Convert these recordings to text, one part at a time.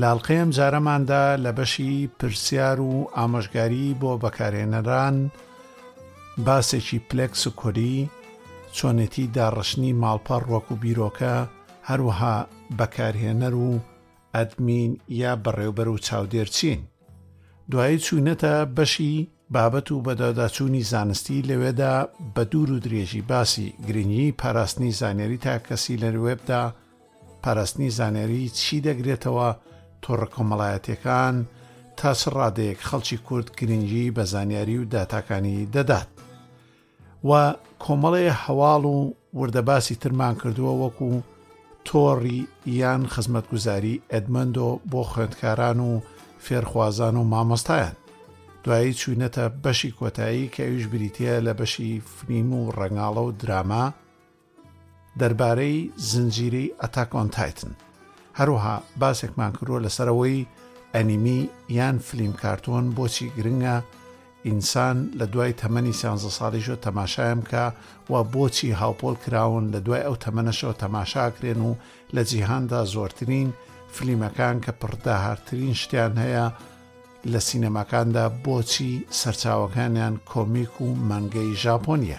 لە ئەڵقەی ئەم جارەماندا لە بەشی پرسیار و ئامۆژگاری بۆ بەکارێنەران باسێکی پلێک سکۆری چۆنێتی داڕشتنی ماڵپەڕ وەک و بیرۆکە هەروەها بەکارهێنەر و ئەدمین یا بەڕێوبەر و چاودێر چین دوایی چوینەتە بەشی بابەت و بەداداچوونی زانستی لەوێدا بە دوور و درێژی باسی گرنگی پاراستنی زانیاری تاکەسی لە وێبدا و پاراستنی زانیاری چی دەگرێتەوە، تۆڕە کۆمەڵایەتیەکان تا چ ڕادەیەک خەڵکی کورد گرنگی بە زانیاری و داتاکانی دەدات و کۆمەڵێ هەواڵ و وردەباسی ترمان کردووە وەکو تۆڕی یان خزمەتگوزاری ئەدمەندۆ بۆ خوێندکاران و فێرخوازان و مامۆستایان دوایی چوینەتە بەشی کۆتایی کە ئەویش بریتە لە بەشی فنیم و ڕەنگاڵە و دراما دەربارەی زنجیرەی Attack on Titan هەروەها باسێکمان کردووە لەسەر ئەوەی ئەنیمی یان فلیم کارتۆن بۆچی گرنگە ئینسان لە دوای تەمەنی سیانزە ساڵیشەوە تەماشایان بکە و بۆچی هاوپۆل کراون لە دوای ئەو تەمەنەشەوە تەماشاکرێن و لە جیهاندا زۆرترین فلیمەکان کە پڕداهارترین شتیان هەیە لە سینەماکاندا بۆچی سەرچاوەکانیان کۆمیک و مانگەی ژاپۆنیە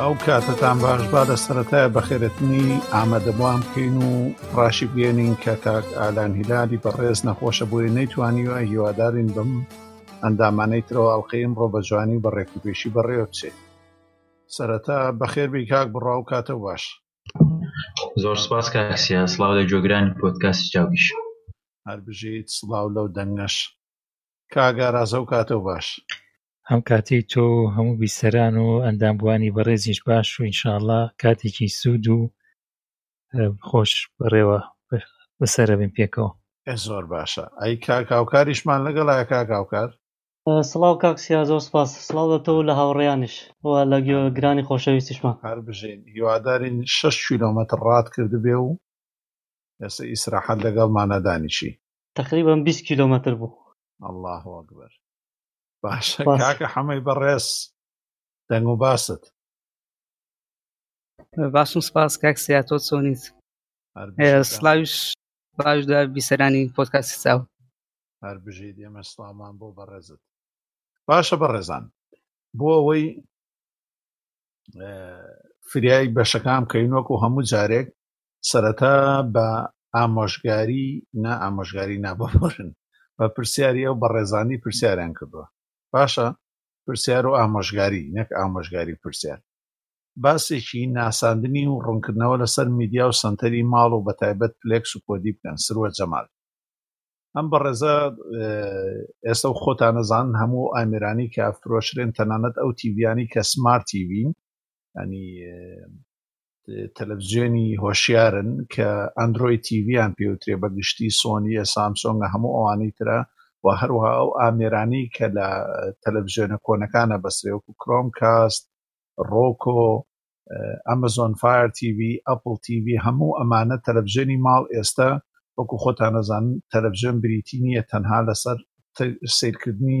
ئەو کاتتان باش با لە سەتای بەخێرتنی ئامادەبووان بکەین و ڕاشی بگەێنین کە کاک ئالان هیلالی بەڕێز نەخۆشە بۆی نەیتوانیوە هیوادارین بم ئەندامانەی ترەوە ئەڵلقەیم ڕۆ بە جوانی بە ڕێکوپێشی بەڕێوە بچێت سەرەتا بەخێر بی کاک بڕاو کاتە باش زۆر سپاس کاکسیا سلااو لە جۆگرانی پۆتکاسی چاویش هەربژیت سلااو لەو دەنگەش کاگارازە و کاتە باش هەم کاتەی تۆ و هەموو بیسەران و ئەندامبووانی بەڕێزیش باش و ئینشاءاللە کاتێکی سوود و خۆش بەڕێوە بەسەرەبین پێکەوە زۆر باشە ئەی کاک هاوکاریشمان لەگەڵا کاک هاوکار سڵاو کاک سیا زۆر سپاس سڵاو لە تۆ و لە هاوڕێیانیش و لە گوێگرانی خۆشەویستیشمان هەر بژین هیوادارین شەش کیلۆمەتر ڕات کردبێ و ئێستا ئیسراحەت لەگەڵمانە دانیشی تەقریبەن بیست کیلۆمەتر بوو. اللە اکبر. باشە کاکە حەمەی بەڕێز دەنگ و باست باشم سپاس کاک سیا تۆ چۆنیت سلاویش باش دا بیسەرانی پۆتکاسی چاو هەر بژیت ئێمە سلامان بۆ بەڕێزت باشە بەڕێزان بۆ ئەوەی فریای بەشەکان کەینۆک و هەموو جارێک سەرەتا بە ئامۆژگاری نا ئامۆژگاری نا ببورن بە پرسیاری ئەو بەڕێزانی پرسیاریان کردووە باشە پرسیار و ئامۆژگاری نەک ئامۆژگاری و پرسیار باسێکی ناساندنی و ڕوونکردنەوە لەسەر میدیا و سنتەری ماڵ و بەتایبەت فلێکس و کۆدی بکەن سروە جەمال ئەم بەڕێزە ئێستا و خۆتانەزان هەموو ئامرانی کە فرۆشرێن تەنانەت ئەو تیڤیانی کە سمارت تیڤین ینی تەلەڤزیۆنی هۆشیارن کە ئەندرۆی تیڤیان پێوترێ بە گشتی سۆنیە سامسۆنگە هەموو ئەوانەی ترە و هەروها ئەو ئامێرانی کە لە تەلەڤزیۆنە کۆنەکانە بەسرێوەکو کرۆم کاست ڕۆکۆ ئەمەزۆن فایر TV ئەپل TV هەموو ئەمانە تەلەڤزیۆنی ماڵ ئێستا وەکو خۆتانەزان تەلەڤزیۆن بریتی نییە تەنها لەسەر سیرکردنی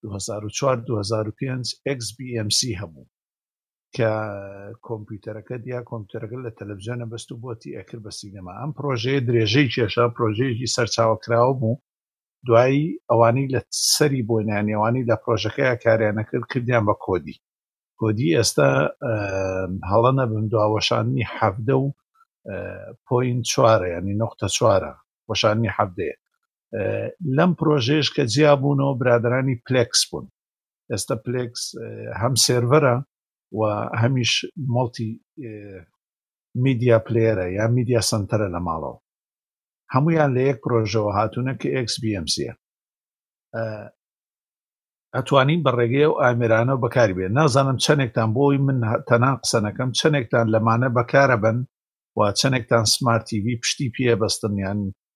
دوو هەزار و چوار دوو هەزار و پێنج XBMC هەبوو کە کۆمپیوتەرەکەت یا کۆمپیوتەرەکە لە تەلەڤزیۆن نەبەست و بۆتی ئەکرد بە سینەما ئەم پرۆژەیە درێژەی کێشا پرۆژەیەکی سەرچاوە کراوە بوو دوایی ئەوانەی لە سەری بۆنیان ئەوانەی لە پرۆژەکەی کاریان نەکرد کردیان بە کۆدی کۆدی ئێستا هەڵە نەبم دواوەشانی حەفدە و پۆین چوارە ینی نقطە چوارە وەشانی حەفدەیە لەم پرۆژەیەش کە جیا بوونەوە برادەرانی پلێکس بوون ئێستا پلێکس هەم سێرڤەرە و هەمیش مڵتی میدیا پلێرە یا میدیا سنتەرە لە ماڵەوە هەمویان لە یەک پرۆژەوە هاتوونە کە XBMCە ئەتوانین بە ڕێگەی و ئامرانە بەکاری بێن نازانم چەندێکتان بۆی من تەنا قسەنەکەم چەندێکتان لەمانە بەکارە بن و چەندێکتان سمارت TV پشتی پێ بەستن یان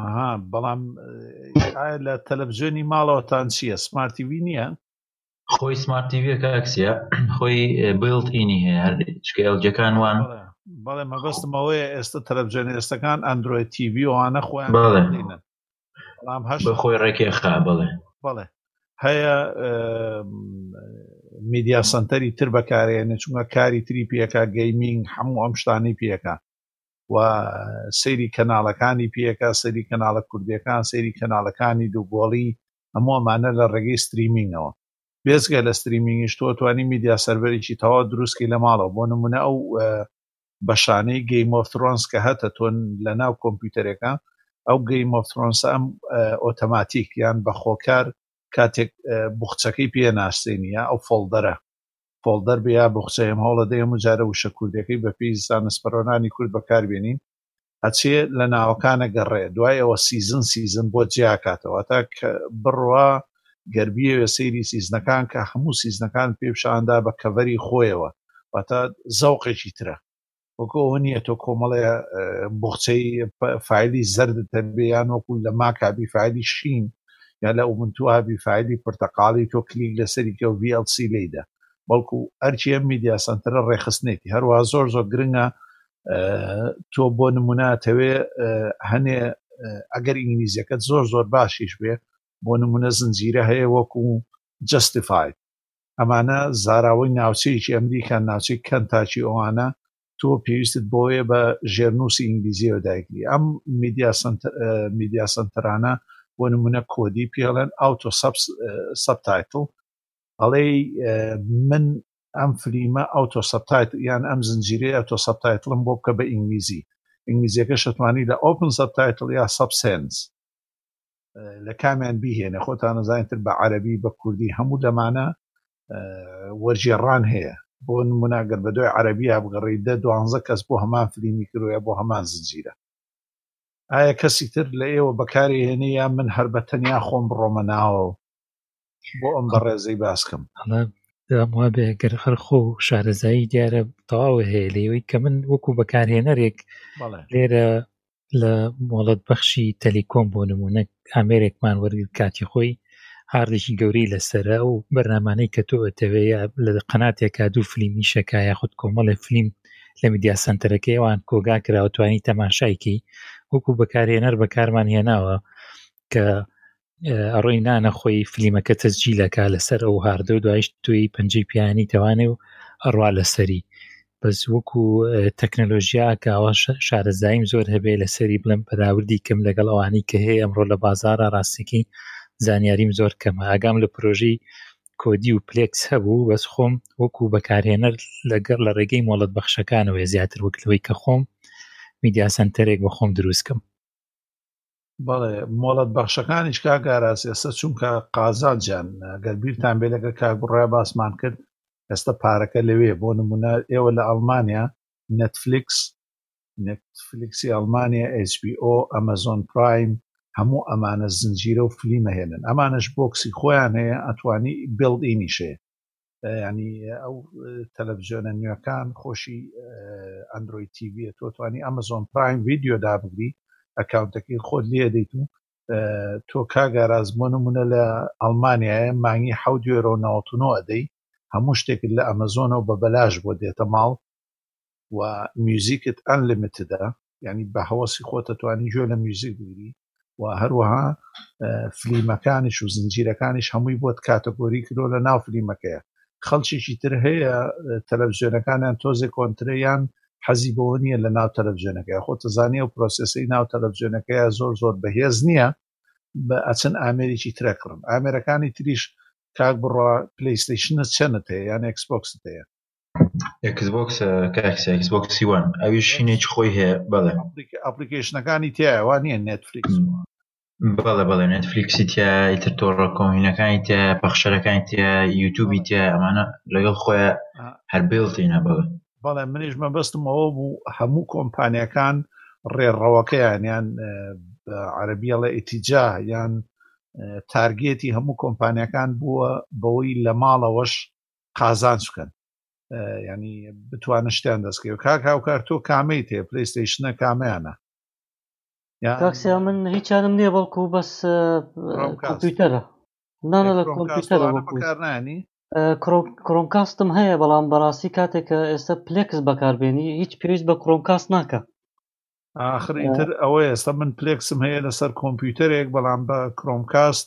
ئەها بەڵام ئایا لە تەلەڤزیۆنی ماڵەوەتان چییە سمارت تیڤ نییە خۆی سمارت تیڤەکە ئەکسە خۆی بڵت ئینی هەیە هەر چکەلجەکان وان بەڵێ بەڵێ مەبەستمەوەیە ئێستا تەلەڤزیۆن ئێستەکان ئەندروۆی تیڤ وانە خۆیان بەڵێ. دینن بەڵام هەش بە خۆی ڕێکێ خا بڵێ بەڵێ هەیە ئم، میدیا سنتەری تر بەکارێنێ چونکە کاری تری پێەکە گەیمینگ هەموو ئەم شتانی پێەکە و سەیری کەناڵەکانی پێکە سەیری کەناڵە کوردیەکان سەیری کەناڵەکانی دووگۆڵی هەموو ئەمانە لە ڕێگەی ستریمینگەوە بێزگە لە ستریمینگیش تۆ توانی میدیا سەرەرێکی تەوا دروستکی لە ماڵەوە بۆ نمونە ئەو بەشانەی گەی مۆفترۆنس کە هەتە تۆن لە ناو کۆمپیوتەرەکە ئەو گەی مۆفترۆنس ئەم ئۆتەماتیک یان بەخۆکار کاتێک بخچەکەی پێ ناسێنە ئەو فۆڵدەرە فۆڵدەر بێ یا بوخچە ێەم هەوڵە دەێم و جارە وشە کوردێکەی بە پێی زانست پەرۆنانی کورد بە کار بێنین ئەچێ لە ناوەکانە گەڕێ دوای ئەوە سیزن سیزن بۆ جیا کاتە واتا کە بڕوا گەر بیەوێ سەیری سیزنەکان کە هەموو سیزنەکان پێ پیشان دا بە کەڤەری خۆیەوە واتا زەوقێکی ترە. وەکو ئەوە نییە تۆ کۆمەڵێ بۆخچەی فیلی زەردت هەبێ یان وەکو لە ماکبی فیلی شین یا لە ئومنتوابی فیلی پرتەقاڵی تۆ کلیک لەسەری کە VLC لیدا بەڵکو ئەرچی ئەم میدیا سنتەرە ڕێخستنێتی هەروە زۆر زۆر گرنگە تۆ بۆ نموناتەوێ هەنێ ئەگەر ئینگلیزیەکەت زۆر زۆر باشیش بێ بۆ نمونە زنجیرە هەیە وەکو جستیفاید ئەمانە زاراوەی ناوچەیەکی ئەمریکان ناوچەی کەنتاکی ئەوانە تۆ پێویستت بۆیە بە ژێرنووسی ئینگلیزیەوە دایکری ئەم میدیا سنتەرانە بۆ نمونە کۆدی پێڵێن ئەوتۆ سەبتایتڵ ئەڵێ من ئەم فلیمە ئەوتۆ سەبتایت یان ئەم زنجیرەیە تۆ سەبتایتڵم بۆ بکە بە ئینگلیزی ئینگلیزیەکە شتوانی لە ئۆپن سەبتایتڵ یا سەبسنس لە کامیان بیهێنێ خۆتان نەزانین تر بە عەرەبی بە کوردی هەموو لەمانە وەرجێڕان هەیە بۆ نموناگەر بە دوای عەربیا بگەڕی دە دوانزە کەس بۆ هەمان فلیمی کروە بۆ هەمان زنجیرە ئایا کەسی تر لە ئێوە بەکاری هێنێ یا من هەر بە تەنیا خۆم بڕۆمە ناوە بۆ ئەم بەڕێزەی باسکەم دام وابێ گەر هەر خۆ شارەزایی دیارە تەواوە هەیە لەوەی کە من وەکو بەکارهێنەرێک لێرە لە مۆڵەت بەخشی تەلیکۆم بۆ نمونە ئامێرێکمان وەرگر کاتی خۆی هاردێکی گەورەی لەسرە و بەرنمانەی کە تۆ ئەتەوێ لە قەناتێکا دوو فلیمی شەکە یاخود کۆمەڵێ فلیم لە میدیا سنتەرەکەی ئەوان کۆگا کراوەتوانی تەماشایکی وەکو بەکارهێنەر بەکارمان هێناوە کە ئەڕۆی نانە خۆی فلیمەکە تەسجیلەکە لەسەر ئەو هاردە و دوایش توی پەنجەی پیانی تەوانێ و ئەڕوا لەسەری بەس وەکو تەکنەلۆژیا کەوا شارەزاییم زۆر هەبێ لەسەری بڵم بەراوردی کەم لەگەڵ ئەوانی کە هەیە ئەمڕۆ لە بازارە ڕاستەکەی زانیاریم زۆر کەمە ئاگام لە پرۆژەی کۆدی و پلێکس هەبوو بەس خۆم وەکو بەکارهێنەر لەگەڵ لە ڕێگەی مۆڵەت بەخشەکانەوەی زیاتر وەکلەوەی کە خۆم میدیاسەنتەرێک بە خۆم دروستکەم بەڵێ مۆڵەت بەخشەکانیش کاگاراز ئێستا چونکە قازانجیان گەر بیرتان بێ لەگە کاگوڕای باسمان کرد ئێستا پارەکە لەوێ بۆ نمونە ئێوە لە ئەڵمانیا نەتفلیکس نەتفلیکسی ئەڵمانیا SBO ئەمەزۆن پرایم هەموو ئەمانە زنجیرە و فلیمە هێنن ئەمانش بۆکسی خۆیان هەیە ئەتوانی بڵدینیشێ ینی ئەو تەلەڤزیۆنە نوێەکان خۆشی ئەندروۆی تیوە تۆ توانی ئەمەزۆن پرایم ڤیددیو دابگری ئەکاونتەکەی خۆت لێ دەیت و تۆ کاگاراز بۆ نمونە لە ئەلمانیایە مانگی حەوت یۆرۆ 99 ئەدەی هەموو شتێکت لە ئەمەزۆنەوە بە بەلاش بۆ دێتە ماڵ و میوزیکت ئەنلیمیتدا یعنی بە هەوەسی خۆت دەتوانی گوێ لە میوزیک بگری و هەروەها فلیمەکانیش و زنجیرەکانیش هەمووی بۆت کاتەگۆری کرۆ لە ناو فلیمەکەیە خەڵکێکی تر هەیە تەلەڤزیۆنەکانیان تۆزێ کۆنتریان حەزی بەوە نییە لە ناو تەلەڤزیۆنەکەی خۆ تزانانی و پرۆسسی ناو تەلەڤزیۆنەکەیە زۆر زۆر بەهێز نییە بە ئەچن ئامێریی ترەکڕن ئامێرەکانی تریش کاک بڕە پلیستیشنە چەنت هەیە یان ئەکسبکست هەیە ئێکس بۆکس کاکس ئێکس بۆکسی وان ئەویش شینێکی خۆی هەیە بەڵێ ئەپلیک- ئەپلیکیشنەکانی تیاوە نییە نێتفلیکس بەڵێ بەڵێ نێتفلیکسی تیا ئیتر تۆڕە کۆمینەکانی تیا پەخشەرەکانی تیا یوتیوبی تیا ئەمانە لەگەڵ خۆیان هەر بێڵتینە بەڵێ بەڵێ منیش مەبەستم ئەوە بوو هەموو کۆمپانیەکان ڕێڕەوەکەیان یان بە عەربیەڵە ئیتیجا یان تارگێتی هەموو کۆمپانیەکان بووە بەوەی لە ماڵەوەش قازانج بکەن ینی بتوانن شتیان دەستکەوە کاک هاوکار تۆ کامەی تێ پلیستیشنە کامەیانە تاکسیا من هیچیانم نییە بەڵکو بەس کۆمپیوتەرە نانە لە کۆمپیوتەرەکارنانی کرۆمکاستم هەیە بەڵام بەڕاستی کاتێکە ئێستا پلێکس بەکاربێنی هیچ پێویست بە کرۆمکاست ناکە ئاخر ئیتر ئەوە ئێستا من پلێکسم هەیە لەسەر کۆمپیوتەرێک بەڵام بە کرۆمکاست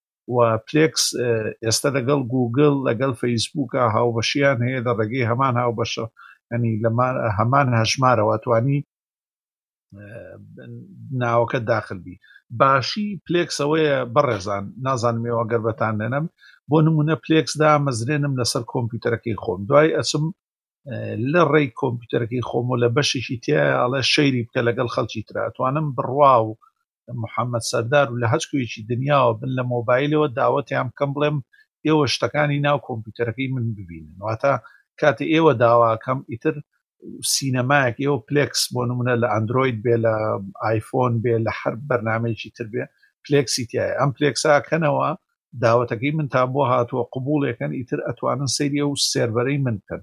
و پلێکس ئێستە لەگەڵ گووگڵ لەگەڵ فەیسبووکا هاوبەشیان هەیە لە ڕێگەی هەمان هاوبەشە ینی لە هەمان هەژمارەوە توانی ناوەکە داخل بی باشی پلێکسەوەیە بەڕێزان نازانم ێوە گەر بەتان نەنەم بۆ نمونە پلێکس دامەزرێنم لەسەر کۆمپیوتەرەکەی خۆم دوای ئەچم لە ڕێی کۆمپیوتەرەکەی خۆم و لە بەشێکی تایە ئەڵێ شەیری بکە لەگەڵ خەڵکی تراتوانم بڕوا و محەمەد سەردار و لە هەچ کوێیەکی دنیاوە بن لە مۆبایلەوە داوەتیان بکەم بڵێم ئێوە شتەکانی ناو کۆمپیوتەرەکەی من ببینن واتە کاتێ ئێوە داواکەم ئیتر سینەمایەک ئێوە پلێکس بۆ نمونە لە ئەندروید بێ لە ئایفۆن بێ لە هەر بەرنمەیەکی تر بێ پلێکسی تایە ئەم پلێکساکەنەوە داوەتەکەی منتان بۆ هاتووە قبوڵێکەن ئیتر ئەتوانن سەیری ئەو سێرڤەرەی من بکەن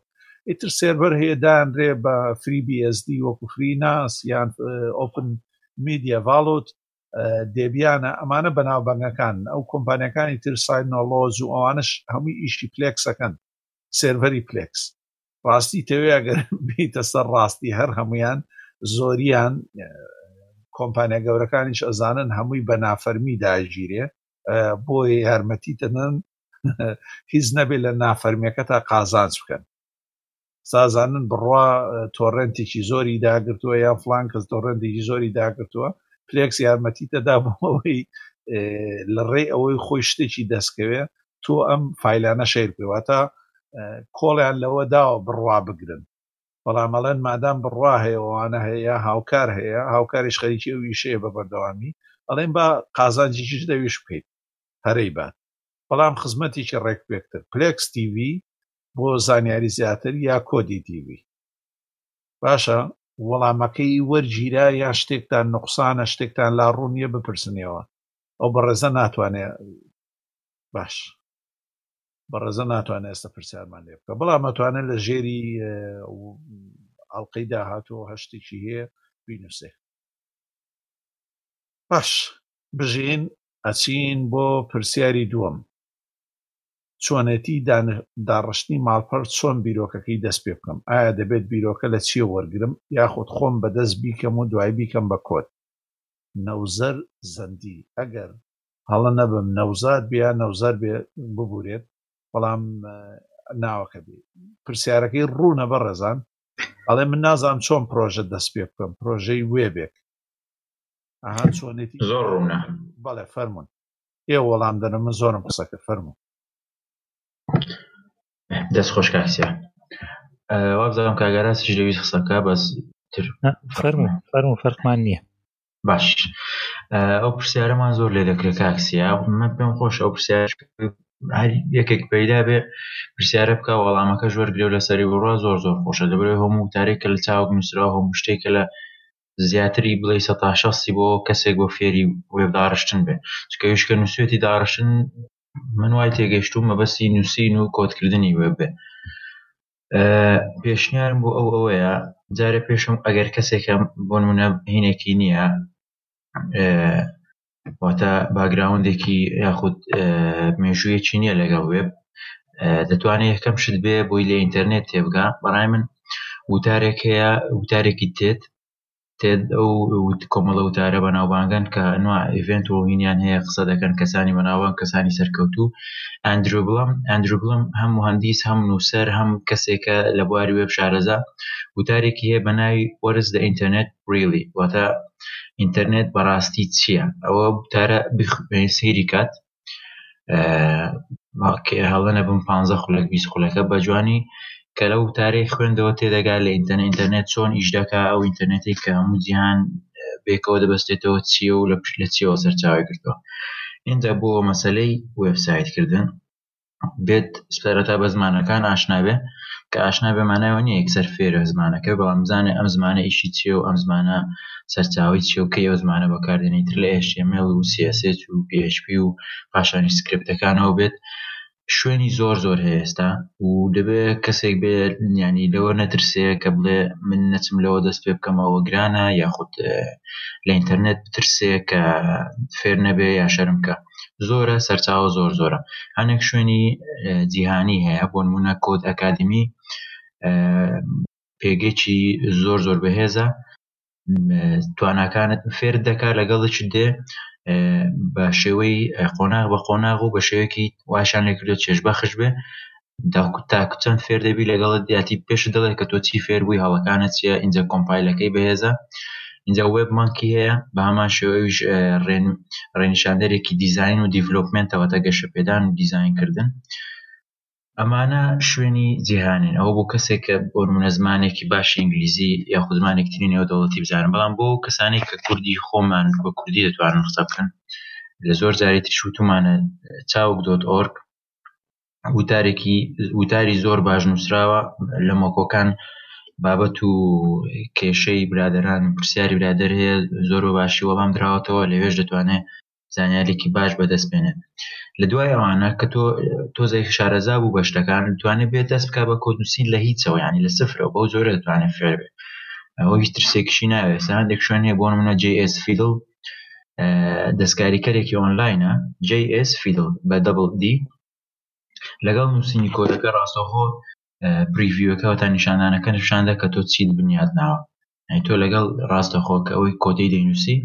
ئیتر سێرڤەر هەیە دانرێ بە فری بی ئێس دی وەکو فری ناس یان ئۆپن میدیا ڤالۆت دێبیانە ئەمانە بەناوبەنگەکان ئەو کۆمپانیەکانی تر ساینۆلۆز و ئەوانش هەمووی ئیشی پلێکسەکەن سێرڤەری پلێکس ڕاستی تەوێ ئەگەر بیتە سەر ڕاستی هەر هەمویان زۆریان کۆمپانیا گەورەکانیش ئەزانن هەمووی بە نافەرمی داگیرێ بۆ یارمەتی دەدەن هیچ نەبێت لە نافەرمیەکە تا قازانج بکەن سازانن بڕوا تۆڕنتێکی زۆری داگرتووە یان فلان کەس تۆڕنتێکی زۆری داگرتووە پلێکس یارمەتی دەدا بۆەوەی لە ڕێ ئەوەی خۆی شتێکی دەستکەوێ تۆ ئەم فیلانە شەیر پێواتە کۆڵیان لەوە داوە بڕوا بگرن بەڵام ئەڵێن مادام بڕوا هەیە وانە هەیە هاوکار هەیە هاوکاریش خەریکی ئەو ئیشەیە بە بەردەوامی ئەڵێن با قازانجیش لەویش بکەیت هەرەی بات بەڵام خزمەتێکی ڕێک پێکتر پلێکس تیV بۆ زانیاری زیاتر یا کۆدی تیV باشە وەڵامەکەی وەرگیرا یا شتێکتان نقصانە شتێکتان لا ڕوونیە بپرسنەوە ئەو بەڕێزە ناتوانێت باش بە ڕێزە ناتوانێت ئێستا پرسیارمان لێ بکە بەڵام ئەتوانێت لە ژێری ئەڵلقەی داهاتوە هەشتێکی هەیە بینوسێ باش بژین ئەچین بۆ پرسیاری دووەم چۆنێتی داڕشتنی ماڵپەر چۆن بیرۆکەکەی دەست پێ بکەم ئایا دەبێت بیرۆکە لە چیە وەرگرم یاخود خۆم بەدەست بیکەم و دوای بیکەم بە کۆت نەوزەر زەندی ئەگەر هەڵە نەبم نەوزاد بێ یا نەوزەر بێ ببورێت بەڵام ناوەکە بێ پرسیارەکەی ڕوونە بە ڕێزان ئەڵێ من نازانم چۆن پرۆژە دەست پێ بکەم پرۆژەی وێبێک ئەها چۆنێتی زۆر ڕوونە بەڵێ فەرمونون ئێ وەڵام دەنە من زۆرم قسەکە فەرمونون دەست خۆش کاکسیا وابزانم کاگەراسیش لەویست قسەکە بەس فەرمو فەرمو فەرمان نییە باش ئەو پرسیارەمان زۆر لێ دەکرێت کاکسیا من پێم خۆش ئەو پرسیار یەکێک پەیدا بێ پرسیارە بکە وەڵامەکە زۆر گرێ لە سەری بڕە زۆر زۆر خۆشە دەبێت هەموو تارێک کە لە چاوک نووسرا هەموو شتێک کە لە زیاتری بڵێ سە تا شەستی بۆ کەسێک بۆ فێری وێبداڕشتن بێ چکە یشکە نووسێتی داڕشتن من وای تێگەشتوو مەبەستی نووسین و کۆتکردنی وێ بێ پێشنیارم بۆ ئەو ئەوەیە جارە پێشم ئەگەر کەسێکم بۆ منە هینێکی نییە واتە باگراوندێکی یاخود مێژوویەکی نییە لەگەڵ وێب دەتوانێت یەکەم شت بێ بۆی لە ئینتەرنێت تێبگا بەڕای من وتارێک هەیە وتارێکی تێت تێد ئەو کۆمەڵە وتارە بەناوبانگەن کە ئەنوا ئیڤنت و هینیان هەیە قسە دەکەن کەسانی بەناوان کەسانی سەرکەوتوو ئەندرو بڵم ئەندرو بڵم هەم مهندیس هەم نووسەر هەم کەسێکە لە بواری وێب شارەزا وتارێکی هەیە بە ناوی وەرز لە ئینتەرنێت ریلی واتە ئینتەرنێت بەڕاستی چییە ئەوە وتارە سەیری کات کێ هەڵە نەبم پ خولەک بیست خولەکە بەجوانی کە لە وتارەی خوێندەوە تێدەگا لە ئینتەرنە ئینتەرنێت چۆن ئیش دەکا ئەو ئینتەرنێتی کە هەموو جیهان بێکەوە دەبستێتەوە چییە و لە پشت لە چیەوە سەرچاوی کردوە ئینجا بۆ مەسلەی وبسایت کردن بێت سەرەتا بە زمانەکان ئاشنابێ کە ئاشنابێ مانایەوە نیە یەکسەر فێرە زمانەکە بەڵام بزانێ ئەم زمانە ئیشی چیە و ئەم زمانە سەرچاوی چی و کە ئەو زمانە بەکاردێنی تر لە ئێشتێمێڵ و سیاسێت و پHP و پاشانی سکرپتەکانەوە بێت شوێنی زۆر زۆر هەیەستا و دەبێ کەسێک بێ ینی لەوە نەترسێ کە بڵێ من نەچم لەوە دەست پێ بکەم ئەوە گرانە یاخود لە ئینتەرنێت بترسێ کە فێر نەبێ یا شەرم کە زۆرە سەرچاوە زۆر زۆرە هەنێک شوێنی جیهانی هەیە بۆ نمونە کۆد ئەکادمی پێگەێکی زۆر زۆر بەهێزە تواناکانت فێر دەکات لەگەڵی دێ بە شێوەی قۆناغ بە قۆناغ و بە شێوەیەکی واشان لێکردو چێژبەخش بێ تاکو تاکو چەند فێر دەبی لەگەڵت دیاتی پێش دەڵێت کە تۆ چی فێر بووی هەڵەکانە چیە اینجا کۆمپایلەکەی بەهێزە اینجا وێب مانکی هەیە بە هەمان شێوەویش ڕێنیشاندەرێکی دیزین و دیڤلوپمنتەوە تە گەشە پێدان و دیزین کردن ئەمانە شوێنی جیهانین ئەوە بۆ کەسێک کە بۆرمونە زمانێکی باش ئینگلیزی یا خودمانێکترین نێو دەوڵەتی بزانم بەڵام بۆ کەسانی کە کوردی خۆمان بە کوردی دەتوانن قسە بکەن لە زۆر جاری تشوتمانە چاوک دۆت ئۆرگ وتارێکی وتاری زۆر باش نووسراوە لە مۆکۆکان بابەت و کێشەی برادران پرسیاری برادر هەیە زۆر و باشی وەڵام دراوەتەوە لەوێش دەتوانێت زانیارێکی باش بەدەست بێنێت لە دوای ئەوانە کە تۆ تۆزێک شارەزا بوو بە شتەکان توانێت بێت دەست بک بە کۆدوسین لە هیچەوە ینی لە سفرە بەو زۆرە دەتوانێت فێر بێت ئەوە هیچ ترسێکیشی ناوێت هەندێک شوێن هەیە بۆ منە JS فیدل دەستکاریکەرێکی ئۆنلاینە JS فیدل بە دەبڵ دی لەگەڵ نووسینی کۆدەکە ڕاستەوخۆ پریڤیوەکە تا نیشاندانەکە نیشاندا کە تۆ چیت بنیاد ناوە ئەی تۆ لەگەڵ ڕاستەخۆ کە ئەوەی کۆدەی دەینووسی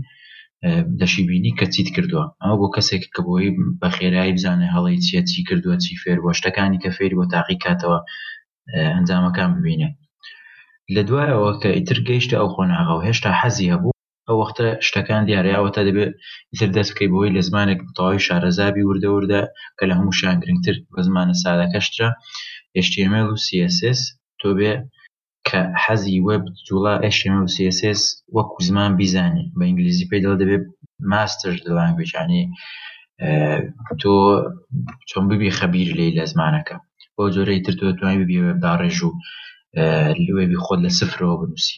دەشی بینی کە چیت کردووە ئەمە بۆ کەسێک کە بۆی بە خێرایی بزانێ هەڵی چیە چی کردووە چی فێر بۆ شتەکانی کە فێری بۆ تاقی کاتەوە ئەنجامەکان ببینێ لە دوایەوە کە ئیتر گەیشتە ئەو قۆناغەوە هێشتا حەزی هەبوو ئەو وەختە شتەکان دیارە ئەوەتا دەبێت ئیتر دەست بکەی بەوەی لە زمانێک بەتەواوی شارەزابی وردە وردە کە لە هەمووشیان گرنگتر بە زمانە سادەکەشترە HTML و CSS تۆ بێ کە حەزی وێب جوڵا HTML و CSS وەکو زمان بیزانی بە ئینگلیزی پێی دەڵێ دەبێت ماستەر لانگوێج یعنی تۆ چۆن ببی خەبیر لێی لە زمانەکە بۆ جۆرەی تر تۆ توانی ببی وێب داڕێژ و لێوێبی خۆت لە سفرەوە بنووسی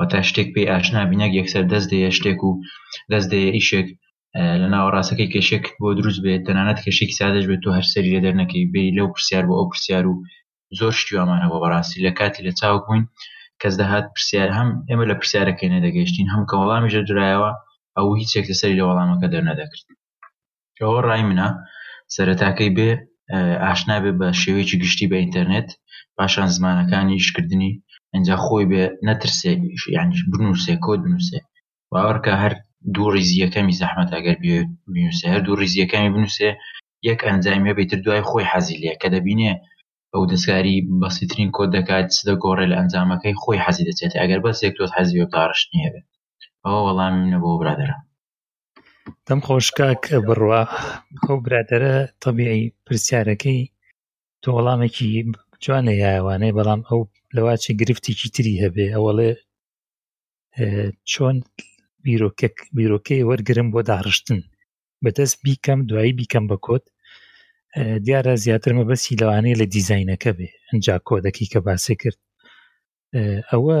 وەتا شتێک پێی ئاشنابی نەک یەکسەر دەست دەیە شتێک و دەست دەیە ئیشێک لە ناوەڕاستەکەی کێشێک بۆ دروست بێت تەنانەت کێشێکی سادەش بێت تۆ هەر سەری لە دەرنەکەی بێ لەو پرسیار بۆ ئەو پرسیار و زۆر شتیوامان هەبوو بەڕاستی لە کاتی لە چاو بووین کەس دەهات پرسیار هەم ئێمە لە پرسیارەکەی نەدەگەیشتین هەم کە وەڵامیش درایەوە ئەو هیچێک لەسەری لە وەڵامەکە دەرنەدەکرد ئەوە ڕای منە سەرەتاکەی بێ ئاشنا بێ بە شێوەیەکی گشتی بە ئینتەرنێت پاشان زمانەکانی ئیشکردنی ئەجا خۆی بێ نەترسێ یعنی بنووسێ کۆ بنووسێ باوەڕکە هەر دوو ڕیزیەکەمی زەحمەت ئەگەر بنووسێ هەر دوو ڕیزیەکەمی بنووسێ یەک ئەنجامی بێتر دوای خۆی حەزی لێ کە دەبینێ ئەو دەستکاری بەسیترین کۆ دەکات سدە گۆڕێ لە ئەنجامەکەی خۆی حەزی دەچێت ئەگەر بەسێک تۆت حەزی بە داڕشتنیە بێت ئەوە وەڵامی منە بۆ برادرە دەم خۆش کاک بڕوا ئەو برادرە طبیعی پرسیارەکەی تۆ وەڵامێکی جوانە یاوانەی بەڵام ئەو لەواچە گرفتێکی تری هەبێ ئەوەڵێ چۆن بیرۆکێک بیرۆکەی وەرگرم بۆ داڕشتن بەدەست بیکەم دوایی بیکەم بە کۆت دیارە زیاتر مەبەسی لەوانەیە لە دیزینەکە بێ ئەجا کۆدەکەی کە باسی کرد ئەوە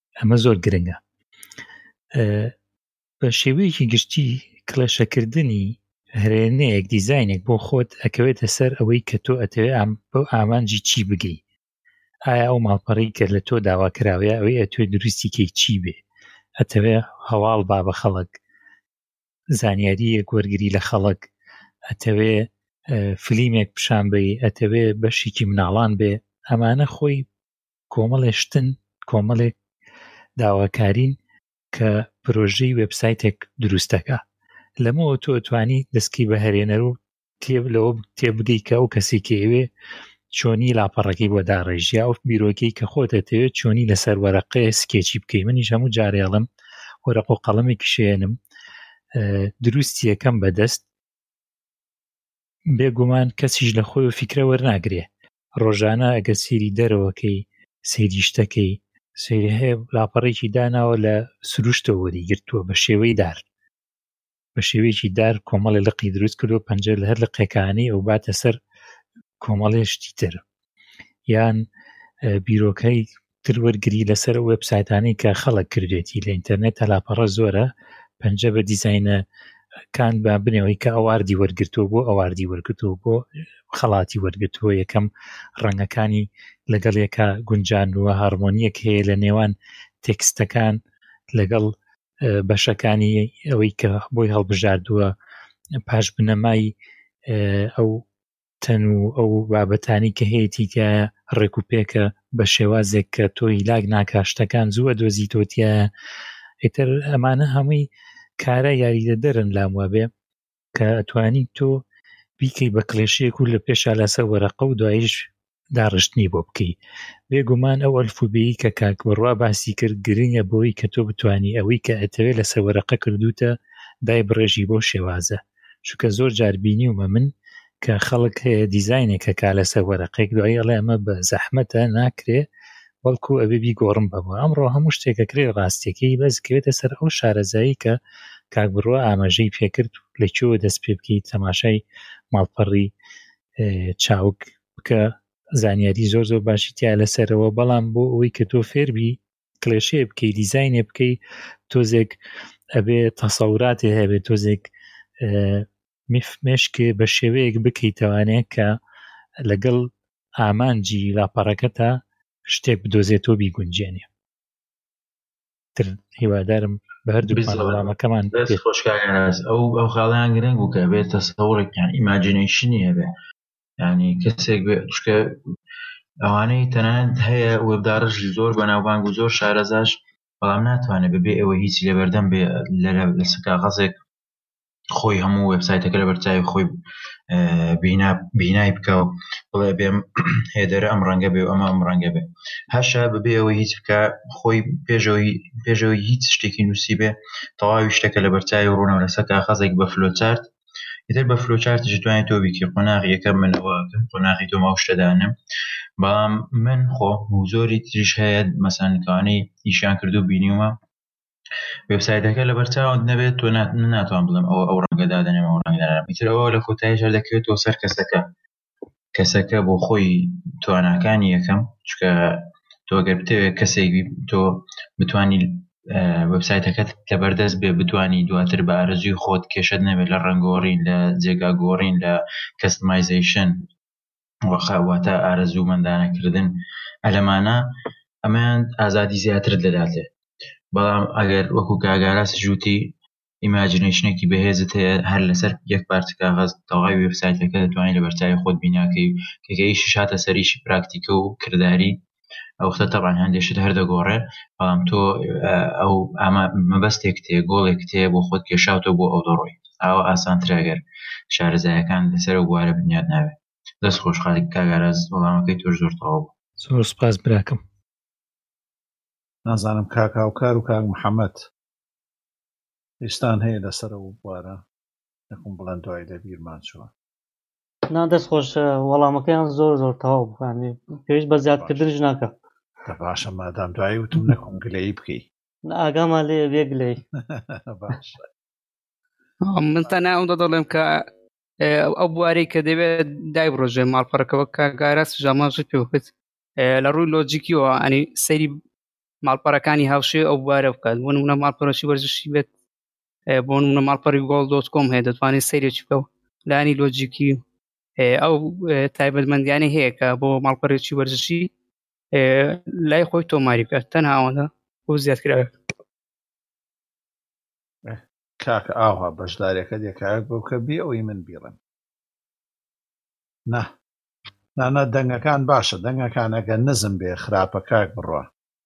ئەمە زۆر گرنگە بە شێوەیەکی گشتی کلێشەکردنی هەرێنەیەک دیزینێک بۆ خۆت ئەکەوێتە سەر ئەوەی کە تۆ ئەتەوێ ئەم بەو ئامانجی چی بگەی ئایا ئەو ماڵپەڕی کە لە تۆ داوا کراوەیە ئەوەی ئەتوێ دروستیکەی چی بێ ئەتەوێ هەواڵ با بە خەڵک زانیاریەک وەرگری لە خەڵک ئەتەوێ فلیمێک پیشان بی ئەتەوێ بەشێکی مناڵان بێ ئەمانە خۆی کۆمەڵێ شتن کۆمەڵێک داواکارین کە پرۆژەی وبسایتێک دروستەکە لەمەوە تۆ توانی دەستکی بە هەرێنەر و تێب لەوە تێبگەی کە ئەو کەسی کەوێ چۆنی لاپەڕەکەی بۆ داڕێژیا و بیرۆکەی کە خۆ دەتەوێت چۆنی لەسەر وەرەقێ سکێچی بکەی منیش هەموو جارێڵم وەرەق و قەڵەمی کشێنم دروستی یەکەم بەدەست بێگومان کەسیش لە خۆی و فیکرە وەرناگرێ ڕۆژانە ئەگەر سێری دەرەوەکەی سێری شتەکەی سێری هەیە لاپەڕێکی داناوە لە سروشتە وەریگرتووە بە شێوەی دار بە شێوەیەکی دار کۆمەڵی لقی دروست کردو پەنجە لە هەر لە قێکانی ئەو باتە سەر کۆمەڵێشتی تر یان بیرۆکەی تر وەرگری لەسەر ئەو وێبسایتانەی کە خەڵک کردوێتی لە ئینتەرنێت تەلاپەڕە زۆرە پەنجە بە دیزینە کان با بنەوەی کە ئەواردی وەرگتووە بۆ ئەواردی وەرگتووە بۆ خەڵاتی وەرگتووە یەکەم ڕەنگەکانی لەگەڵ یەکە گونجانوە هارمۆنیەک هەیە لە نێوان تێکستەکان لەگەڵ بەشەکانی ئەوەی کە بۆی هەڵبژاردووە پاش بنەمای ئەو تەن و ئەو بابەتانی کە هەیەی تایە ڕێک و پێکە بە شێوازێک کە تۆ هیلاک ناکە شتەکان زووە دۆزی تۆتیە ئیتر ئەمانە هەمووی کارە یاریدە دەرن لام وابێ کە ئەتوانی تۆ بیکەی بە کلێشەیەک و لە پێشا لەسەر وەرەقە و دوایش داڕشتنی بۆ بکەی بێگومان ئەو ئەلفوبێی کە کاک بڕوا باسی کرد گرنگە بۆی کە تۆ بتانی ئەوەی کە ئەتەوێ لە سەوەرەقە کردوتە دای بڕێژی بۆ شێوازە چکە زۆر جار بینیومە من کە خەڵک هەیە دیزینێک کە کا لەسەر وەرەقێک دوایی ئەڵێ ئەمە بە زەحمەتە ناکرێ بەڵکو ئەبێ بی گۆڕم بەوە ئەمڕۆ هەموو شتێکە کرێ ڕاستەکەی بەس کەوێتە سەر ئەو شارەزایی کە کاک بڕوە ئاماژەی پێکرد لە چۆ دەست پێ بکەیت تەماشای ماڵپەڕی چاوگ بکە زانیاری زۆر زۆر باشی تیا لەسەرەوە بەڵام بۆ ئەوەی کە تۆ فێربی کلێشێ بکەی دیزینێ بکەی تۆزێک ئەبێ تەسەوراتێ هەبێت تۆزێک مشکێ بە شێوەیەک بکەی توانێت کە لەگەڵ ئامانجی لاپەڕەکە تا شتێک بدۆزێتەوە بیگونجێنێ تر هیوادارم بە هەردووکمان وەڵامەکەمان دەست خۆشکاریان ئەو ئەو خاڵیان گرنگ بوو کە بێت تەسەوڕێکیان ئیماجینەیشنی هەبێ ینی کەسێک بێ چکە ئەوانەی تەنانەت هەیە وەبداڕژ زۆر بەناوبانگ و زۆر شارەزاش بەڵام ناتوانێت بەبێ ئەوە هیچ لێبەردەم بێ لەرە لە سکاغەزێک خۆی هەموو وبسایتەکە لە بەرچوی خۆی بینای بکە و بڵێ بێم هێدەرە ئەم ڕەنگە بێ و ئەمە ئەم ڕەنگە بێ هەشە ببێەوە هیچ بکە خۆی پێشەوەی پێشەوەی هیچ شتێکی نووسی بێ تەواوی شتەکە لە بەرچوی ڕوونەوە لەسەر کاخەزێک بە فلۆچارت ئیتر بە فلۆچارتی جتوانێت تۆبیکی قۆناغی یەکەم منەوەکەم قۆناغی تۆ ماوشتەدانم بەڵام من خۆ زۆری تریش هەیە مەسەنکانی ئیشان کردو بینیومە وێبسایتەکە لەبەر چاوت نەبێت تۆ ناتوان بڵم ئەوە ئەو ڕەنگە دادەنێم ئەو ڕەنگ دانێم ئیترەوە لە کۆتایی شار دەکەوێتەوە سەر کەسەکە کەسەکە بۆ خۆی تواناکانی یەکەم چکە تۆگەر بتەوێت کەسێک تۆ بتانی وبسایتەکەت لە بەردەست بێ بتانی دواتر بە ئارزوی خۆت کێشت نەبێت لە ڕنگۆڕین لە جێگا گۆڕین لە کەسمایزیشن وەخە واتە ئارەزوو مەندانە کردن ئەلەمانە ئەمەیان ئازادی زیاترت دەداتێ بەڵام ئەگەر وەکو کاگاراس ژووتی ئیماجینەیشنێکی بەهێزت هەیە هەر لەسەر یەک پارچە کاغەز تەواوی وێبسایتەکە دەتوانانی لە بەرچاوی خۆت بیناکەی کەگەیشی شاتە سەریشی پراکتیکە و کرداری ئەو شتە تەبعەن هەندێک شت هەر دەگۆڕێ بەڵام تۆ ئەو ئاما مەبەستێک تێ گۆڵێک تێ بۆ خۆت کێشاوتە بۆ ئەو دەڕۆی ئاوا ئاسانترەگەر شارەزایەکان لەسەر و بوارە بنیاد ناوێت دەست خۆش خاڵی کاگاراز وەڵامەکەی تۆش زۆر تەواو بوو زۆر سپاس براکەم نازانم کاک هاوکار و کاک محەممەد ویستان هەیە لەسەر و بوارە یەکم بڵند دوای لە بیرمان چوە نا دەست خۆش وەڵامەکەیان زۆر زۆر تەواو بخوانێ پێویست بە زیادکردنش ناکە باشە مادام دوایی وتم نەکۆم گلەی بکەی ئاگاما لێ بێ گلەی من تەنا ئەودا دەڵێم کە ئەو بوارەی کە دەبێت دای بڕۆژێ ماڵپەڕەکەەوە کاگارە سژاماژت پێ بکەیت لە ڕووی لۆجیکیەوە ئەنی سەیری ماڵپەرەکانی هاوشێ ئەو بوارە بکات بۆ نمونە ماڵپەرۆشی وەرزشی بێت بۆ نمونە ماڵپەری گۆڵ دۆت کۆم هەیە دەتوانێت سەیرێکی بکە و لانی لۆجیکی ئەو تایبەتمەندیانەی هەیە کە بۆ ماڵپەرێکی وەرزشی لای خۆی تۆماری بکات تەنهاوەە بۆ زیاتکرا کاک ئاوا بەشدارەکە دێکایەک بۆ کە بێ ئەوی من بیڵم نا نانا دەنگەکان باشە دەنگەکان ئەگەر نزم بێ خراپە کاک بڕە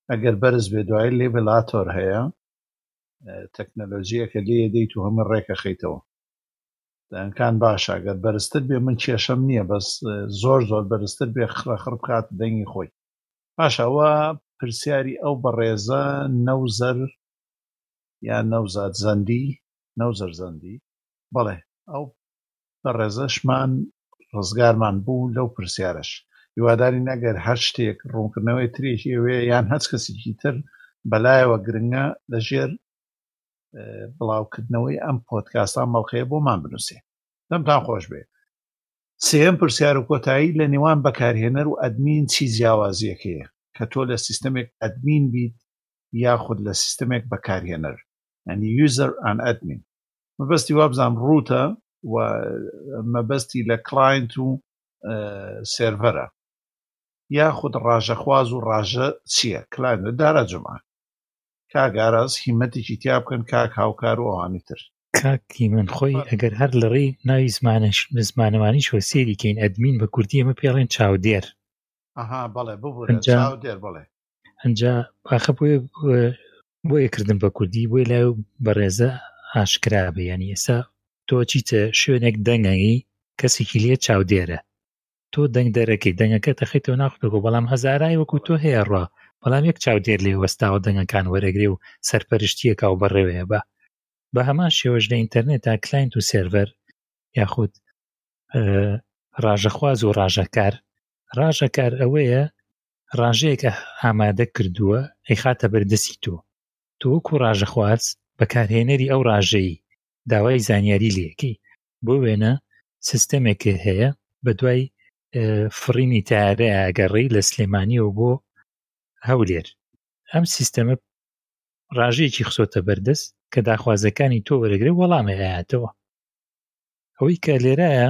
ئەگەر بەرز بێ دوای لێ بلاتۆر هەیە تەکنەلۆجیەکە لێیە دێیت و هەمووی ڕێکەخەیتەوە دەنگەکان باشە گەر بەرزتر بێ من کێشەم نییە بەس زۆر زۆر بەرزتر بێ خڕەخڕ بکات دەنگی خۆی باش ئەوە پرسیاری ئەو بەڕێزە نەوزەر یان نەوزاد زەندی نەوزەر زەندی بەڵێ ئەو بەڕێزشمان ڕزگارمان بوو لەو پرسیارەش هیوادارین ئەگەر هەر شتێک ڕوونکردنەوەی ترێکی ئەوێ یان هەچ کەسیکی تر بەلایەوە گرنگە لەژێر بڵاوکردنەوەی ئەم پۆتکاستا مەڵقەیە بۆمان بنووسێ دەمتان خۆش بێ سێم پرسیار و کۆتایی لە نێوان بەکارهێنەر و ئەدمین چی جیاوازیەکەیە کە تۆ لە سیستەمێک ئەدمین بیت یاخود لە سیستەمێک بەکارهێنەر ینی یوزەر ئان ئەدمین مەبەستی وابزانم ڕووتە و مەبەستی لە کڵاینت و سێرڤەرە یاخود ڕاژەخواز و ڕاژە چیە کلاینت دارا جومعە کاک ئاراس هیمەتێکی تیا بکەن کاک هاوکار و ئەوانی تر. کاک تیمەن خۆی ئەگەر هەر لەڕێی ناوی زمانەوانیشەوە سێری کەین ئەدمین بە کوردی ئەمە پێڵێن چاودێر. ئەها بەڵێ ببورە چاودێر بەڵێ. ئەجا ئاخە بۆ بۆیە کردم بە کوردی بۆی لای و بەڕێزە ئاشکرا بە ینی ئێستا تۆ چیتە شوێنێک دەنگەنگی کەسێکی لێ چاودێرە تۆ دەنگ دەرەکەی دەنگەکە تەخیتەوە ناخدەگۆ بەڵام هەزارای وەکو تۆ هەیە ڕە بەڵام یەک چاودێر لێ وەستاوە دەنگەکان وەرەگرێ و سەرپەرشتیەکە و بەڕێوەیە بە بە هەمان شێوەش لە ئینتەرنێت تا کلاینت و سێرڤەر یاخود ڕژەخواز و ڕژەکار ڕژەکار ئەوەیە ڕاژەیەک ئامادە کردووە ئەیخاتە بەر دەستی تۆ تۆ وەکو ڕاژەخواز بەکارهێنەری ئەو ڕاژەی داوای زانیاری لەکەی بۆ وێنە سیستەمێک هەیە بە دوای فڕینی تارە ئەگەڕی لە سلێمانیەوە بۆ هەولێر ئەم سیستەمە ڕاژەیەکی خسۆتە بەردەست کە داخوازەکانی تۆ وەرەگرێ وەڵامەیەتەوە ئەوەی کە لێرایە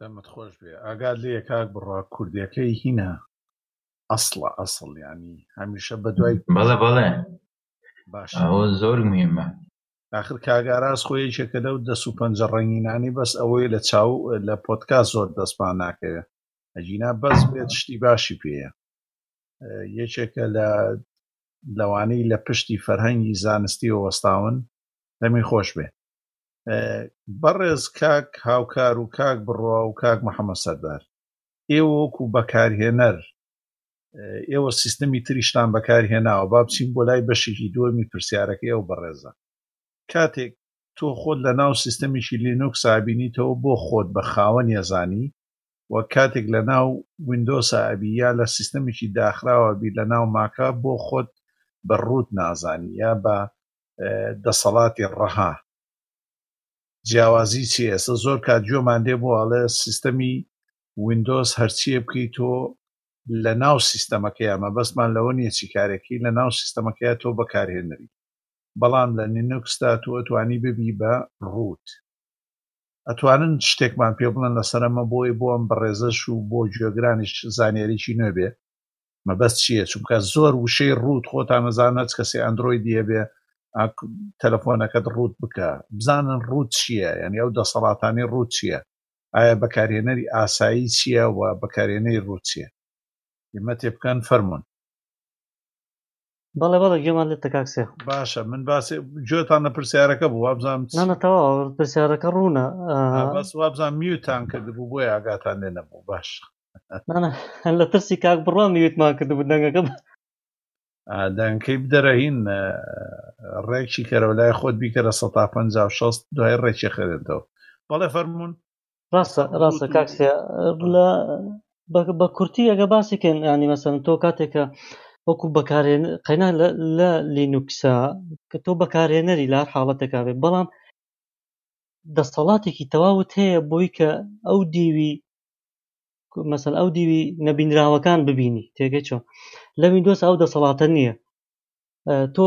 دەمت خۆش بێ ئاگات لێ کاک بڕوا کوردەکەی هینە ئەسڵە ئەسڵ یانی هەمیشە بەدوای بەڵێ بەڵێ باش ئەوە زۆر مهمە آخر کاگاراز خۆ یەکێکە لەو دەست و پەنجە ڕەنگینانی بەس ئەوەی لە چاو لە پۆتکا زۆر دەستپان ناکەوێت ئەگینا بەس بێت شتی باشی پێەیە یەکێکە لە لەوانەی لە پشتی فەرهەنگی زانستی وەستاون دەمی خۆش بێ بەڕێز کاک هاوکار و کاک بڕوا و کاک محەمەد سەردار ئێوە وەکو بەکارهێنەر ئێوە سیستەمی تریشتان بەکارهێناوە با بچین بۆ لای بەشێکی دووەمی پرسیارەکەی ئەو بەڕێزە کاتێک تۆ خۆت لە ناو سیستەمێکی لینوکس ئابینیتەوە بۆ خۆت بە خاوەن یەزانی و کاتێک لە ناو ویندۆسە ئەبی یا لە سیستەمێکی داخراوە بی لە ناو ماکە بۆ خۆت بە ڕووت نازانی یا بە دەسەڵاتی ڕەها جیاوازی چی ئێستا زۆر کات گوێمان لێ بۆ ئەڵێ سیستەمی وینندۆز هەرچیە بکەیت تۆ لە ناو سیستەمەکەی ئەمە بەسمان لەوە نیە چی کارێکی لە ناو سیستەمەکەی تۆ بەکارهێنەری بەڵام لە نینوکستا تۆ ئەتوانی ببی بە ڕوت ئەتوانن شتێکمان پێ بڵێن لەسەرمە بۆی بۆم بەڕێزەش و بۆ گوێگرانیش زانیاریی نوێبێ مەبەست چیە چونکە زۆر وشەی ڕووت خۆتان نەزان هەچ کەسی ئەندرۆیدی هەبێ تەلەفۆنەکەت ڕووت بکە بزانن ڕووت چییە یعنی ئەو دەسەڵاتانی ڕووت چییە ئایا بەکارهێنەری ئاسایی چییە و بەکارێنەی ڕووت چییە ئمە تێ بکەن فەرمونون بەڵێ بەڵێ گوێمان لێتە کاک سێخ باشە من باسی گوێتان لە پرسیارەکە بوو وابزانام نانەتەوە پرسیارەکە ڕوونە بەس وابزان میوتان کرد بوو بۆی ئاگاتان لێ نەبوو باشە لە ترسی کاک بڕوا میوتمان کردبوو دەنگەکە دەنگەکەی بدەرەهین ڕێکی کەرەوە لای خۆت بیکەرە 16 دوای ڕێکی خێنێتەوە بەڵێ فەرمونون ڕاستە ڕاستە کاکسە لە بە کورتی ئەگە باسیکەن ینی مەسەن تۆ کاتێکە وەکو بەکارێن قەینا لە لینوکسا کە تۆ بەکارێنەری لار حاڵەتەکە بێت بەڵام دەسەڵاتێکی تەواوت هەیە بۆی کە ئەو دیوی مەسەل ئەو دیوی نەبینراوەکان ببینی تێگەی چۆن لە وینندۆس ئەو دەسەڵاتە نییە تۆ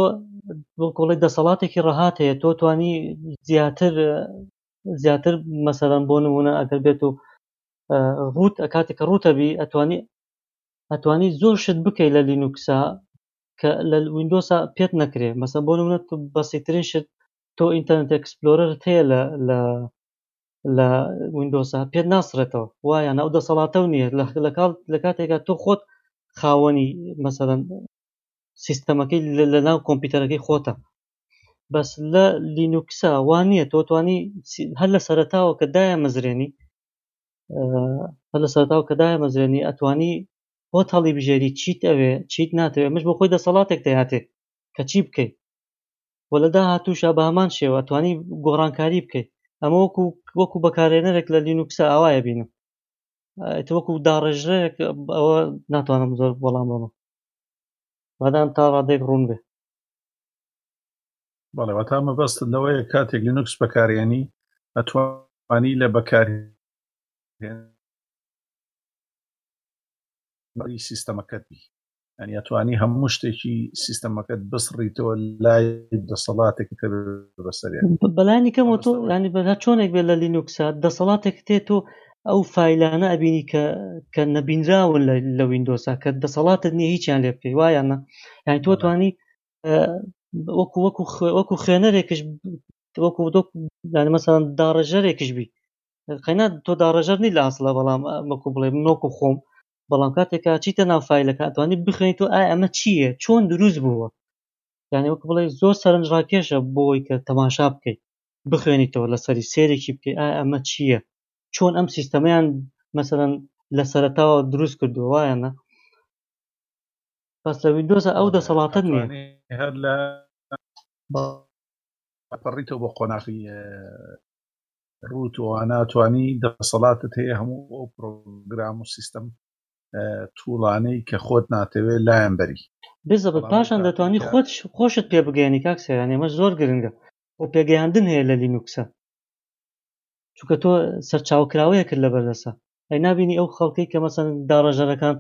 بڵکۆڵی دەسەڵاتێکی ڕەهات هەیە تۆ توانی زیاتر زیاتر مەسەرەن بۆ نمونە ئەگەر بێت و ڕوت کاتێک کە ڕوتەبی ئەتوانی ئەتوانی زۆر شت بکەیت لە لینوکسا کە لە وینندۆسا پێت نەکرێ مەسە بۆ نمونە بەسیترین شت تۆ ئینتەرنت ئەکسپلۆرەر هەیە لە لە وینندۆسە پێت ناسرێتەوە وایە ناو دەسەڵاتە و نییە لە کاتێکا تۆ خۆت خاوەنی مەسەرەن سیستەمەکەی لە ناو کۆمپیوتەرەکەی خۆتە بەس لە لینوکسا وانە تۆ توانی هەر لە سەرتاوە کە دایە مەزرێنی هەر لە سەرتاو کە دایە مەزرێنی ئەتوانی بۆ تەڵی بژێری چیت ئەوێ چیت ناتەوێ مش بۆ خۆی دەسەڵاتێک دەیاتێ کە چی بکەیت و لە داهاتووشا بە هەمان شێوە توانی گۆڕانکاری بکەیت ئەمە وەکو وەکو بەکارێنەرێک لە لینوکسە ئاوایە بینم وەکو داڕێژرێک ئەوە ناتوانم زۆر بەڵام بەمە بەدان تا ڕادێک ڕوون بێ بەڵێ وەتا مەبەست لەوەیە کاتێک لینوکس بەکارێنی ئەتوانی لە بەکار سیستەمەکەت بی ئەنی ئەتوانی هەموو شتێکی سیستەمەکەت بسڕیتەوە لای دەسەڵاتێکت بەسەرێ بەلانی کەم تۆ ینی بە چۆنێک بێت لە لینوکسا دەسەڵاتێک تێ تۆ ئەو فیلانە ئەبینی کە کە نەبینراون لە وینندۆسا کە دەسەڵاتت نیە هیچیان لێ بکەی وایانە یان تۆ توانی وەکو وەکو وەکو خوێنەرێکش وەکو دۆک ینی مەسەن داڕێژەرێکش بی قەینا تۆ داڕێژەر نی لە ئاسڵە بەڵام مەکو بڵێ نۆکو خۆم بەڵام کاتێکا چیتە ناو فیلەکە ئەتوانی بخوێنیت و ئایا ئەمە چییە چۆن دروست بووە یعنی وەک بڵێ زۆر سەرنجڕاکێشە بۆی کە تەماشا بکەیت بخوێنیتەوە لەسەری سێرێکی بکەیت ئایا ئەمە چییە چۆن ئەم سیستەمەیان مەسەرەن لە سەرتاوە دروست کردووە وایەنە بەس لە ویندۆزە ئەو دەسەڵاتت نییە هەر لە پەڕیتەوە بۆ قۆناخی ڕوت ئۆانا توانی دەسەڵاتت هەیە هەموو ئەو پرۆگرام و سیستەم تووڵانەی کە خۆت ناتەوێت لایەن بەری بزبت پاشان دەتوانی خۆت خۆشت پێ بگەێنی کاک سەیران ئێمە زۆر گرنگە خۆ پێگەیاندن هەیە لە لینوکسە چونکە تۆ سەرچاوکراوەیە کرد لە بەردەسە ئەی نبینی ئەو خەڵکەی کە مەسەن داڕێژەرەکان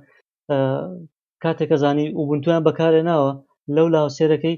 کاتێکە زانی ئوبنتویان بەکارێ ناوە لەو لاوسێرەکەی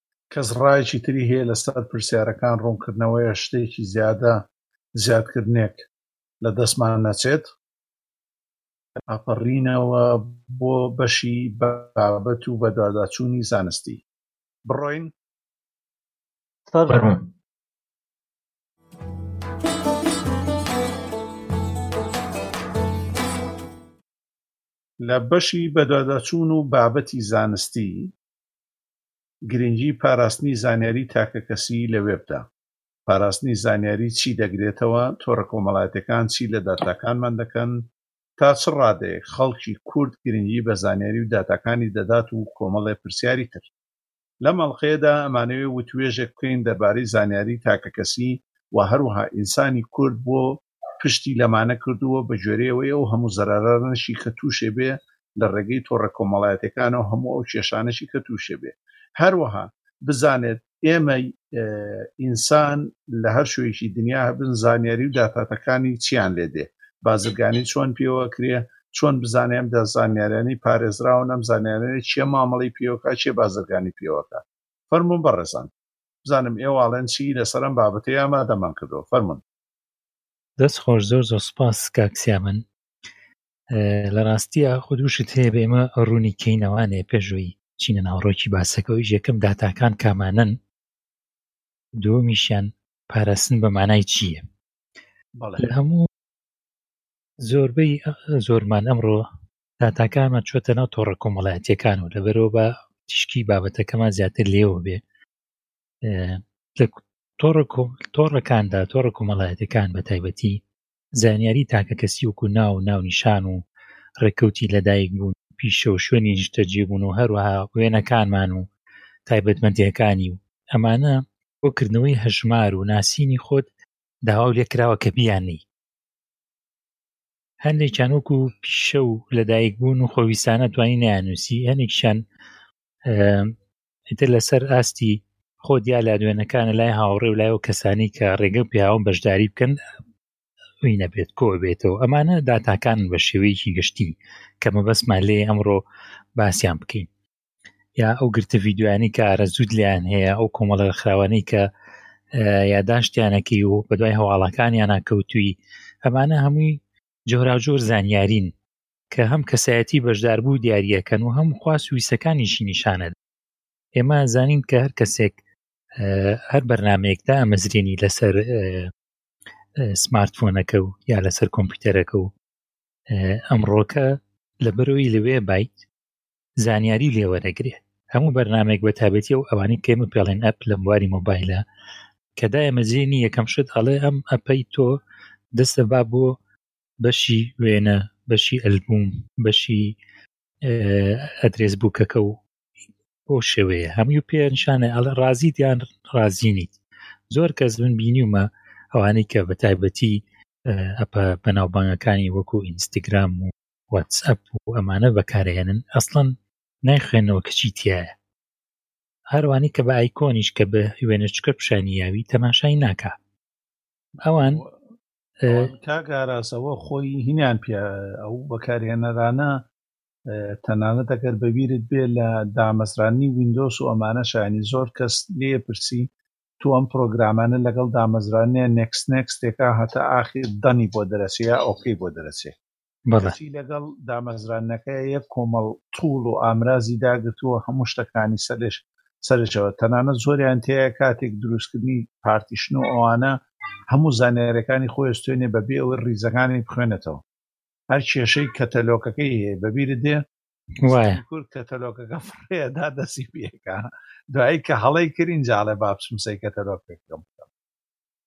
کەس ڕایەکی تری هەیە لەسەر پرسیارەکان ڕوونکردنەوەیە شتێکی زیادە زیادکردنێک لە دەستمان نەچێت ئاپەڕینەوە بۆ بەشی بابەت و بەدواداچوونی زانستی بڕۆین فەرمون لە بەشی بەدواداچوون و بابەتی زانستی گرنگی پاراستنی زانیاری تاکەکەسیی لە وێبدا، پاراستنی زانیاری چی دەگرێتەوە، تۆڕە کۆمەڵایەتییەکان چی لە داتاکانمان دەکەن، تا چ ڕادەیەک خەڵکی کورد گرنگی بە زانیاری و داتاکانی دەدات و کۆمەڵێ پرسیاری تر. لەم ئەڵقەیەدا ئەمانەوێ وتووێژێک بکەین دەربارەی زانیاری تاکەکەسی و هەروەها ئینسانی کورد بۆ پشتی لەمانە کردووە بەگوێرەی ئەوەی ئەو هەموو زەرەرانەشی کە تووشێ بێ لە ڕێگەی تۆڕە کۆمەڵایەتیەکانەوە هەموو ئەو کێشانەشی کە تووشێ بێ هەروەها بزانێت ئێمە ئینسان لە هەر شوێکی دنیا هەبن زانیاری و داتاتەکانی چیان لێ دێ بازرگانی چۆن پێوە کرێ چۆن بزانێم دە زانیاریانی پارێزراوە نەم زانیارێ چیە مامەڵی پێوەکە چێ بازرگانی پێوەکە فەرمونون بەڕێزان بزانم ئێواڵێن چی لەسەرم بابەتی ئامادەمان کردو فەرمونون دەست خۆش زۆر زۆر سپاس کاکسیا من لە ڕاستی خودوشت هەیە بە ئێمە ڕوونی کەینەوانێ پێشووی چینە ناوڕۆکی باسەکەەوەی یەکەم داتاکان کامانن دومیشیان پاراستن بە مانای چییە هەموو زۆربەی زۆرمان ئەمڕۆ داتاکانمان چۆتە ناو تۆڕە کۆمەڵایەتەکان و لەبەرەوە بە تیشکی بابەتەکەمان زیاتر لێوە بێ تۆڕەکاندا تۆڕە کۆمەڵایەتەکان بە تایبەتی زانیاری تاکە کەسی وکو ناو و ناونیشان و ڕێککەوتی لەدایک بوون پیشە و شوێنی نیشتەجێ بوون و هەروەها وێنەکانمان و تایبەتمەندیەکانی و ئەمانە بۆ کردنەوەی هەژمار و ناسینی خۆت داوا لێ کراوە کە بیانەی هەندێکیان وەکو پیشە و لەدایک بوون و خۆویستانە توانی نیانوسی هەنێکیان ئیتر لەسەر ئاستی خۆت یا لادوێنەکانە لای هاوڕێ و لای و کەسانی کە ڕێگە پیاوم بەشداری بکەن ئەوی نەبێت کۆ بێتەوە ئەمانە داتاکان بە شێوەیەکی گشتی کە مەبەستمان لێ ئەمڕۆ باسییان بکەین یا ئەو گرتە یددیوانی کە ئارەزود لیان هەیە ئەو کۆمەڵە خراوانەی کە یاداشتیانەکەی و بەدوای هەواڵەکانیان ناکەوتوی ئەمانە هەمووی جۆراجۆر زانیارین کە هەم کەسایەتی بەشداربوو دیارییەکەن و هەم خواست ویستەکانیشی نیشانەت ئێمە زانین کە هەر کەسێک هەر بەرنمەیەکدا ئەمەزرێنی لەسەر سمارتفۆنەکە و یا لەسەر کۆمپیوتەرەکە و ئەمڕۆکە لە بەرەوەی لەوێ بایت زانیاری لێوەرەگرێ هەموو بەرنمێک بە تابەتی و ئەوانی کەمە پێڵێن ئەپ لە بواری مۆبایلە کەدایە مەزیێنی یەکەم شت ئەڵێ ئەم ئەپەی تۆ دەستە با بۆ بەشی وێنە بەشی ئەلبوم بەشی ئەدرێس بووکەکە و بۆ شێوەیە هەموو پێنشانە ئەڵ ڕازی دیان ڕازینیت زۆر کەس من بینیومە ئەوانەی کە بە تایبەتی ئەپە بەناوبانگەکانی وەکو ئینستاگرام و واتسئپ و ئەمانە بەکارهێنن ئەسڵەن نایخوێنەوە کەچی تایە هەروانی کە بە ئایکۆنیش کە بە وێنەچکە پیشانیاوی تەماشای ناکە ئەوان کاک ئاراس ئەوە خۆی هینیان پێ ئەو بەکارهێنەرانە تەنانەت ئەگەر بەبیرت بێ لە دامەزرانی وینندۆس و ئەمانە شانی زۆر کەس لێ پرسی تو ئەم پرۆگرامانە لەگەڵ دامەزرانیان نێکس نێکس تێکا هەتا ئاخیر دەنی بۆ دەرەچەیە ئۆکەی بۆ دەرەچێ کەچی لەگەڵ دامەزراندنەکەیا یەک کۆمەڵ تووڵ و ئامرازی داگرتووە هەموو شتەکانی سەرش سەرشەوە تەنانەت زۆریان تێیە کاتێک دروستکردنی پارتیشن و ئەوانە هەموو زانیارەکانی خۆی ئەستێنێ بەبێ ئەوەی ڕیزەکانی بخوێنێتەوە هەر کێشەی کەتەلۆکەکەی هەیە بەبیرت دێ وایە کورد کەتەلۆکەکە فڕێدا دەسی پێکا دوایی کە هەڵەی کرد ئینجاڵێ با بچم سەی کەتەلۆکەکەم بکەم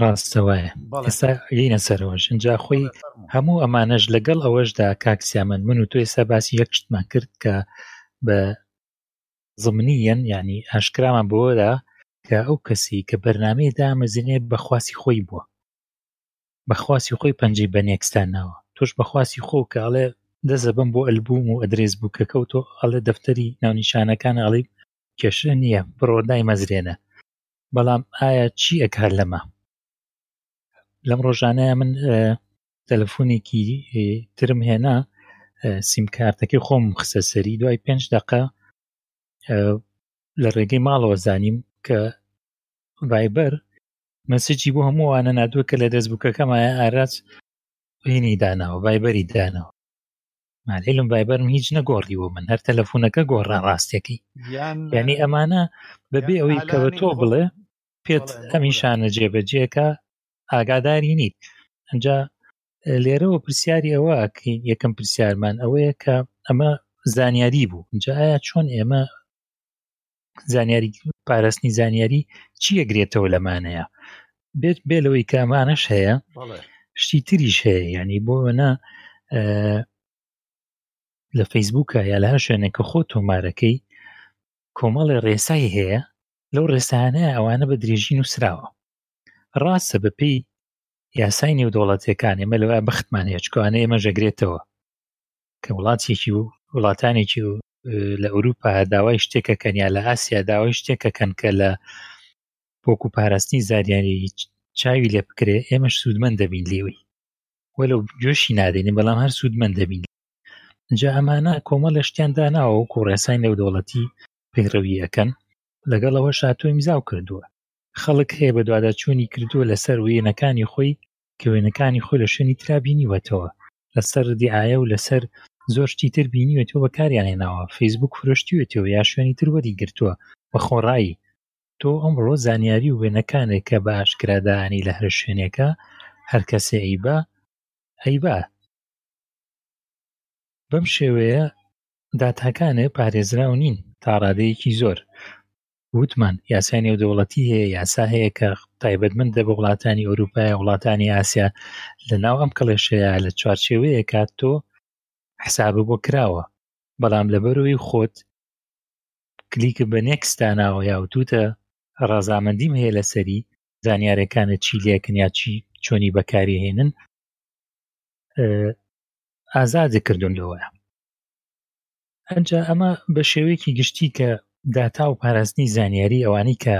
ڕاستە وایە ئێستا گەینە سەرەوەش اینجا خۆی هەموو ئەمانەش لەگەڵ ئەوەشدا کاکسیامەن من و تۆ ئێستا باسی یەک شتمان کرد کە بە زمنی یەن ینی ئاشکرامان بۆدا کە ئەو کەسی کە بەرنمەی دامەزینێ بەخواسی خۆی بووە بەخواسی خۆی پەنجەی بە نێکستان ناوە تۆش بەخواسی خۆ کە ئەڵێ دەزەبم بۆ ئەلبوم و ئەدرێس بووکەکە و تۆ ئەڵێ دەفتەری ناونیشانەکان ئەڵی کێشە نییە بڕۆدای مەزرێنە بەڵام ئایا چی ئەکار لەمە لەم ڕۆژانەیە من تەلەفۆنێکی ترم هێنا سیمکارتەکەی خۆم خسە سەری دوای پێنج دقە لە ڕێگەی ماڵەوە زانیم کە ڤایبەر مەسجی بۆ هەمووانە نادووە کە لە دەستبووکەکەمایە ئاراز هینی داناوە ڤایبەری داناوە مالم ڤایبەرم هیچ نەگۆڕیوە من هەر تەلەفۆنەکە گۆڕا ڕاستەکەی یعنی ئەمانە بەبێ ئەوەی کە بە تۆ بڵێ پێت ئەمی شانە جێبەجێکە ئاگاداری نیت ئەجا لێرەوە پرسیاری ئەوە یەکەم پرسیارمان ئەوەیە کە ئەمە زانیاری بوو جایا چۆن ئێمە زانیاری پاراستنی زانیاری چی ئەگرێتەوە لەمانەیە بێت بێ لەوەی کامانش هەیە شتی تریش هەیە ینی بۆ وەنا لە فەیسبووکە یا لە هەر شوێنێکە خۆ تۆمارەکەی کۆمەڵی ڕێسای هەیە لەو ڕێسانە ئەوانە بە درێژی نووسراوە ڕاستە بەپی یاسای نێودوڵەتەکان ئێمە لەوە بەختمان هێچکوانە ئێمە ژەگرێتەوە کە وڵاتێکی و وڵاتانێکی و لە ئەوروپا داوای شتێکەکەن یا لە ئاسیا داوای شتێکەکەن کە لە پۆکو پاراستنی زاریانی چاوی لێ بکرێ ئێمەش سوودمەند دەبین لێوی وەلو جۆشی نادەین بەڵام هەر سوودمەند دەبین جا ئەمانە کۆمە لە شتیان داناوە و کۆڕێسای نێودەوڵەتی پەیڕەوی ئەەکەن لەگەڵ ئەوە شاتۆی میزاو کردووە خەڵک هەیە بە دواداچوونی کردووە لەسەر وێنەکانی خۆی کە وێنەکانی خۆی لە شوێنی ترا بینیوەتەوە لەسەر دیعاە و لەسەر زۆر شتی تر بینیوێتەوە بەکاریان هێناوە فەیسبوک فرۆشتیوێتەوە یا شوێنی تر وەری گرتووە بە خۆڕایی تۆ ئەمڕۆ زانیاری و وێنەکانێک کە بە ئاشکرادانی لە هەر شوێنێکە هەر کەسێ ئەیبا ئەیبا بەم شێوەیە داتاکانێ پارێزراو نین تا ڕادەیەکی زۆر وتمان یاسای نێودەوڵەتی هەیە یاسا هەیە کە تایبەتمەند دە بە وڵاتانی ئۆروپای وڵاتانی ئاسیا لە ناو ئەم کڵێشەیە لە چوارچێوەیە کات تۆ حساب بۆ کراوە بەڵام لە بەروی خۆت کلیکە بە نێکستاناوە یا وتوتە ڕازامەندیم هەیە لەسەری زانیارەکانە چی لەکن یا چی چۆنی بەکاری هێنن ئازادە کردوون لەوەیە ئەجا ئەمە بە شێوەیەکی گشتی کە داتا و پاراستنی زانیاری ئەوانی کە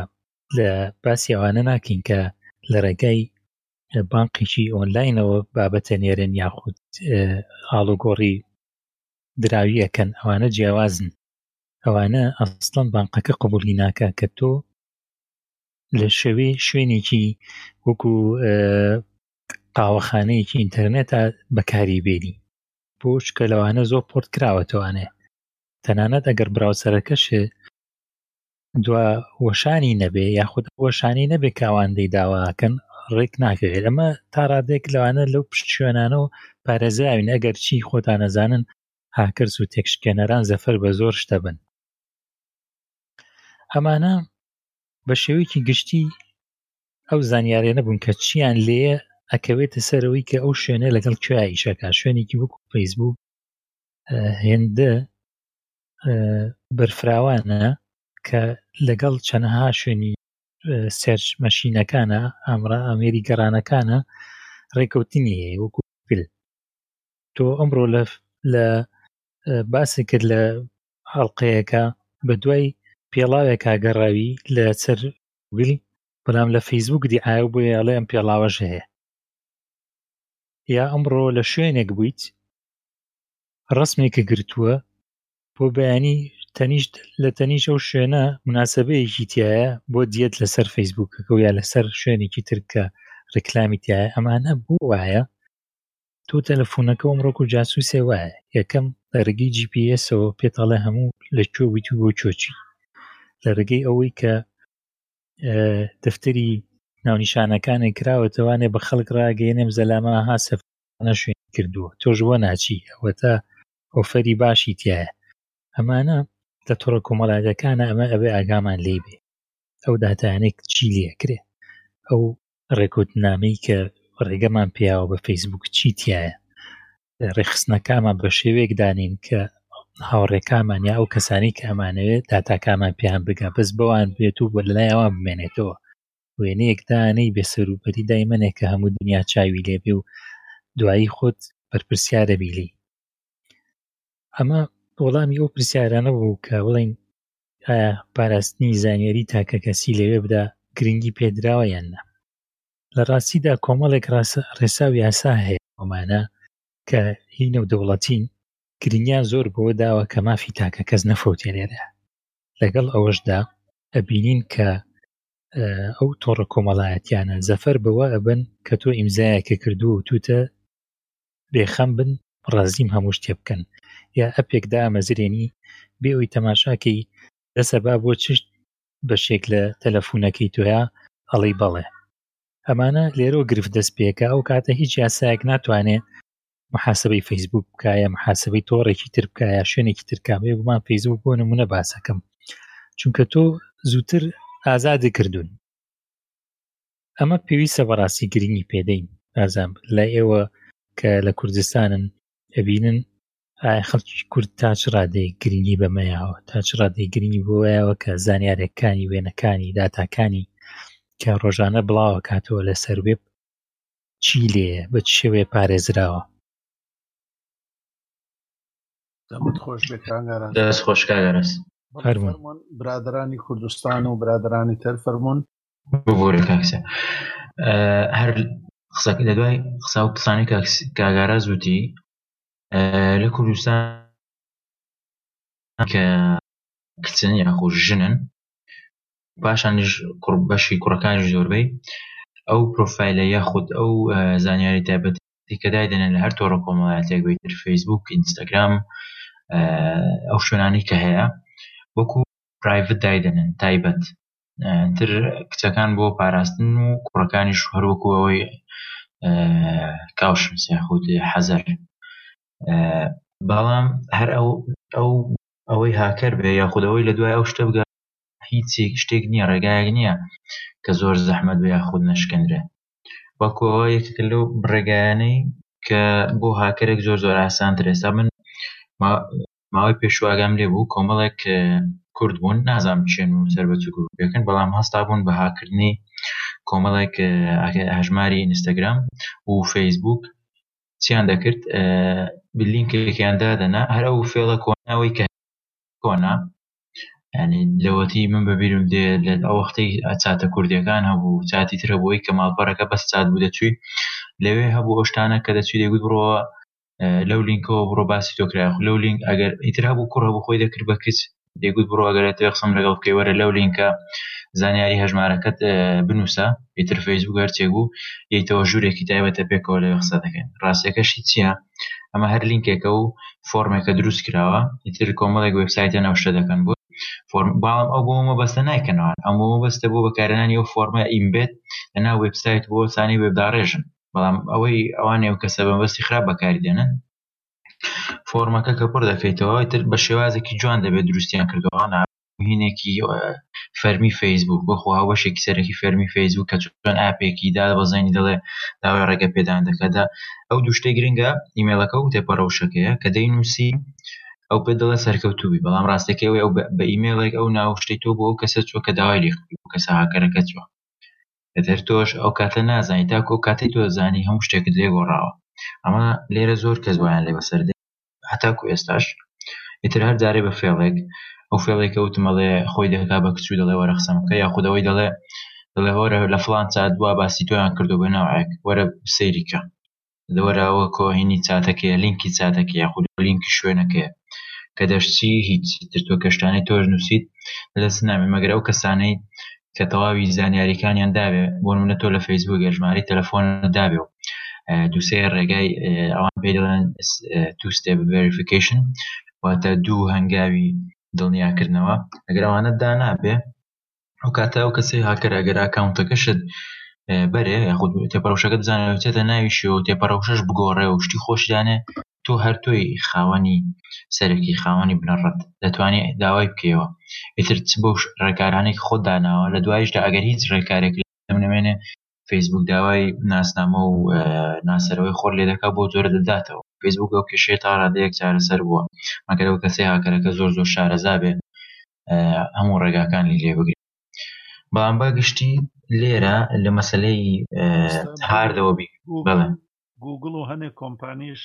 لە باسی ئەوانە ناکەین کە لە ڕێگای بانقێکی ئۆنلاینەوە بابەتە نێرن یاخود ئاڵوگۆڕی دراوی ئەەکەن ئەوانە جیاوازن ئەوانە ئەستان بانقەکە قوبولی ناکە کە تۆ لە شەوێ شوێنێکی وەکو قاوەخانەیەکی ئینتەرنێتە بەکاری بێنی بۆچکە لەوانە زۆر پۆرت کراوەتەوانێ تەنانەت ئەگەر براوسەرەکەشێ دوا وەشانی نەبێ یاخود وەشانی نەبێ کاواندەی داواکەن ڕێک ناکەوێت ئەمە تا ڕادێک لەوانە لەو پشت شوێنانە و پارێزراوین ئەگەر چی خۆتانەزانن هاکرس و تێکشکێنەران زەفەر بە زۆر شتە بن ئەمانە بە شێوەیەکی گشتی ئەو زانیارێ نەبوون کە چیان لێ ئەکەوێتە سەرەوەی کە ئەو شوێنە لەگەڵ کوێیشەکە شوێنێکی وەکو فەیسبوو هێندە بەرفراوانە کە لەگەڵ چەنەها شوێنی سێرچ مەشینەکانە ئامرا ئامێری گەڕانەکانە ڕێکەوتنی هەیە وەکو گل تۆ ئەمڕۆ لە لە باسی کرد لە هەڵلقەیەەکە بە دوای پێڵاوێکا گەڕاوی لە سەر گویل بەڵام لە فەیسبووک دیعاە بۆ یاڵێ ئەم پێڵاوەش هەیە یا ئەمڕۆ لە شوێنێک بوویت ڕسمێکی گرتووە بۆ بەیانی تەنیشت لە تەنیش ئەو شوێنە مناسبەیەکی تایە بۆ دیەت لەسەر فەیسبووکەکە یا لەسەر شوێنێکی ترکە ڕێکلامی تایە ئەمانە بۆ وایە تۆ تەلەفۆنەکە ئەمڕۆ و جاسوسێ وایە یەکەم لە ڕێگەی جیPSەوە پێتاڵە هەموو لە کوێ ویت و بۆ چۆچی لە ڕێگەی ئەوەی کە دەفتەری ناونیشانەکانی کراوەتەوانێ بە خەڵک ڕاگەێنێم زەلاما ها سەفانە شوێن کردووە تۆش بۆ ناچی ئەوە تا ئۆفەری باشی تایە ئەمانە لە تۆڕە کۆمەڵایەتەکانە ئەمە ئەبێ ئاگامان لی بێ ئەو داتانێک چی لەکرێ ئەو ڕێکوتنامەی کە ڕێگەمان پیاوە بە فەیسبوک چی تایە ڕێخستنەکانمان بە شێوەیەک دانین کە هاوڕێکانمان یا ئەو کەسانی کە ئەمانەوێت داتاکانمان پێیان بگا بەس بەوان بێت و بە لای ئەوان بمێنێتەوە وێنەیەکدانەی بێسەروپەری دایمەنێک کە هەموو دنیا چاوی لێبێ و دوایی خۆت بەرپرسیارە بیلی ئەمە وەڵامی ئەو پرسیارانە بوو کە بڵین ئایا پاراستنی زانیاری تاکەکەسی لەوێ بدا گرنگی پێدراوە یان نا لە ڕاستیدا کۆمەڵێک ڕێسا و یاسا هەیە ئەمانە کە هی نەودەوڵەتین گرنگیان زۆر بەوە داوە کە مافی تاکە کەس نەفەوتێ لێرە لەگەڵ ئەوەشدا ئەبینین کە ئەو تۆڕە کۆمەڵایەتیانە زەفەر بەوە ئەبن کە تۆ ئیمزایەکە کردو و توتە بێخەم بن ڕازیم هەموو شتێ بکەن یا ئەپێک دامەزرێنی بێ ئەوی تەماشاکەی دەسە با بۆ چشت بەشێک لە تەلەفونەکەی تۆیا ئەڵی بەڵێ ئەمانە لێرۆ گرفت دەست پێکە ئەو کاتە هیچ یاسایەک ناتوانێت محاسبەی فەیسبوک بکایە محاسبەی تۆڕێکی تر بکایە شوێنێکی ترکامێ بمان فەیسبوک بۆ نمونە باسەکەم چونکە تۆ زووتر ئازادی کردوون ئەمە پێویستە بەڕاستی گرنگی پێدەین ئازان لای ئێوە کە لە کوردستانن ئەبینن خەڵکی کورد تا چ ڕادەی گرنگی بەمەیەوە تا چ ڕادەی گرنگی بۆیەوە کە زانیارەکانی وێنەکانی داتاکانی کە ڕۆژانە بڵاوە کاتەوە لە سەر وێب چی لێ بە شێوێ پارێزراوە خۆش دەست خۆشکارەس برادرانی کوردستان و برادرانی تەر فەرمونون ببورە کاکسە هەر قسەکە لە دوای قسا و قسانی کاگارا زووتی لە کوردستان کە کچن یاخۆ ژنن باشانش بەشی کوڕەکانی زۆربەی ئەو پرۆفایلە یاخود ئەو زانیاری تایبەت کە دایدەنێن لە هەر تۆڕە کۆمەڵاتێک بێت فەیسبوک ئینستاگرام ئەو شوێنانی کە هەیە وەکو پرایڤت دایدەنێن تایبەت تر کچەکان بۆ پاراستن و کوڕەکانیش هەروەکو ئەوەی کاوشم سیاخوت حەزەر بەڵام هەر ئەو ئەو ئەوەی هاکەر بێ یاخودەوەی لە دوای ئەو شتە بگە هیچێک شتێک نییە ڕێگایەک نییە کە زۆر زەحمەت بە یاخود نشکێنرێ وەکەوە یەکێکە لەو ڕێگایانەی کە بۆ هاکەرێک زۆر زۆر ئاسانتر ئێستا من ماوەی پێشوئاگام لێ بوو کۆمەڵێک کورد بوون نازانم چێن و سەر بە چ گروپێکن بەڵام هەستا بوون بە هاکردنی کۆمەڵێک هەژماری ئینستاگرام و فەیسبوک چیان دەکرد بلینکێکیان دادەنا هەر ئەو فێڵە کۆناوەی کە کۆنا ینی لەوەتی من بەبیرم دێ لە ئەو وەختەی چاتە کوردەکان هەبوو چاتی ترە بۆی کە ماڵپەڕەکە بەس چات بوو دەچووی لەوێ هەبوو ئەوشتانە کە دەچوی دەگوت بڕەوە لەو لینکەوە بڕۆ باسی تۆ کرا لەو لینک ئەگەر ئیتر هەبوو کوڕ هەبوو خۆی دەکرد بە کچ دەگوت بڕۆ ئەگەر تێ قسم لەگەڵ بکەی وەرە لەو لینکە زانیاری هەژمارەکەت بنووسە ئیتر فەیسبوو هەرچێک بوو یتەوە ژوورێکی تایبەتە پێکەوە لەوێ قسە دەکەین ڕاستەکەشی چییە ئەمە هەر لینکێکە و فۆرمێکە دروست کراوە ئیتر کۆمەڵێک وبسایتە نەوشتە دەکەن بۆ فۆرم بەڵام ئەو بۆ مەبەستە نایکەنەوە ئەمە مەبەستە بۆ بەکارێنانی ئەو فۆرمە ئیمبێت لەنا وبسایت بۆ سانی وێبداڕێژن بەڵام ئەوەی ئەوانەی ئەو کەسە بەمەبەستی خراپ بەکاری دەنن فۆرمەکە کە پڕ دەکەیتەوە تر بە شێوازێکی جوان دەبێت دروستیان کردووە هینێکی فەرمی فەیسبوک بۆخۆ هاوبەشێکی سەرەکی فەرمی فەیسبوک کە چۆن ئاپێکی دا بەزەنی دەڵێ داوای ڕێگە پێدان دەکەدا ئەو دوشتە گرنگە ئیمێلەکە و تێپەڕەوشەکەیە کە دەینوسی ئەو پێ دەڵێ سەرکەوتوبی بەڵام ڕاستەکەی ئەو بە ئیمێڵێک ئەو ناوشتەی تۆ بۆ ئەو کەسە چوە کە داوای لێ کەسە هاکەرەکە چوە ئیتر تۆش ئەو کاتە نازانی تاکو ئەو کاتەی تۆ زانی هەموو شتێکت لێ گۆڕاوە ئەمە لێرە زۆر کەس وایان لێ بەسەر دێ هەتاکو ئێستاش ئیتر هەر جارێ بە فێڵێک ئەو فێڵێک کە وتم ئەڵێ خۆی دەکا بە کچ و دەڵێ وەرە قسەم بکە یاخود ئەوەی دەڵێ دەڵێ وەرە لە فڵان سات وا باسی تۆیان کردووە بە نەوعێک وەرە سەیری کە لۆراوە کۆهینی چاتەکەیە لینکی چاتەکە یاخود لینکی شوێنەکەیە کە دەشچی هیچ تر تۆ کەشتانەی تۆش نووسیت لەدەست نامێ مەگەر ئەو کەسانەی کە تەواوی زانیاریەکانیان داوێ بۆ منە تۆ لە فەیسبوک گەژماری تەلەفۆن داوێ و دووسێ ڕێگای ئەوان پێ دەڵێن توستێ ڤریفیکیشن واتە دوو هەنگاوی دڵنیاکردنەوە ئەگەر ئەوانە دانابێ ئەو کاتە ئەو کەسەی هاکەر ئەگەر ئاکاونتەکەشت بەرێ یاخود تێپەڕەوشەکە بزانێت چێتە ناویشی و تێپەڕەوشەش بگۆڕێ و شتی خۆشدانێ تۆ هەر تۆی خاوەنی سەرەکی خاوەنی بنەڕەت دەتوانێت داوای بکەیەوە ئیتر چ بەو ڕێکارانێک خۆ داناوە لە دوایشدا ئەگەر هیچ ڕێکارێک نمێنێ فەیسبوک داوای ناسنامە و ناسەرەوەی خۆر لێ دەکات بۆ جۆرە دەداتەوە فەیسبوک ئەو کێشەیە تا ڕادەیەک چارەسەر بووە مەگەر ئەو کەسەی هاکەرەکە زۆر زۆر شارەزا بێت هەموو ڕێگاکانی لێ بگرێت بەڵام بە گشتی لێرە لە مەسلەی هاردەوە بڵێن گوگل و هەنێک کۆمپانیش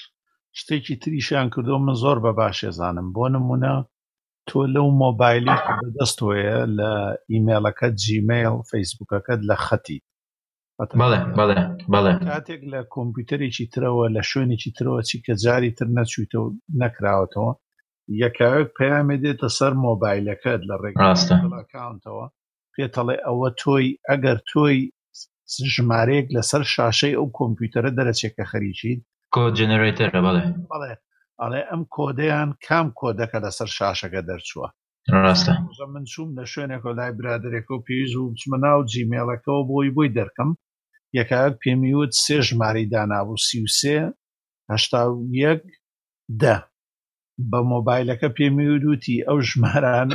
شتێکی تریشیان کردو من زۆر بە باشێزانم بۆ نمونە تۆ لەو مۆبایلی بەدەست وەیە لە ئیمێلەکە جیمەیل فەیسبوکەکەت لە خەتی کاتێک لە کۆمپیوتەرێکی ترەوە لە شوێنێکی ترەوە چی کە جاری تر نەچویتەوە نەکراوەتەوە یەکاوێک پەیامێ دێتە سەر مۆبایلەکەت لە ڕێگەی ڕاستە گوگڵ ئەکاونتەوە پێت ئەڵێ ئەوە تۆی ئەگەر تۆی ژمارەیەک لەسەر شاشەی ئەو کۆمپیوتەرە دەرەچێت کە خەریکیت کۆد جنریتەرە بەڵێ بەڵێ ئەڵێ ئەم کۆدەیان کام کۆدەکە لەسەر شاشەکە دەرچووە ڕاستە ڕۆژە من چووم لە شوێنێک و لای برادێک و پێویست بوو بچمە ناو جیمێڵەکەەوە بۆی بۆی دەرکەم یەکایەک پێمی وت سێ ژمارەی دانابوو سی و سێ هەشتا و یەک دە بە مۆبایلەکە پێمی وروتی ئەو ژماران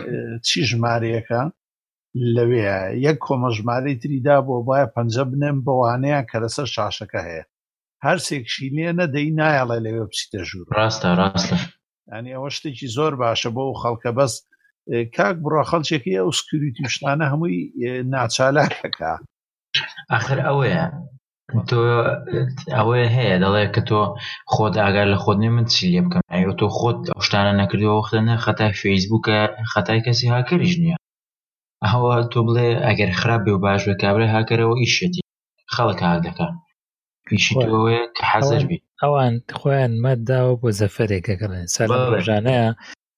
چی ژمارەیەەکە لەوێ یەک کۆمە ژمارەی تریدا بۆ باە پەنجە بنێم بەوانەیە کە لەسەر شاشەکە هەیە هەرسێکشی لێ نەدەی نایەڵێ لەوێ بچیتە ژوور ڕاستە ڕاستە ئەنی ئەوە شتێکی زۆر باشە بۆ ئەو خەڵکە بەس کاک بڕە خەڵچێکی ئەو سکریتی شتانە هەمووی ناچالاکەکە ئاخر ئەوەیە تۆ ئەوەیە هەیە دەڵێ کە تۆ خۆت ئاگار لە خۆت نێ من چی لێ بکەم ئەو تۆ خۆت ئەو شتانە نەکردەوە وەختە نە خەتای فەیسبووکە خەتای کەسی هاکەریش نییە ئەوە تۆ بڵێ ئەگەر خراپ بێ و باش بە کابرای هاکەرەوە ئیشێتی خەڵک هاک دەکە پیشی تۆەیە کە حەزر بی ئەوان خۆیان ماداوە بۆ زەفەرێک دەگەڵێن سەر ڕژانەیە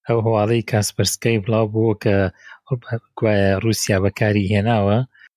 ئەو هەواڵی کاسپەرسکەی بڵاو بووە کە گوایە رووسیا بەکاری هێناوە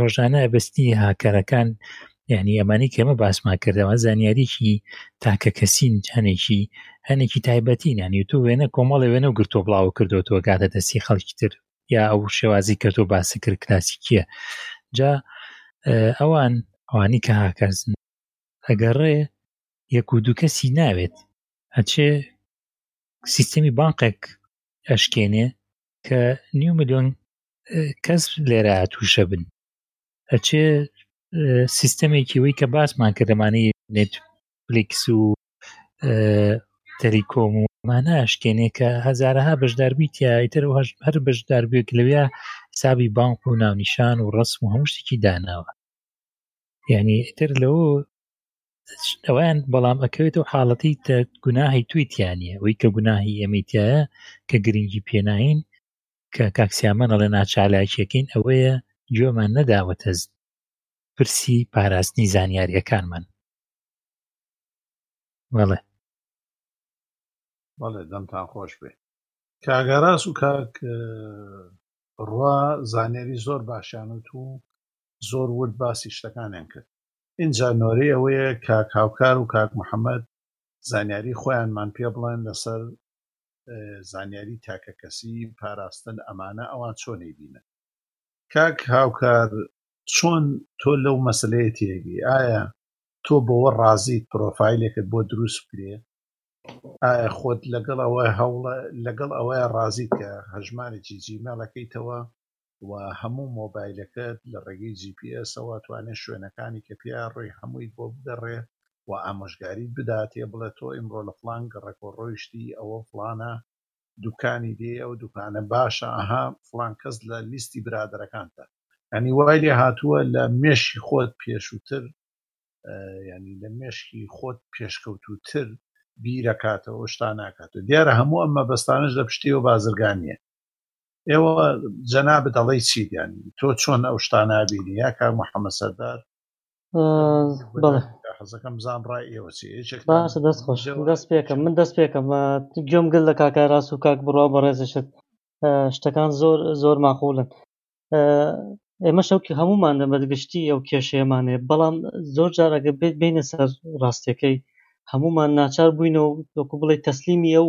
ڕۆژانە ئەبستی هاکەرەکان یعنی ئەمانی کەمە باسمان کردەوە زانیاریکی تاکە کەسین هەنێکی هەنێکی تایبەتی نانی تۆ وێنە کۆمەڵی وێنە و گرتۆ بڵاو کردو تۆ گاتە دەستی خەڵکی تر یا ئەو شێوازی کە تۆ باسی کرد کلاسیکیە جا ئەوان ئەوانی کە هاکەزن ئەگەڕێ یەک و دوو کەسی ناوێت ئەچێ سیستەمی بانقێک ئەشکێنێ کە نیو میلیۆن کەس لێرە تووشە بن ئەچێ سیستەمێکی وی کە باسمان کە دەمانی نێتفلیکس و تەریکۆم و مانە ئەشکێنێ کە هەزارەها بەشداربیت یاتر و هەر بەشداربێک لەوێ حسابی بانق و ناونیشان و ڕسم و هەموو شتێکی داناوە یعنی ئیتر لەوە ئەویان بەڵام ئەکەوێت و حاڵەتی گوناهی تویتیانە وی کە گوناهی ئەمیتایە کە گرنگی پێناین کە کاک سیامە دەڵێ ناچالاکیەکەین ئەوەیە گوێمان نەداوەتە پرسی پاراستنی زانیاریەکانمان بەڵێ بەڵێ دەمتان خۆش بێ کاگەڕاز و کاک ڕوا زانیاری زۆر باشیانوت و زۆر ورد باسی شتەکانیان کرد اینجا نۆرەی ئەوەیە کاک هاوکار و کاک محەممەد زانیاری خۆیانمان پێ بڵێن لەسەر زانیاری تاکەکەسی پاراستن ئەمانە ئەوان چۆنی بینن کاک هاوکار چۆن تۆ لەو مەسلەیە تێگەی ئایا تۆ بەوە ڕازیت پرۆفایلێکت بۆ دروست بکرێ ئایا خۆت لەگەڵ ئەوە هەوڵە لەگەڵ ئەوەیە ڕازیت کە هەژمارێکی جیمێڵەکەیتەوە و هەموو مۆبایلەکەت لە ڕێگەی جی پی ئێسەوە توانێ شوێنەکانی کە پێیا ڕۆی هەموویت بۆ بگەڕێ و ئامۆژگاریت بداتێ بڵێ تۆ ئیمڕۆ لە فڵان گەڕەکۆ ڕۆیشتی ئەوە فڵانە دوکانی دێی ئەو دوکانە باشە ئەها فڵان کەس لە لیستی برادەرەکانتە یانی وای لێ هاتووە لە مێشکی خۆت پێشووتر یانی لە مێشکی خۆت پێشکەوتووتر بیرەکاتەوە ئەو شتانە ئەکاتەوە دیارە هەموو ئەم مەبەستانەش لە پشتیەوە بازرگانیە ئێوە جەناب دەڵی چی دیانی تۆ چۆن ئەو شتانابینی یا کار محەممە سەردار حەزەکەم بزان ڕای ئێوە باشە دەست خۆش دەست پێکەم من دەست پێکەم گوێم گل لە کاکە ڕاست و کاک بڕوا بەڕێزشت شتەکان زۆر زۆر ماقولن ئێمە شەوکی هەمومان لە بەدگشتی ئەو کێشەیەمانێ بەڵام زۆر جارەگە بێت بینە سەر ڕاستەکەی هەمومان ناچار بووینەوە وەکو بڵێ تەسلیمی ئەو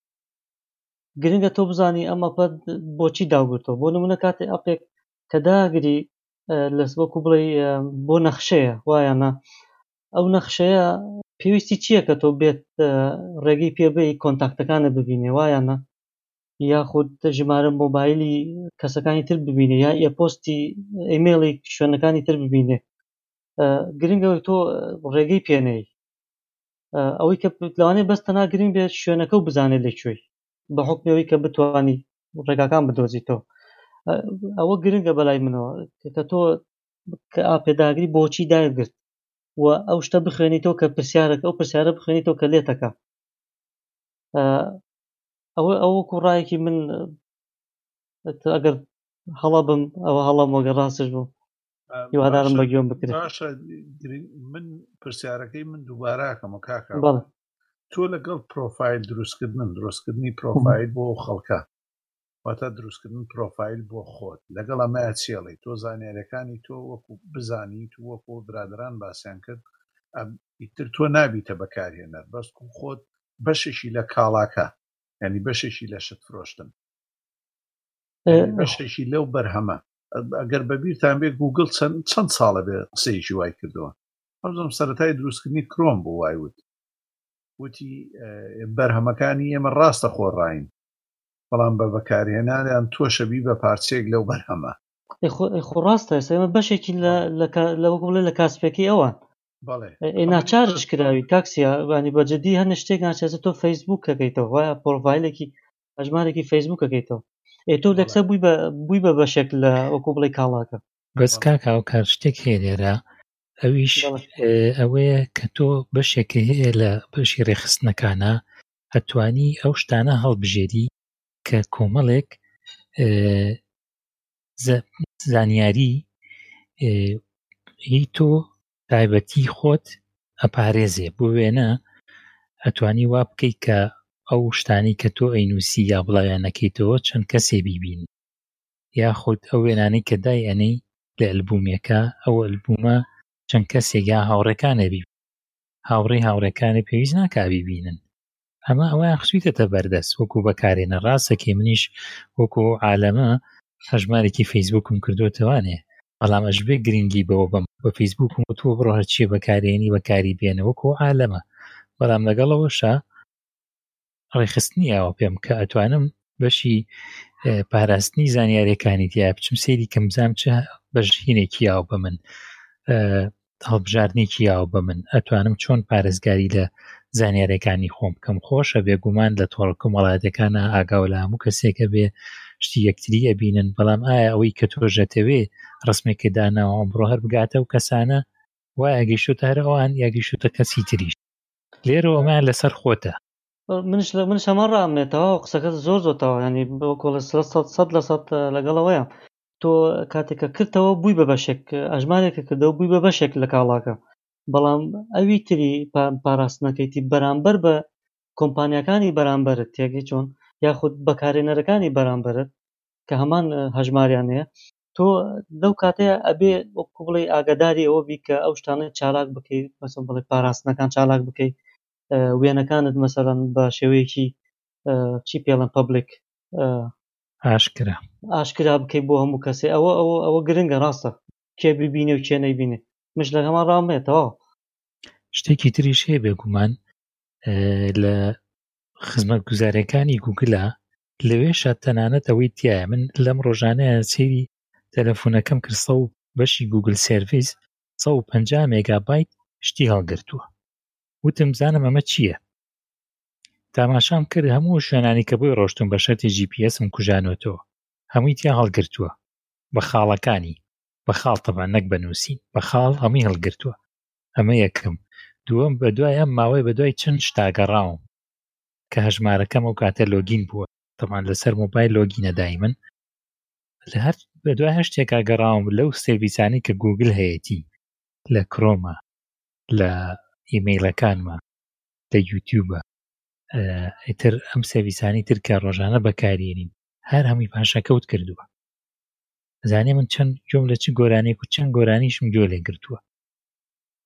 گرنگە تۆ بزانی ئەم ئەپە بۆچی داگرتەوە بۆ نمونە کاتێ ئەپێک کە داگری لەس وەکو بڵێ بۆ نەخشەیە وایەنە ئەو نەخشەیە پێویستی چییە کە تۆ بێت ڕێگەی پێبی کۆنتاکتەکانە ببینێ وایەنە یاخود ژمارە مۆبایلی کەسەکانی تر ببینێ یا ئێپۆستی ئەیمێڵی شوێنەکانی تر ببینێ گرنگەوەی تۆ ڕێگەی پێنەی ئەوەی کە لەوانێ بەس تەنا گرنگ بێت شوێنەکە و بزانێت لە کوێی بە حکمەوەی کە بتانی ڕێگاکان بدۆزیتەوە ئەوە گرنگە بەلای منەوە کە تۆ کە ئاپێداگری بۆچی داگرت و ئەو شتە بخوێنیتەوە کە پرسیارەکە ئەو پرسیارە بخوێنیتەوە کە لێتەکە ئەوە ئەو کوڕایەکی من ئەگەر هەڵە بم ئەوە هەڵە مۆگە ڕاستش بوو هیوادارم بە گوێم بکرێت باشە گرنگ من پرسیارەکەی من دووباراکەمە کاکە بەڵێ تۆ لەگەڵ پرۆفایل دروستکردن دروستکردنی پرۆفایل بۆ خەڵکە واتە دروستکردن پرۆفایل بۆ خۆت لەگەڵ ئەمەیە چێڵی تۆ زانیارەکانی تۆ وەکو بزانیت و وەکو برادران باسییان کرد ئەم ئیتر تۆ نابیتە بەکارهێنەر بەس کو خۆت بەشێکی لە کاڵاکە ینی بەشێکی لە شت فرۆشتن بەشێکی لەو بەرهەمە ئەگەر بەبییرتان بێ گوگل چەند چەند ساڵە بێ قسەیەکی وای کردەوە ئەزم سەتای دروستکردنی کرۆم بۆ وای وت وتی بەرهەمەکانی ئێمە ڕاستە خۆڕین بەڵام بە بەکارهێنانیان تۆشەبی بە پارچێک لەو بەرهەمە خۆ ڕاستە ئێمە بەشێکی لە وەکو بڵێ لە کاسپەکەی ئەوان ناچارش کراوی تاکسیانی بەجددی هەن شتێک ناچێت تۆ فەیسبوک کەکەیتەوە وایە پۆڤایلێکی هەژمارێکی فەیسبوک ئەەکەیتەوە ئێ تۆ دەکسە بووی بە بووی بە بەشێک لە وەکو بڵێ کاڵاکە بەس کاکا و کار شتێک هەیە لێرە ئەویش ئەوەیە کە تۆ بەشێکی هەیە لە بەشی ڕێخستنەکانە ئەتوانی ئەو شتانە هەڵبژێری کە کۆمەڵێک زانیاری هی تۆ تایبەتی خۆت ئەپارێزێ بۆ وێنە ئەتوانی وا بکەیت کە ئەو شتانی کە تۆ ئەینوسی یا بڵاویان نەکەیتەوە چەند کەسێ بیبین یاخود ئەو وێنانی کە دای ئەنەی لە ئەلبومێکە ئەو ئەلبومە چەند کەسێک یا هاوڕێکانێ بی هاوڕێ هاوڕێکانی پێویست ناکبی بینن ئەمە ئەوەیان خسویتەتە بەردەست وەکو بەکارێنە ڕاستەکەی منیش وەکو عالەمە هەژمارێکی فەیسبوکم کردوتەوانێ بەڵام ئەشبێ گرنگی بەوە بم بە فەیسبوکم و تۆ بڕۆ هەرچیە بەکارێنی بەکاری بێنە وەکو عالەمە بەڵام لەگەڵەوەشە ڕێخستنی ئەوە پێم کە ئەتوانم بەشی پاراستنی زانیارەکانی تیا بچم سێری کەمزان چ بەژینێکی یاو بە من هەڵبژاردنێکی یاوە بە من ئەتوانم چۆن پارێزگاری لە زانیارەکانی خۆم بکەم خۆشە بێگومان لە تۆڕە کۆمەڵاتەکانە ئاگاو لە هەموو کەسێکە بێ شتی یەکتری ئەبینن بەڵام ئایا ئەوەی کە تۆژەتەوێ ڕسمێکی داناوە ئەمڕۆ هەر بگاتە و کەسانە و یاگەیشتو هەر ئەوان یاگەیشتە کەسی تریش لێرەوە ئەمان لەسەر خۆتە منش لە منش هەمان ڕامێتەوە قسەکە زۆر زۆر تەواو ینی بۆ کۆڵە سە سەد لە سەد لەگەڵەوەیە تۆ کاتێکە کردەوە بووی بە بەشێک ئەژمارێکە کردەوە بووی بە بەشێک لە کاڵاکە بەڵام ئەوی تری پاراستنەکەیتی بەرامبەر بە کۆمپانیەکانی بەرامبەرت تێگەی چۆن یاخود بەکارێنەرەکانی بەرامبەرت کە هەمان هەژماریان هەیە تۆ لەو کاتەیە ئەبێ وەکو بڵێ ئاگاداری ئەوە بی کە ئەو شتانە چالاک بکەیت مەسم بڵێ پاراستنەکان چالاک بکەیت وێنەکانت مەسەرەن بە شێوەیەکی چی پێڵم پبلک ئاشکرا ئاشکرا بکەی بۆ هەموو کەسێ ئەوە ئەوە ئەوە گرنگە ڕاستە کێ ببینێ و کێ نەیبینێ مش لە هەمان ڕامێتەوە شتێکی تریش هەیە بێگومان لە خزمەت گوزارەکانی گوگلا لەوێشە تەنانەت ئەوەی تایە من لەم ڕۆژانەیە سێری تەلەفۆنەکەم کرسە و بەشی گوگل سرویس 150 مێگابایت شتی هەڵگرتووە وتم زانم ئەمە چییە تاماشام کرد هەموو شوێنانی کە بۆی ڕۆشتم بە شەرتی جی پیسم کوژانۆتەوە هەمووی تیا هەڵگرتووە بە خاڵەکانی بە خاڵ تەبان نەک بە نووسین بە خاڵ هەمووی هەڵگرتووە ئەمە یەکەم دووەم بە دوای ئەم ماوەی بە دوای چەند شتاگەڕاوم کە هەژمارەکەم و کاتە لۆگین بووە تەمان لەسەر مۆبایل لۆگینە دای من لە هەر بە دوای هەشتێکا گەڕاوم لەو سێویسانی کە گوگل هەیەی لە کرۆمە لە ئیمەیلەکانمە لە یوتیوبە ئیتر ئەم سەویسانی تر کە ڕۆژانە بەکارێنین هەر هەمووی پاشەکەوت کردووە زانێ من چەند جۆم لە چ گۆرانێک و چەند گۆرانیشم گوێ لێ گرتووە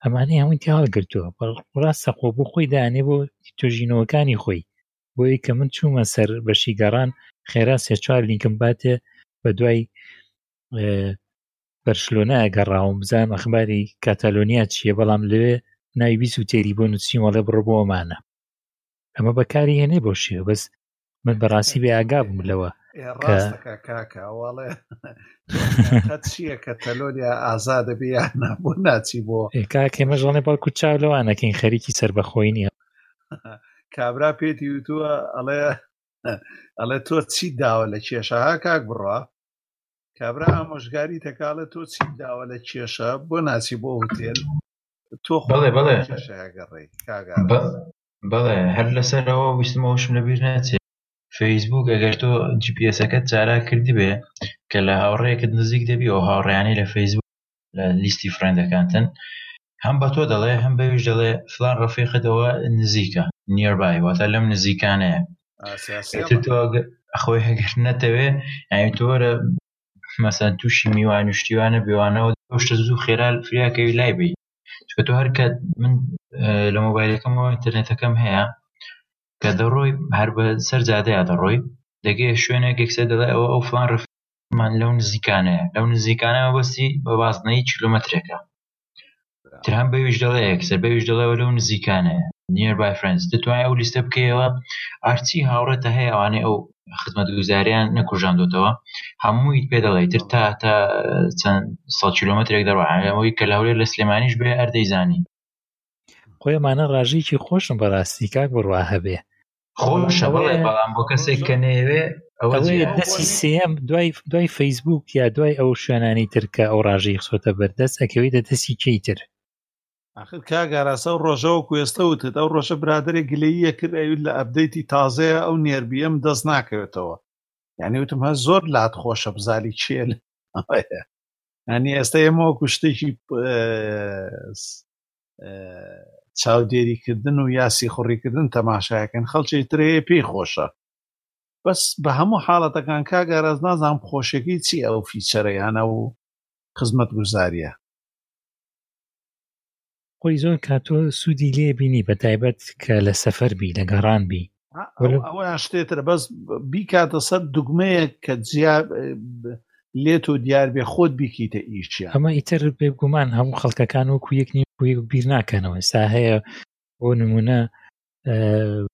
ئەمانەی هەمووی تیاڵ گرتووە بەڕاست سەقۆ بۆ خۆی دانێ بۆ تۆژینەوەکانی خۆی بۆی کە من چوومە سەر بەشی گەڕان خێرا سێ چوار لینکم باتێ بە دوای بەرشلۆنە گەڕاوم بزان ئەخباری کاتالۆنیا چییە بەڵام لەوێ ناوی بیست و تێری بۆ نووسیمەڵێ بڕۆ بۆمانە ئەمە بەکاری هێنێ بۆ شێ بەس من بەڕاستی بێ ئاگا بووم لەوە ڕاستەکە کاکەواڵێ چییە کە تەلۆریا ئازا دەبێ یان نابوو ناچی بۆ کاکێ مەژڵێ بەڵکو چاو لەوانەکەین خەریکی سربەخۆی نیە کابرا پێتی وتووە ئەڵێ ئەڵێ تۆ چی داوە لە کێشەها کاک بڕە کابرا ئامۆژگاری دەکاڵێت تۆ چیت داوە لە کێشە بۆ ناچی بۆ هوتێل تۆ بەڵێ بەڵێ کێشەگەڕێی کاگا بەڵێ هەر لەسەرەوە ویستمەوەشم لەبیر ناچێت فەیسبوک ئەگەر تۆ جیپسەکەت چارا کردبێ کە لە هاوڕێکت نزیک دەبی و هاوڕیانی لە فەیسبوک لە لیستی فرێندەکانتن هەم بە تۆ دەڵێ هەم بەویش دەڵێ فلان ڕفیقەتەوە نزیکە نیێربای واتە لەم نزیکانەیە خۆی هەگەر نەتەوێ ئەین تۆرە مەسەن تووشی میوان و شتیوانە بێوانەوە شتە زوو خێرا فریاکەوی لای بی چکە تۆ هەرکە من لە مۆبایلەکەمەوە ئینتەرنێتەکەم هەیە کە دەڕۆی هەر بە سەر جادەیە دەڕۆی دەگەێ شوێنێک گەکسە دەڵێ ئەوە ئەو فلان ڕفی من لەو نزیکانەیە لەو نزیکانە مەبەستی بە بازنەی کیلومترێکە تر هەم بەویش دەڵێ یەکسەر بەویش دەڵێەوە لەو نزیکانەیە نیەر بای فرەنس دەتوانێت ئەو لیستە بکەیەوە ئارچی هاوڕێتە هەیە ئەوانەی ئەو خزمەت گوزاریان نەکوژاندوتەوە هەمووی پێ دەڵێ تر تا تا چەند سە کیلومترێک دەڕوانەوەی کە لەولێ لە سلێمانیش بێ ئەردەیزانی خۆیمانە ڕژێکی خۆشم بەڕاستی کاک بڕوا هەبێ خۆشە بڵێ بەڵام بۆ کەسێک کە نەیەوێ ئەوە دەسی سم دوای دوای فەیسبوک یا دوای ئەو شوێنانی ترکە ئەو ڕژەی خسۆتە بەردەست ئەکەوی دە دەسی کەی تر آخر کاگاراسە و ڕۆژەوە کوێستە وتت ئەو ڕۆژە برادێک گلەیە کرد ئەویت لە ئەبدەیتی تازەیە ئەو نێربیەم دەست ناکەوێتەوە یعنی وتم هە زۆر لات خۆشە بزاری چێل ئەنی ئێستا ئێمەوە کوشتێکی چاودێریکردن و یا سیخوڕیکردن تەماشایەکەن خەڵکی ترەیە پێی خۆشە بەس بە هەموو حاڵەتەکان کاگاراز نازانم خۆشێکی چی ئەو فیچەرەیانە و خزمەت گوزاریە خۆی زۆر کاتۆ سوودی لێ بینی بە تایبەت کە لە سەفەر بی لە گەڕان بی ئەویان شتێترە بەس بیکاتە سەر دوگمەیەک کە جیا لێ تۆ دیار بێ خۆت بیکیتە ئیشە ئەمە ئیتر بێ گومان هەموو خەڵکەکان و کویەک نی کویەک بیر ناکەنەوە سا هەیە بۆ نمونە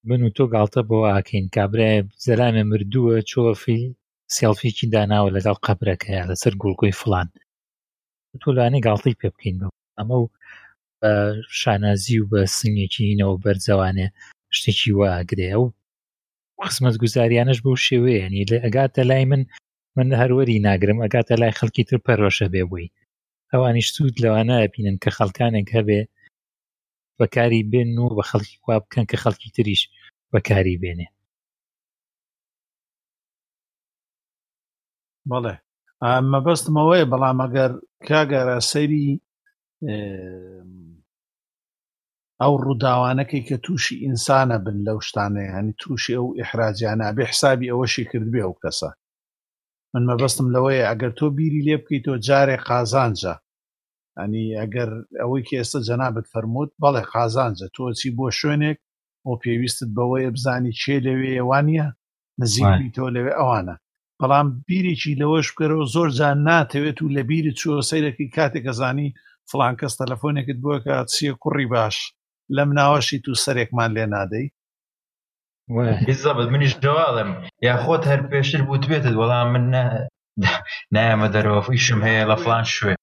من و تۆ گاڵتە بۆ ئاکەین کابراای زەلامێ مردووە چۆفی سێڵفیکی داناوە لەگەڵ قەبرەکەیە لەسەر گوڵگوی فلان تۆ لەوانەی گاڵتەی پێ بکەین بە ئەمە و بە شانازی و بە سنگێکیینەوە بەرزەوانێ شتێکی واگرێ و خزمەت گوزاریانش بۆ شێوەیەنی لە ئەگاتە لای من من هەروەری ناگرم ئەگاتە لای خەڵکی تر پەرۆشە بێ بووی ئەوانیش سوود لەوانە بینن کە خەڵکانێک هەبێ بەکاری بێن و بە خەڵکی وا بکەن کە خەڵکی تریش بەکاری بێنێ بەڵێ مەبەستمەوەی بەڵام ئەگەر کاگەرە سەیری ئەو ڕووداوانەکەی کە تووشی ئینسانە بن لەو شتانەیە هەنی تووشی ئەو ئحراجیانە بێ حسابی ئەوەشی کردبێ ئەو کەسە من مەبەستم لەوەیە ئەگەر تۆ بیری لێ بکەیت تۆ جارێ قازانجە ئەنی ئەگەر ئەوەی کە ئێستا جەنابەت فەرمووت بەڵێ قازانجە تۆچی بۆ شوێنێک بۆ پێویستت بەوەیە بزانی چێ لەوێ وانە نزیکبی تۆ لەوێ ئەوانە بەڵام بیرێکی لەوەش بکەرەوە زۆر جان ناتەوێت و لە بیرت چوە سەیرەکەی کاتێک کەزانی فلان کەس تەلەفۆنێکت بووە کە چیە کوڕی باش لەم ناوەشی تو سەرێکمان لێ نادەی زەبت منیش دەواڵم یا خۆت هەر پێشتر بوو توێتت وەڵام من نایەمە دەرەوە فیشم هەیە لە فلان شوێ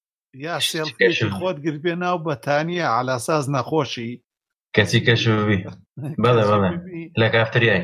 یا سێڵفێکی خۆت گرت بێ ناو بەتانیە علاساز نەخۆشی کەچی کەشبی بەڵێ بەڵێ لە کافتریای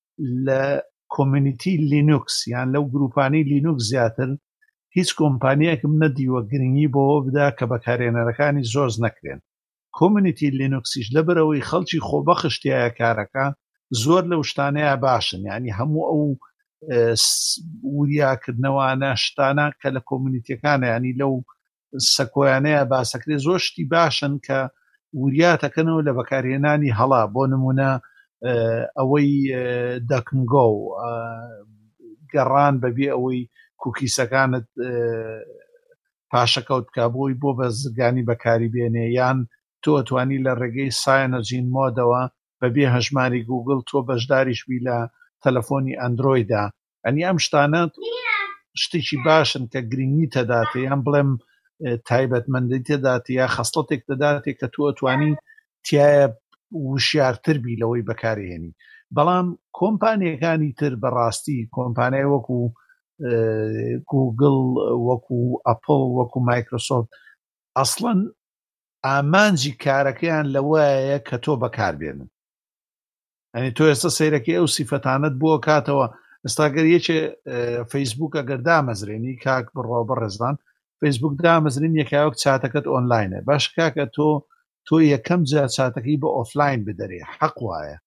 لە کۆمێنیتی لینوکس یان لەو گروپانی لینوکس زیاتر هیچ کۆمپانیەکم نەدیوە گرنگی بەوە بدا کە بەکارێنەرەکانی زۆز نەکرێن کۆمنیتی لینوکسیش لەبەرەوەی خەڵکی خۆبەخشتایە کارەکە زۆر لەو شتانەیە باشن ینی هەموو ئەو وریاکردنەوانە شتانە کە لە کۆمنیتەکانە ینی لەو سەکۆیانەیە باسەکرێ زۆر شتی باشن کە وریاتەکەنەوە لە بەکارهێنانی هەڵا بۆ نمونە ئەوەی دەکنگۆ و گەڕان بەبێ ئەوەی کوکیسەکانت پاشەکەوت بکە بۆی بۆ بەزگانی بەکاری بێنێ یان تۆ توانی لە ڕێگەی سایەنەجین مۆدەوە بەبێ هەژماری گوگل تۆ بەشداریشبی لە تەلەفۆنی ئەندرۆیدا ئەنی ئەم شتانە شتێکی باشن کە گرنگی تەداتێ یان بڵێم تایبەتمەندی تێدات یا خستڵەتێک دەداتێک کە تۆ توانی تایە وشارتر بی لەوەی بەکارێنی بەڵام کۆمپانیەکانی تر بەڕاستی کۆمپانیای وەکو گوگل وەکو ئەپل وەکو مایکرۆسۆفت ئەسڵەن ئامانجی کارەکەیان لەوەیە کە تۆ بەکاربێنن یعنی تۆ ئێستا سەیرەکەی ئەو سیفەتانت بۆ کاتەوە ئێستا گەر یەکێ فەیسبوک ئەگەر دامەزرێنی کاک بڕۆ بە ڕێزدان فەیسبوک دامەزرین یەکایوەک چاتەکەت ئۆنلاینە باش کاکە تۆ تۆ یەکەم جا چاتەکەی بە ئۆفلاین بدەرێ حەق وایە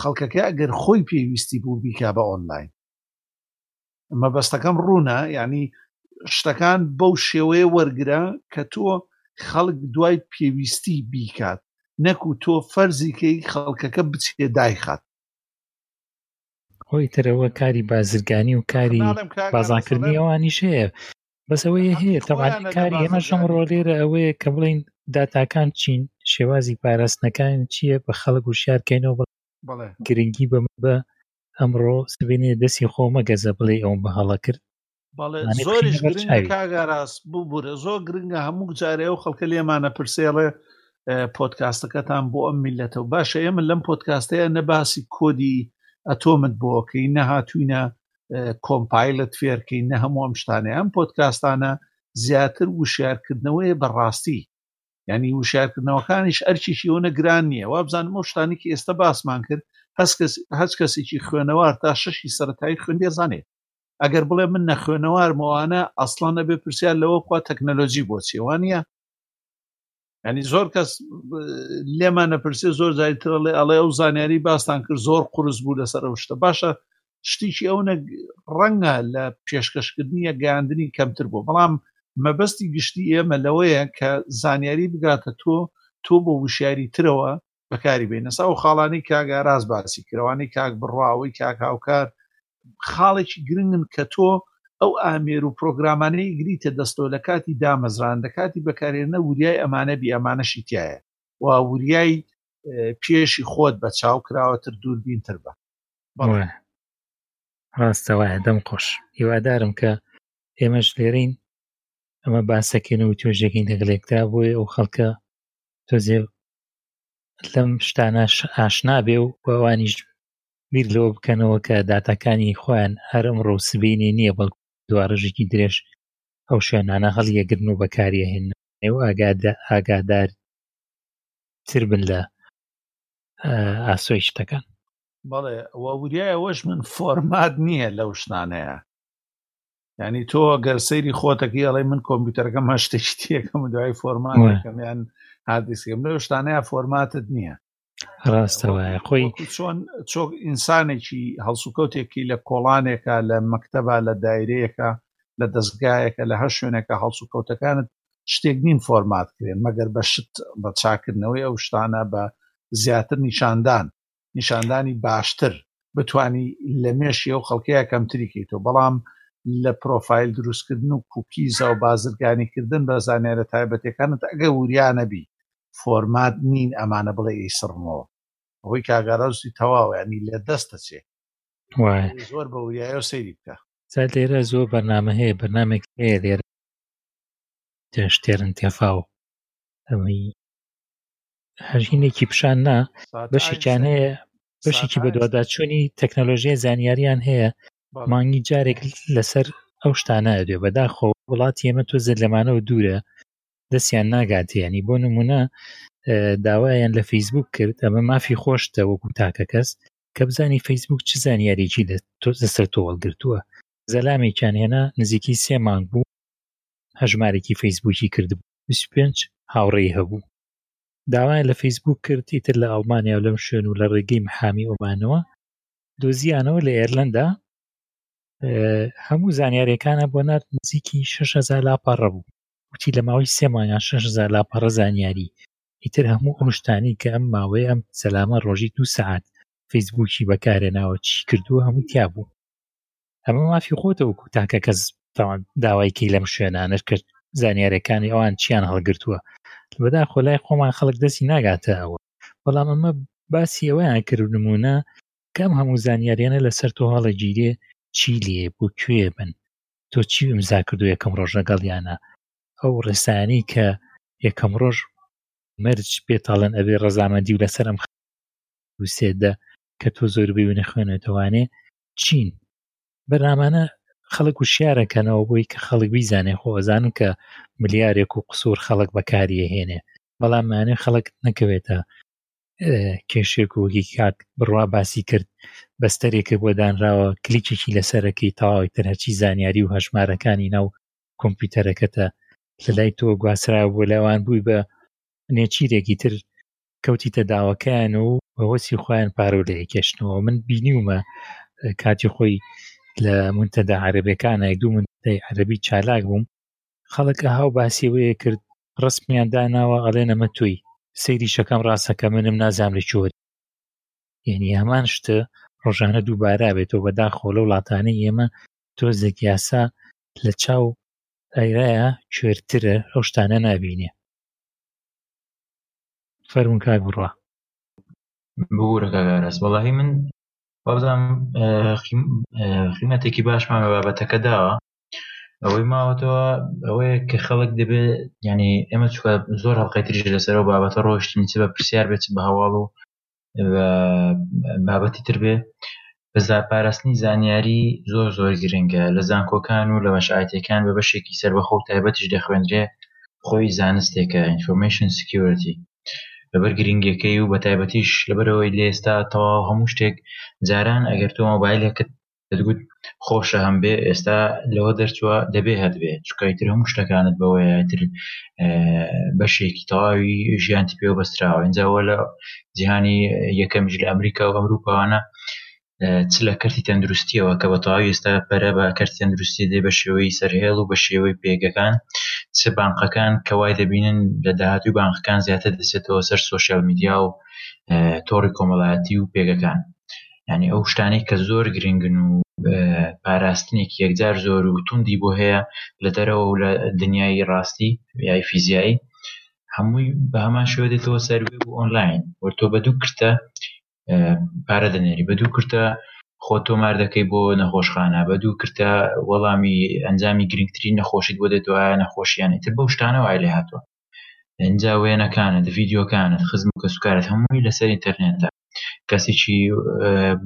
خەڵکەکە ئەگەر خۆی پێویستی بوو بیکا بە ئۆنلاین مەبەستەکەم ڕوونە یانی شتەکان بەو شێوەیە وەرگرە کە تۆ خەڵک دوای پێویستی بیکات نەکو تۆ فەرزیکەی خەڵکەکە بچێ دایخات خۆی ترەوە کاری بازرگانی و کاری بازانکردنی ئەوانیش هەیە بەس ئەوەیە هەیە تەوان کاری ئێمە ژەم ڕۆلێرە ئەوەیە کە بڵین داتاکان چین شێوازی پاراستنەکان چییە بە خەڵک و شارکەینەوە گرنگی بە بە ئەمڕۆ سبینێ دەسی خۆمە گەزە بڵێ ئەوم بە هەڵە کرد بەڵێ زۆریش گرنگە کاگاراس ببورە زۆر گرنگە هەموو جارێ و خەڵکە لێمانە پرسێڵێ پۆتکاستەکەتان بۆ ئەم میلەتە و باشە ئێمە لەم پۆتکاستەیە نەباسی کۆدی ئەتۆمت بۆکەی نەهاتوینە کۆمپایلت فێرکەی نە هەموو ئەم شتانە ئەم پۆتکاستانە زیاتر وشارکردنەوەی بەڕاستی یانی وشارکردنەوەکانیش ئەرکێکی ئەوەنە گران نییە وابزانم ئەو شتانێکی ئێستا باسمان کرد هەست کەسێکی خوێنەوار تا شەشی سەتایی خوێندێ زانێت ئەگەر بڵێ من نەخوێنەوارمەوانە ئەسڵان نەبێ پرسیار لەوە بخوا تەکنەلۆجی بۆ چێوانە ینی زۆر کەس لێمان نەپرسێ زۆر زایترڵێ ئەڵێ ئەو زانیاری باستان کرد زۆر قرس بوو لەسەر ئەو شتە باشە شتێکی ئەو نە ڕەنگە لە پێشکەشکردنی یە گەیاندنی کەمتر بۆ بەڵام مەبەستی گشتی ئێمە لەوەیە کە زانیاری بگاتە تۆ تۆ بۆ وشیاری ترەوە بەکاری بینەسا ئەو خاڵانی کاگاراز باسی کرەوانی کاک بڕواوەی کاک هاوکار خاڵێکی گرنگن کە تۆ ئەو ئامێر و پرۆگرامانەی گریتە دەستەوە لە کاتی دامەزران لە کاتی بەکارێنە وریای ئەمانە بی ئەمانەشی تایە و وریای پێشی خۆت بە چاو کراوەتر دووربینتر بە بەڵێ ڕاستە وایە دەم خۆش هیوادارم کە ئێمەش لێرین ئەمە باسەکەینە و توێژێکین لەگەلێکدا بۆی ئەو خەڵکە تۆزێ لەم شتانە ئاشنا بێ و بەوانیش بیر لەوە بکەنەوە کە داتاکانی خۆیان هەرم ڕۆ سبینی نییە بەڵ دوارژێکی درێژ ئەو شوێنانە هەڵیەگرن و بەکاریە هێن و ئاگادە ئاگادار تر بن لە ئاسۆی شتەکان بەڵێ وە وریای ئەوەش من فۆرمات نییە لەو شتانەیە ینی تۆ گەر سەیری خۆتەکەی ئەڵێ من کۆمپیوتەرەکە مەشتێکی تێکەکەم دوای فۆرمانەکەم یان هاردیسکەم لەو شتانەیە فۆرماتت نییە ڕاستەوە خۆی چۆن چۆک ئینسانێکی هەڵسوکەوتێکی لە کۆڵانێکە لە مەکتەبە لە دایرەیەەکە لە دەستگایەکە لە هەر شوێنێکە هەڵسوکەوتەکانت شتێک نین فۆرمات کرێن مەگەر بە شت بە چاکردنەوەی ئەو شتانە بە زیاتر نیشاندان نیشاندانی باشتر بتوانی لە مێشی ئەو خەڵکەیا کەمتری کەیتۆ بەڵام لە پرۆفایل دروستکردن و کوکیزا و بازرگانی کردن بە زانیارە تایبەتەکانت ئەگە وریا نەبی فۆرمات نین ئەمانە بڵێ ی سڕمەوە ئەوەی کاگاراوسی تەواو ینی لە دەستە چێ وایە زۆر بە وریایەوە سەیری بکە جا لێرە زۆر بەرنامە هەیە بەرنامێک هەیە لێرە تێشتێرن تێفاو ئەوەی هەژینێکی پیشان نا بەشێکیان هەیە بەشێکی بەدواداچوونی تەکنەلۆژیای زانیاریان هەیە مانگی جارێک لەسەر ئەو شتانە دوێ بەداخۆ وڵاتی ئێمە تۆ زل لەمانەوە دوورە دەستیان ناگاتیانی بۆ نمونە داوایان لە فەیسبوک کرد ئەمە مافی خۆشتە وەکو تاکە کەس کە بزانی فەیسبوک چ زانیارێکی لە تۆ لەسەر تۆ هەڵگرتووە زەلامێکیان هێنا نزیکی سێ مانگ بوو هەژمارێکی فەیسبوکی کردبوو پێنج هاوڕێی هەبوو داوایان لە فەیسبووک کرد ئیتر لە ئەڵمانیا و لەم شوێن و لە ڕێگەی محامی ئۆمانەوە دۆزیانەوە لە ئێرلندا هەموو زانیارەکانە بۆ نات نزیکی 6هزار لاپەڕە بوو وتی لە ماوەی سێمانیان 6هزار لاپەڕە زانیاری ئیتر هەموو ئەو شتانی کە ئەم ماوەیە ئەم سەلامە ڕۆژی دو سعات فەیسبووکی بەکارێناوە چی کردووە هەموو تیا بوو ئەمە مافی خۆتە وەکو تاکە کەس تاوان داوایکی لەم شوێنانش کرد زانیارەکانی ئەوان چیان هەڵگرتووە بەدا خۆلای خۆمان خەڵک دەستی ناگاتە ئەوە بەڵام ئەمە باسی ئەوەیان کرد نمونە کەم هەموو زانیاریانە لەسەر تۆ هەڵەگیرێ چی لێ بۆ کوێ بن تۆ چی ئەمزا کردو یەکەم ڕۆژ لەگەڵیانە ئەو ڕێسانی کە یەکەم ڕۆژ مەرج پێتاڵن ئەبێ ڕەزامەندی و لەسەرم سێدە کە تۆ زۆربەی و نەخوێنێتەوانێ چین بەرنامانە خەڵک وشارەکەنەوە بۆی کە خەڵک بیزانێ خۆزان کە ملیارێک و قسوور خەڵک بەکاریە هێنێ بەڵامانێ خەڵک نەکەوێتە کێشێک و هیکات بڕوا باسی کرد بەستەرێکە بۆ دانراوە کلیکێکی لەسەرەکەی تەواوی تەرهچی زانیاری و هەژمارەکانی ناو کۆمپیوتەرەکەتە لە لای تۆ گواسرا بۆ لەوان بووی بە نێچیرێکی تر کەوتیتە داوەکەیان و بەهۆسی خۆیان پارو لە یەکێشنەوە من بینیومە کاتی خۆی لە منتەدا عەربەکان دوو من عەربی چالاک بووم خەڵک هاو باسیەوەیە کرد ڕسمیان داناوە ئەڵێن ئەمە توی سەیری شەکەم ڕاستەکە منم نازام لە چۆر یعنی هەمان شتە ڕۆژانە دووبارە بێتەوە بەداخۆ لە وڵاتانی ئێمە تۆزێک یاسا لە چاو ئەیرایە کوێرترە ئەو شتانە نبینێ فەرموون کاک بڕوا ببوورە کاک ئاراس وەڵاهی من وابزانم خیمەتێکی باشمان بە بابەتەکە داوە ئەوەی ماوەتەوە ئەوەیە کە خەڵک دەبێت ینی ئێمە چوە زۆر هەڵلقەی تریژ لەسەر و بابەتە ڕۆشتین چ بە پرسیار بێت بە هەواڵ و بابەتی تر بێ بەزا پاراستنی زانیاری زۆر زۆر گرنگە لە زانکۆکان و لە بەشعاتەکان بە بەشێکی سربەخۆ تایبەتیش دەخوێنرێ خۆی زانستێکە ئینفۆرمشن سکیورتی لەبەر گرنگەکەی و بە تایبەتیش لەبەرەوەی لێستا تەواو هەموو شتێک جاران ئەگەر تۆ مۆبایلێکت دەتگوت خۆشە هەم بێ ئێستا لەوە دەرچووە دەبێ هەتبێ چکای تر هەموو شتەکانت بەوەیە تر بەشێکی تەواوی ژیانتی پێوە بەستراوە ئەجاوە لە جیهانی یەکەمیش لە ئەمریکا و ئەمروپاوانە چ لە کەرتی تەندروستیەوە کە بە تەواوی ئێستا پەرە بە کەرتی تەندروستی دێ بە شێوەی سەرهێڵ و بە شێوەی پێگەکان چ بانقەکان کە وای دەبینن لە داهاتوی بانقەکان زیاتر دەچێتەوە سەر سوۆسیال میدیا و تۆڕی کۆمەڵایەتی و پێگەکان یعنی ئەو شتانەی کە زۆر گرنگن و پاراستنێکی یەکجار زۆر و توندی بۆ هەیە لە دەرەوە و لە دنیای ڕاستی یای فیزیایی هەمووی بە هەمان شوێ دێتەوە سەر وێب و ئۆنلاین وە تۆ بە دوو کرتە پارە دەنێری بە دوو کرتە خۆ تۆمار دەکەی بۆ نەخۆشخانە بە دوو کرتە وەڵامی ئەنجامی گرنگترین نەخۆشیت بۆ دێتەوە نەخۆشییان ئیتر بەو شتانەوە لێ هاتووە ئینجا وێنەکانت ڤیددیوکانت خزم و کەسوکارت هەمووی لەسەر ئینتەرنێتدا کەسێکی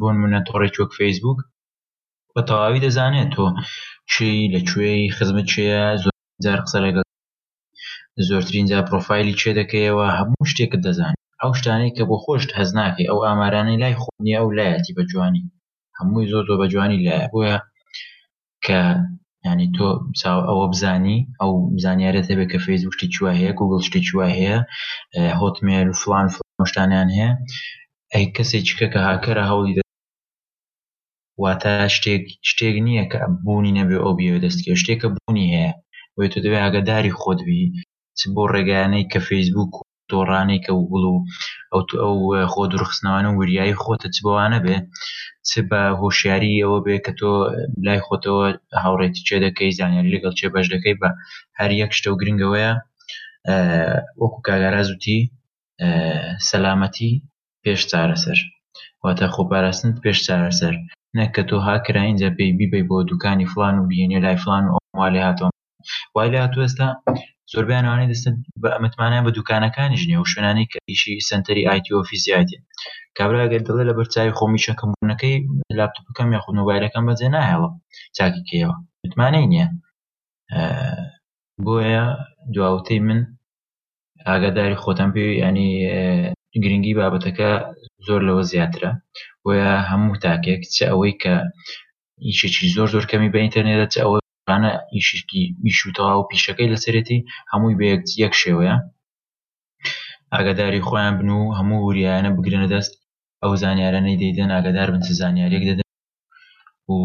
بۆن منە تۆڕێک وەک فەیسبوک بە تەواوی دەزانێت تۆ چی لەکوێی خزمت چێە زۆر جار قسە لەگەڵ زۆرترین جا پرۆفایلی چێ دەکەیەوە هەموو شتێکت دەزانێت ئەو شتانەی کە بۆ خۆشت هەز ناکەی ئەو ئامارانەی لای خۆنی ئەو لایەتی بە جوانی هەمووی زۆر زۆر بە جوانی لایە بۆیە کە یعنی تۆ چاو ئەوە بزانی ئەو زانیارێت هەبێت کە فەیسبوک شتێکی وای هەیە گوگڵ شتێکی وای هەیە هۆتمێل و فلان فلان شتانیان هەیە ئەی کەسێک چکە کە هاکەرە هەوڵی واتە شتێک شتێک نییە کە بوونی نەبێ ئەو بیێ دەستکرد شتێکە بوونی هەیە بۆی تۆ دەبێت ئاگاداری خۆت بی چ بۆ ڕێگانەی کە فەیسبوک دۆڕانێک و گوڵ و ئەو تو ئەو خۆ دوورخستنەوانە و وریایی خۆتە چ بەوانە بێ چ بە هۆشیاری ئەوە بێ کە تۆ لای خۆتەوە هاوڕێتی چێ دەکەی زانیاری لەگەڵ چێ بەش دەکەی بە هەر یەک شتە و گرنگەوەیە وەکو کاگاراز وتی سەلامەتی پێش چارەسەر واتە خۆپاراستن پێش چارەسەر نەک کە تۆ هاکرا ئینجا پێی بیبەی بۆ دوکانی فلان و بهێنێ لای فلان و ئەو مالێ هاتەوە وای لە هاتوو ئێستا زۆربیان ئەوانەی دەستن بە ئەمەتمانیان بە دوکانەکانی ژنێ و شوێنانی کە ئیشی سنتەری ئایتی ئۆفیسیایتی کابرا گەر دڵێ لە بەرچوی خۆمی شەکەمبوونەکەی لاپتوپەکەم یاخود مۆبایلەکەم بەجێ نایەوە چاکیکەیەوە متمانەی نییە بۆیە دواوتەی من ئاگاداری خۆتان پێ ینی گرنگی بابەتەکە زۆر لەوە زیاترە بۆیە هەموو تاکێک چ ئەوەی کە ئیشێکی زۆر زۆر کەمی بە ئینتەرنێتە چ ئەوەی ڕۆژانە ئیشکی ئیش و تەواو و پیشەکەی لەسەرێتی هەمووی بە یەک شێوەیە ئاگاداری خۆیان بن و هەموو وریایانە بگرنە دەست ئەو زانیارانەی دەیدەن ئاگادار بن چ زانیاریەک دەدەن و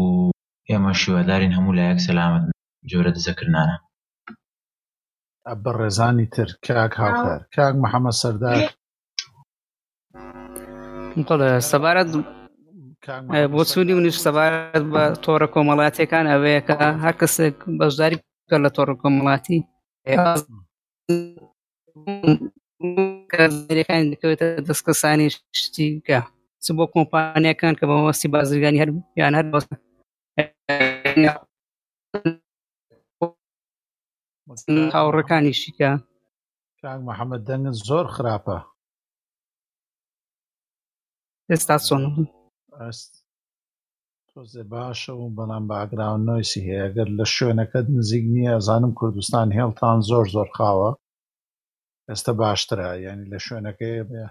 ئێمە شیوادارین هەموو لایەک سەلامەت جۆرە دزەکردنانە بەڕێزانی تر کاک هاوکار کاک محەممەد سەردار سەبارەت بۆ سوودی منیش سەبارەت بە تۆڕە کۆمەڵاتیەکان ئەوەیەکە هەر کەسێک بەشداری کە لە تۆڕە کۆمەڵاتی کارەکان دەکەوێتە دەست کەسانی شتیکە چ بۆ کۆمپانیەکان کە بە مەستی بازرگانی هەر یان هەر بەست هاوڕەکانیشیکە کاک محمد دەنگت زۆر خراپە. ئێستا چۆن بوو؟ ئەست تۆزێ باشە و بەڵام باگراون نۆیسی هەیە ئەگەر لە شوێنەکەت نزیک نییە ئەزانم کوردستان هێڵتان زۆر زۆر خاوە ئێستا باشترە یعنی لە شوێنەکەی بێ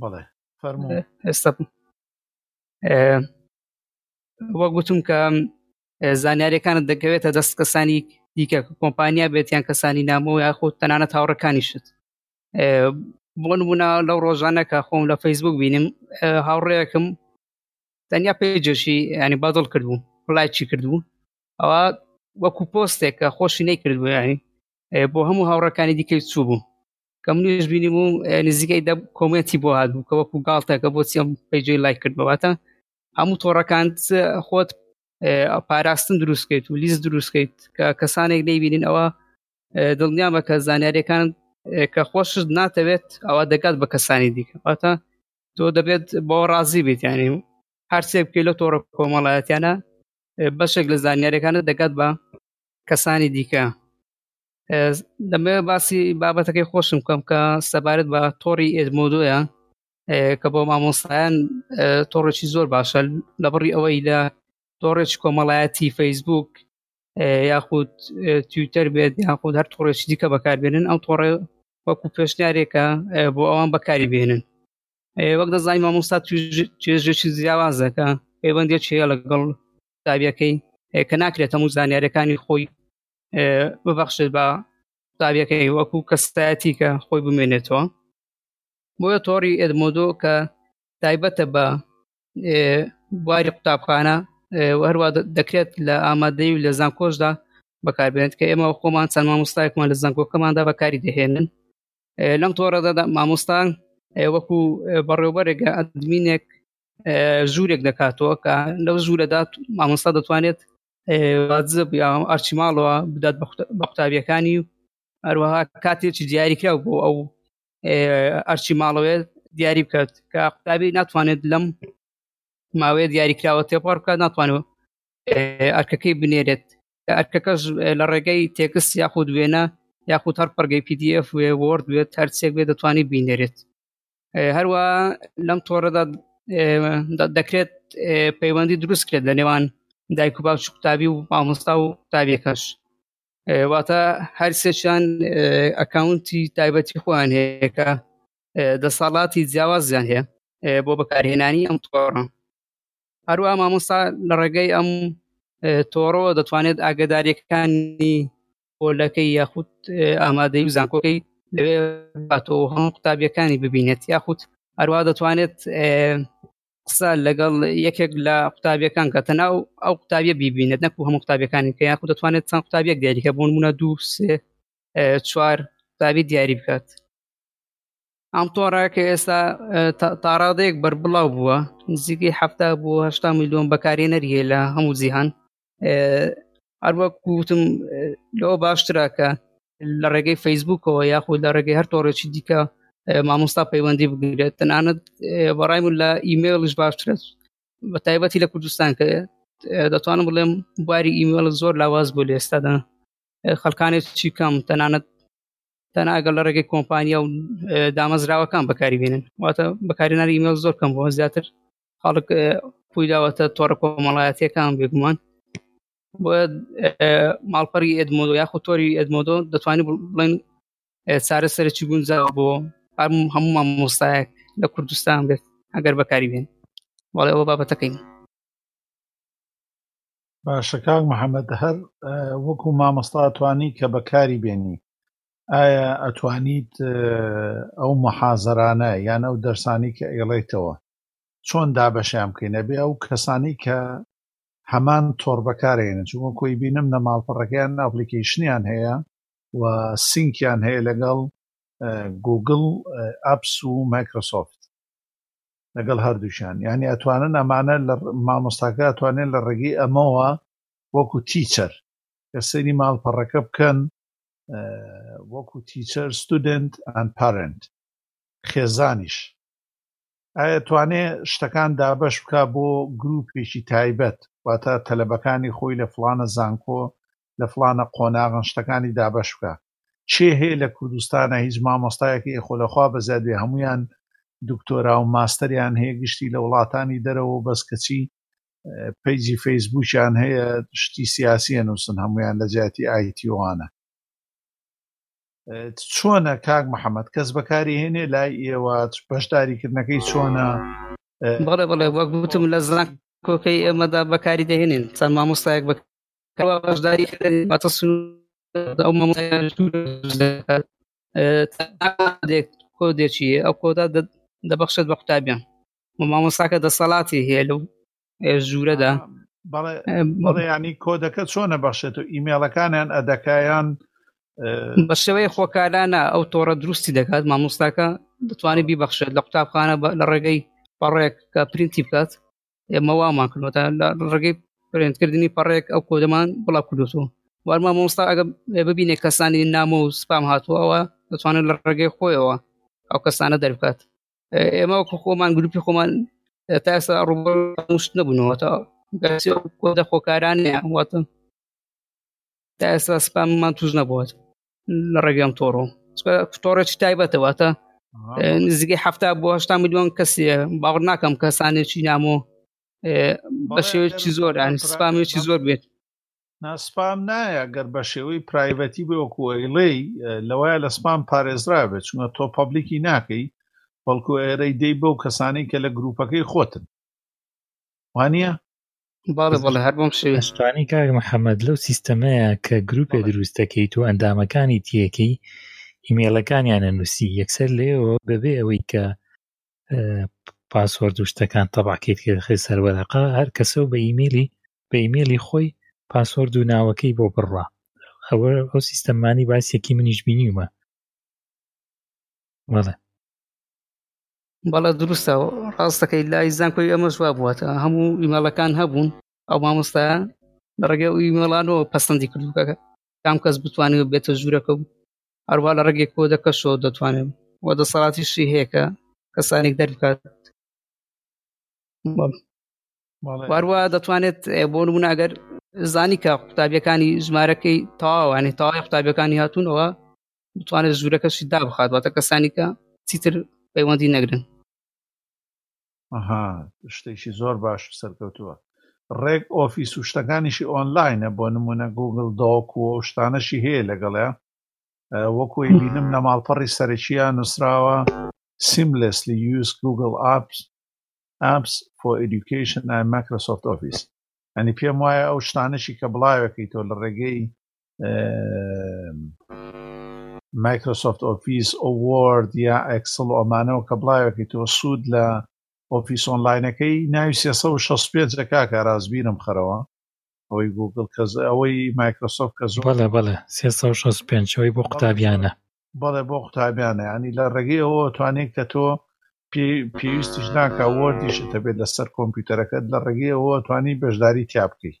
بڵێ فەرموو ئێستا وەگوتم کە زانیاریەکانت دەکەوێتە دەست کەسانی دیکە کۆمپانیا بێت یان کەسانی نامەوە یاخود تەنانە تاوڕەکانیشت بۆ نمونە لەو ڕۆژانەکە خۆم لە فەیسبوک بینیم هاوڕێیەکم تەنیا پێجێشی ینی بەدڵ کردبوو لایچی کردبوو ئەوە وەکو پۆستێک کە خۆشی نەیکردبوو ینی بۆ هەموو هاوڕەکانی دیکەی چوو بوو کە منیش بینیم و نزیکەی دە کۆمێنتی بۆ هاتبوو کە وەکو گاڵتەکە بۆ چیم پێجێ لای کردبواتە هەموو تۆڕەکانت خۆت پاراستن دروستکەیت و لیست دروستکەیت کە کەسانێک دەیبینین ئەوە دڵنیا بە کە زانیارەکان کە خۆشت ناتەوێت ئەوە دەگات بە کەسانی دیکە واتە تۆ دەبێت بۆ ڕازی بیت یانی و هەرسێک پێ لە تۆڕە کۆمەڵایەتیانە بەشێک لە زانیارەکانت دەگات بە کەسانی دیکە دەمێ باسی بابەتەکەی خۆشم بکەم کە سەبارەت بە تۆڕی ئێدمۆدۆیە کە بۆ مامۆستایان تۆڕێکی زۆر باشە لە بڕی ئەوەی لە تۆڕێک کۆمەڵایەتی فەیسبوک یاخود تویتەر بێت یاخود هەر تۆڕێکی دیکە بەکاربێنن ئەو تۆڕێ وەکو پێشنارێکە بۆ ئەوان بەکاری بێنن وەک دەزانانی مامۆستا توێژێکی جیاوازەکە پەیوەندێک هەیە لەگەڵ دابیەکەی کە ناکرێت هەموو زانیارەکانی خۆی ببەخشێت بە دابیەکەی وەکو کەستایەتی کە خۆی بمێنێتەوە بۆیە تۆڕی ئێدمۆدۆ کە تایبەتە بە بواری قوتابخانە هەروە دەکرێت لە ئامادەی و لە زانکۆشدا بەکاربێنێت کە ئێمە خۆمان چەند مامۆستایەکمان لە زانکۆکەماندا بەکاری دەهێنن لەم تۆڕەدا مامۆستان وەکو بەڕێوبەرێک ئەدمینێک ژوورێک دەکاتەوە کە لەو ژوورەدا مامۆستا دەتوانێت وازب یا ئەرچیماڵەوە بدات بە قوتابیەکانی و هەروەها کاتێکی دیاریکراو بۆ ئەو ئەرچی ماڵەوەێت دیاری بکات کە قوتابی ناتوانێت لەم ماوەیە دیاریکراوە تێپەڕ بکات ناتوانێت ئەرکەکەی بنێرێت ئەرکەکەش لە ڕێگەی تێکست یاخود وێنە یاخود هەر پڕگەی PDF وێ وۆرد بێت هەرچێک بێ دەتوانانی بینێرێت هەروە لەم تۆڕەدا دەکرێت پەیوەندی دروست کرێت لە نێوان دایک و باوچ قوتابی و مامۆستا و قوتابیەکەش واتە هەر سێکیان ئەکاونتی تایبەتی خۆیان هەیە کە دەسەڵاتی جیاوازیان هەیە بۆ بەکارهێنانی ئەم تۆڕە هەروە مامۆستا لە ڕێگەی ئەم تۆڕەوە دەتوانێت ئاگداریەکانی پۆلەکەی یاخود ئامادەی و زانکۆکەی لەوێ باتەوە هەموو قوتابیەکانی ببینێت یاخود هەروە دەتوانێت قسە لەگەڵ یەکێک لە قوتابیەکان کە تەناو ئەو قوتابیە بیبینێت نەکو هەموو قوتابیەکانی کە یاخود دەتوانێت چەند قوتابیەک دیاریکە بوون منە دوو سێ چوار قوتابی دیاری بکات ئەم تۆڕە کە ئێستا تاڕادەیەک بەربڵاو بووە نزیکی هەفتا بۆ هشتا میلیۆن بەکارێنەریە لە هەموو جیهان هەروەک وتم لەوە باشترا کە لە ڕێگەی فەیسبوکەوە یاخود لە ڕێگەی هەر تۆڕێکی دیکە مامۆستا پەیوەندی بگرێت تەنانەت بەڕای من لە ئیممەڵش باشترە بە تایبەتی لە کوردستان کە دەتوانم بڵێم باری ئیممەڵ زۆر لاواز بۆ لە ئێستادا خەلکانێت چی کەم تەنانەت تەنا ئەگەڵ لە ڕێگەی کۆمپانیا و دامەزراوەکان بەکاری بێنن واتە بەکارێنانی ئیممەڵ زۆر کەم بۆ زیاتر خەڵک پوی داوەتە تۆڕە کۆمەڵایەتەکان بێگومان بۆیە ماڵپەری ئێدمۆدۆ یاخود تۆری ئێدمۆدۆ دەتوانانی بڵێن چارە سەرچی گونجاوە بۆ هەموو مامۆستایەک لە کوردستان بێت ئەگەر بەکاری بێن وڵێ ئەوە بابەتەکەین باشە کاک محەممەد هەر وەکو مامۆستاتوانی کە بەکاری بێنی ئایا ئەتوانیت ئەو محازرانە یان ئەو دەرسانی کە ئێڵێتەوە چۆن دابەشیان بکەین ئەبێ ئەو کەسانی کە هەمان تۆڕ بەکارێنن چونکە کۆی بینم نە ماڵپەڕەکەیان ئەپلیکیشنیان هەیە و سینکیان هەیە لەگەڵ گوگل ئەپس و مایکرۆسۆفت لەگەڵ هەردووشان یعنی ئەتوانن ئەمانە لە مامۆستاکە توانێت لە ڕێگەی ئەمەوە وەکو تیچەر کە سەیری ماڵپەڕەکە بکەن وەکو تیچەر ستودنت ئەن پارنت خێزانیش ئەتوانێ شتەکان دابەش بکە بۆ گروپێکی تایبەت واتە تەلەبەکانی خۆی لە فلانە زانکۆ لە فلانە قۆناغن شتەکانی دابەش بکە چێ هەیە لە کوردستانە هیچ مامۆستایەکی ئێخۆ لەخوا بەزادێ هەمویان دکتۆرا و ماستەریان هەیە گشتی لە وڵاتانی دەرەوە بەس کەچی پیجی فەیسبووکیان هەیە شتی سیاسیە نووسن هەمویان لە جیاتی ئایتیوانە چۆنە کاک محەممەد کەس بەکاری هێنێ لای ئێوە بەشداریکردنەکەی چۆنە بڵێ بڵێ وەک گوتم لە زان کۆکەی ئێمەدا بەکاری دەهێنین چەند مامۆستایەک بە بەشداری بەتە ئەو مامۆستایەک کۆ دێکی ئەو کۆدا دەبەخشێت بە قوتابیان مامۆستاکە دەسەڵاتی هەیە لەو ژوورەدا بەڵێ ینی کۆدەکە چۆن نەبەخشێت و ئیمێڵەکانیان ئەدەکایان بە شێوەیە خۆکارانە ئەو تۆڕە دروستی دەکات مامۆستاکە دەتوانێت بیبەخشێت لە قوتابخانە لە ڕێگەی پەڕێک کە پرینتی بکات ئێمە وامان کردوەتە لە ڕێگەی پرێنتکردنی پەڕێک ئەو کۆدەمان بڵا کردوتەوە وارما مۆستا ئەگە ببینێ کەسانی نامۆ و سپام هاتووەوە دەتوانێت لە ڕێگەی خۆیەوە ئەو کەسانە دەربکات ئێمە وەکو خۆمان گروپی خۆمان تا ئێستا ڕوبشت نەبوونەوە تا کۆدە خۆکارانەیە واتن تا ئێستا سپاممان توش نەبووە لە ڕێگەم تۆڕۆ تۆڕێکی تایبەتەوەتە نزیگە هەفتا بۆ هشتا میلیۆن کەسی باوەڕ ناکەم کەسانێکی نامۆ بە شێوەیەکی زۆر سپامێکی زۆر بێت نا سپام نایە گەر بە شێوەی پرایڤەتی بێ وەکو ئەیڵێی لەوەیە لە سپام پارێزرا بێت چونە تۆ پبلیکی ناکەی بەڵکو ئێرەی دەی بەو کەسانەی کە لە گروپەکەی خۆتن وانە بەڵێ بەڵێ هەر بۆم شوێ شتانی کاک محەممەد لەو سیستەمەیە کە گروپێ دروست دەکەیت و ئەندامەکانی تیەکەی ئیمێلەکانیانە نووسی یەکسەر لێەوە بەبێ ئەوەی کە پاسۆرد و شتەکان تەباکەیت کە خێ سەروەرەقا هەر کەسە و بە ئیممەلی بە ئیممەلی خۆی پاسۆرد و ناوەکەی بۆ بڕە ئەوە ئەو سیستەمانی باسیەکی منیش بینیومە بەڵێ بەڵە دروستە ڕاستەکەی لای زانکۆی ئەمە سوا بوواتە هەموو ئیمەڵەکان هەبوون ئەو مامۆستا لە ڕێگە ئیمەڵانەوە پەسەندی کردوکەکە کام کەس بتوانێت بێتە ژوورەکە و هەروە لە ڕگێک بۆ دەکەشەوە دەتوانێت و دەسەڵاتیشی هەیە کە کەسانێک دەربکات واروا دەتوانێت بۆ نمونە ئەگەر زانی کە قوتابیەکانی ژمارەکەی تاوانی تاوای قوتابیەکانی هاتوونەوە بتوانێت ژوورەکەشی دابخات واتە کەسانی کە چیتر پەیوەندی نەگرن ئەها شتێکی زۆر باش و سەرکەوتووە ڕێک ئۆفیس و شتەکانیشی ئۆنلاینە بۆ نمونە گوگل دۆک و ئەو شتانەشی هەیە لەگەڵێ وەکوی بینم لە ماڵپەڕی سەرەکیە نووسراوە سیملسلی یوز گوگل ئاپس ئاپس فۆ ئیدوکیشن مایکرۆسۆفت ئۆفیس ئەنی پێم وایە ئەو شتانەشی کە بڵاوێکی تۆ لە ڕێگەی مایکرۆسۆفت ئۆفیس ئۆوۆرد یا ئەکسڵ ئۆمانەوە کە بڵاوێکی تۆ سوود لە ئۆفیس ئۆنلاینەکەی ناوی 365 لە کاکە ڕازبیرم خەرەوە ئەوەی گوگل کەس ئەوەی مایکرۆسۆفت کە زۆر بەڵێ بەڵێ 365 ئەوەی بۆ قوتابیانە بەڵێ بۆ قوتابیانە ینی لە ڕێگەی ئەوە توانێت کە تۆ پێویستیش ناکە وەردیشت هەبێت لەسەر کۆمپیوتەرەکەت لە ڕێگەی ئەوە توانی بەشداری تیا بکەیت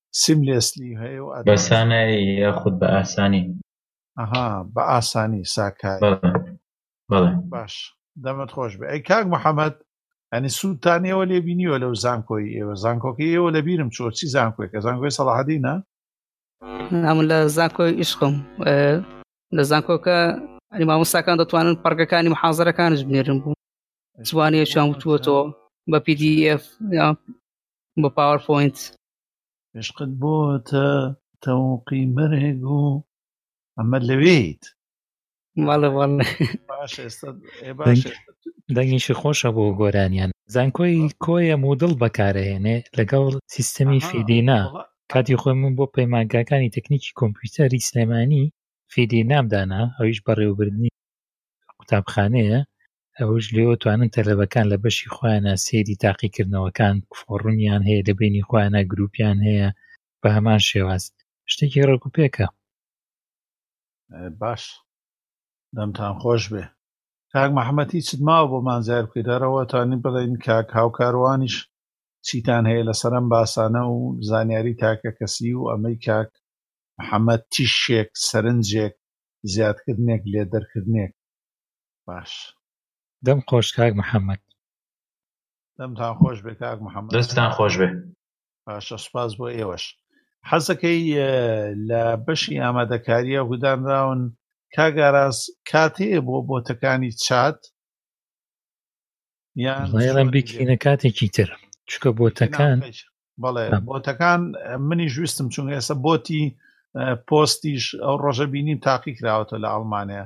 سیملێسلی هەیە و بە سانایی یاخود بە ئاسانی ئەها بە ئاسانی ساکاری بەڵێ باش دەمت خۆش بێ ئەی کاک محەممەد ئەنی سوودتانەوە لێ بینیوە لەو زانکۆی ئێوە زانکۆکەی ئێوە لە بیرم چۆ چی زانکۆێکە زانکۆی سەڵحدینە هەمون لە زانکۆی ئیشقم لە زانکۆکە ئەنی مامۆستاکان دەتوانن پڕگەکانی محازرەکانش بنێرن بوو زوانەیەشیان وتووەتەوە بە پی دی ئف بە پاوەپۆینت عیشقت بۆتە تەوقی مەرگ و ئەمە لەوێیت ماڵە واڵ باش ئێستا ئێ باش دەنگ- ئێستا تو- تو- دەنگیشی خۆشە بۆ گۆرانیان زانکۆی کۆیە مودڵ بەکارەهێنێ لەگەڵ سیستەمی ئەها، فیدینا وەڵا، کاتی خۆی من بۆ پەیمانگاکانی تەکنیکی کۆمپیوتەری سلێمانی فیدینام دانا ئەویش بەڕێوەبردنی قوتابخانەیە ئەوەش لێوە توانن تەلەبەکان لە بەشی خۆیانە سێری تاقیکردنەوەکان فۆڕمیان هەیە لە بینی خۆیانە گروپیان هەیە بە هەمان شێواز شتێکی ڕێک و پێکە باش دەمتان خۆش بێ کاک محەممەتی چت ماوە بۆ مانزیار بکەیت دەرەوە توانی بڵین کاک هاوکاروانیش چیتان هەیە لە سەرم باسانە و زانیاری تاکە کەسی و ئەمەی کاک محەممەد تیشێک سەرنجێک زیادکردنێک لێ دەرکردنێک باش. دەم خۆش کاک محمد. دەمتان خۆش بێ کاک محمد. دەستتان خۆش بێ. باشە سوپاس بۆ ئێوەش. حەزەکەی لە بەشی ئامادەکاریە هودانراون کاک ئاراس کات هەیە بۆ بۆتەکانی چات یان ڵێڵم بیکرینە کاتێکی تر چکە بۆتەکان خیچ. بەڵێ نعم. بۆتەکان منیش ویستم چون ئێستا بۆتی پۆستیش ئەو ڕۆژە بینیم تاقی کراوەتە لە ئەڵمانیا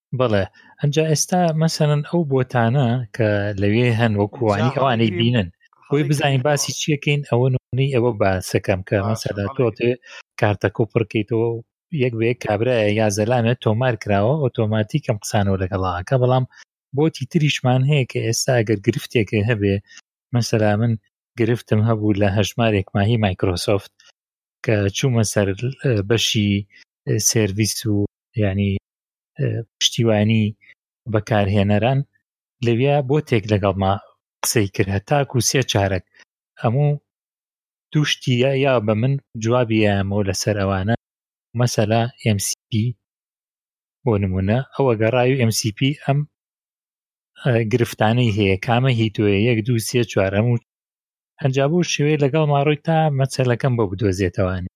بەڵێ ئەجا ئێستا مەسەرەن ئەو بۆتانە کە لەوێ هەن وەکوانی ئەوانەی بینن بۆی بزانین باسی چیەکەین ئەوە نی ئەوە باسەکەم کە مەسەدا تۆتێ کارتەکە و پڕکەیتەوە یەک بەیە کابراە یا زەلامێت تۆمار کراوە ئۆتۆماتیکەم قسانەوە لەگەڵاکە بەڵام بۆتی تریشمان هەیە کە ئێستا گەر گرفتێک هەبێ مەسەلا من گرفتم هەبوو لە هەژمارێک ماهی مایکرۆسۆفت کە چوومە سەر بەشی سرویس و ینی پشتیوانی بەکارهێنەران لەویا بۆ تێک لەگەڵما قسەی کرد هەتاک و سێ چارەک هەموو توشتی یا بە من جوابی یامەوە لەسەر ئەوانە مەسەلا MCP بۆ نمونە ئەوە گەڕای و MCP ئەم گرفتانەی هەیە کامە هی تۆە یەک دو سێ چوارەم و ئەنجابوو شوێ لەگەڵ ماڕۆی تا مەچەلەکەم بۆ بدۆزێتەوانی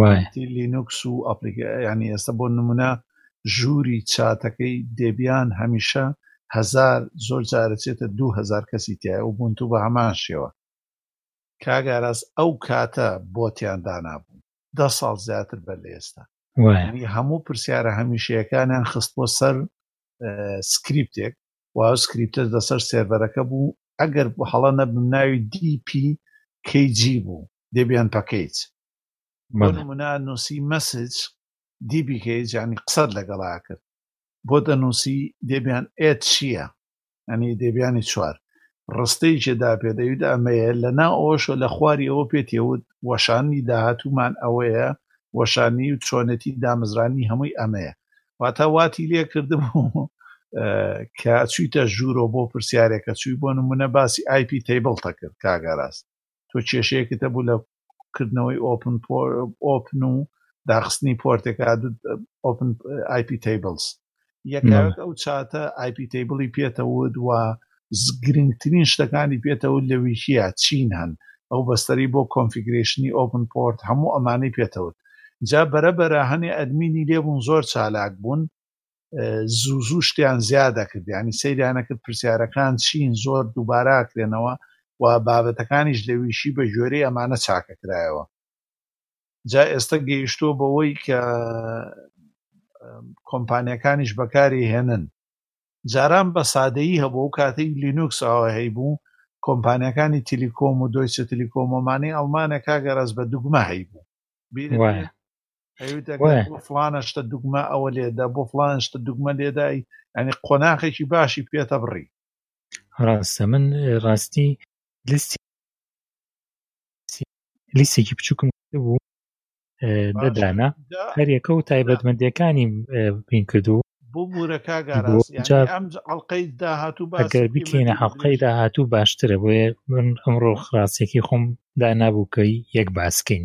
وایە. تی لینوکس و ئەپلیکە یانی ئێستا بۆ نمونە ژووری چاتەکەی دێبیان هەمیشە هەزار زۆر جارەچێتە دوو هەزار کەسی تایە و بونتو بە هەمان شێوە کاگاراز ئەو کاتە بۆتیان دانابوو دە ساڵ زیاتر بەر لە ئێستا وایە هەموو پرسیارە هەمیشەیەکانیان خست بۆ سەر سکریپتێک و سکریپتر دەسەر سێربەرەکە بوو ئەگەر هەڵە نەبم ناوی دیپی کەی جی بوو دەبیان پەکەیت بۆ نمونە نووسی مەسج دیبیکەی جانی قسەت لەگەڵا کرد بۆ دەنووسی دەبیان ئێت چییە ئەنی دەبیانی چوار ڕستەی جێدا پێدەوید ئەمەیە لە نا ئەوشۆ لە خواری ئەوە پێتێوت وەشانی داهاتومان ئەوەیە وەشانی و چۆنێتی دامەزرانی هەمووی ئەمەیە واتە واتی لێ کردبوو کە چویتە ژوورۆ بۆ پرسیارێکە چوی بۆ نمونە باسی آیپی تەیبڵتە کرد کاگەراست تۆ کێشەیەکتە بوو لە کردنەوەی ئۆپن ئۆپن و داخستنی پۆرتێکا ئۆپن ئایپی تەیبڵز یەکاوێک ئەو چاتە ئایپی تەیبڵی پێتەوت و گرنگترین شتەکانی پێتەوت لە ویکیە چین هەن ئەو بەستەری بۆ کۆنفیگرێشنی ئۆپن پۆرت هەموو ئەمانەی پێتەوت جا بەرە بەرە هەنێ ئەدمینی لێبوون زۆر چالاک بوون زوو زوو شتیان زیادە کرد ینی سەیریانە کرد پرسیارەکان چین زۆر دووباراکرێنەوە و بابەتەکانیش لەویشی بە گوێرەی ئەمانە چاکە کرایەوە جا ئێستا گەیشتووە بەوەی کە کۆمپانیەکانیش بەکاری هێنن جاران بە سادەیی هەبوو کاتی لینوکس ئەوە هەیبوو کۆمپانیەکانی تیلیکۆم و دۆیچە تلیکۆمۆمانی ئەڵمانە کاگەرەز بە دوگمە هەیبوو ئەوێتە فلانە شتە دوگمە ئەوە لێدا بۆ فلان شتە دوگمە لێدای ئەنی قۆناخێکی باشی پێتە بڕی ڕاستە من ڕاستی لیستی لیسێکی بچووکم بوو دەدانا هەرێکە و تایبەتمەندەکانی پین کردو ببوورە کاگەرقەی داهاتوو بەگەر بکەینە حەقەی داهاتوو باشترە بۆیە من ئەمڕۆ خراستێکی خۆم دانابووکەی یەک باسکەین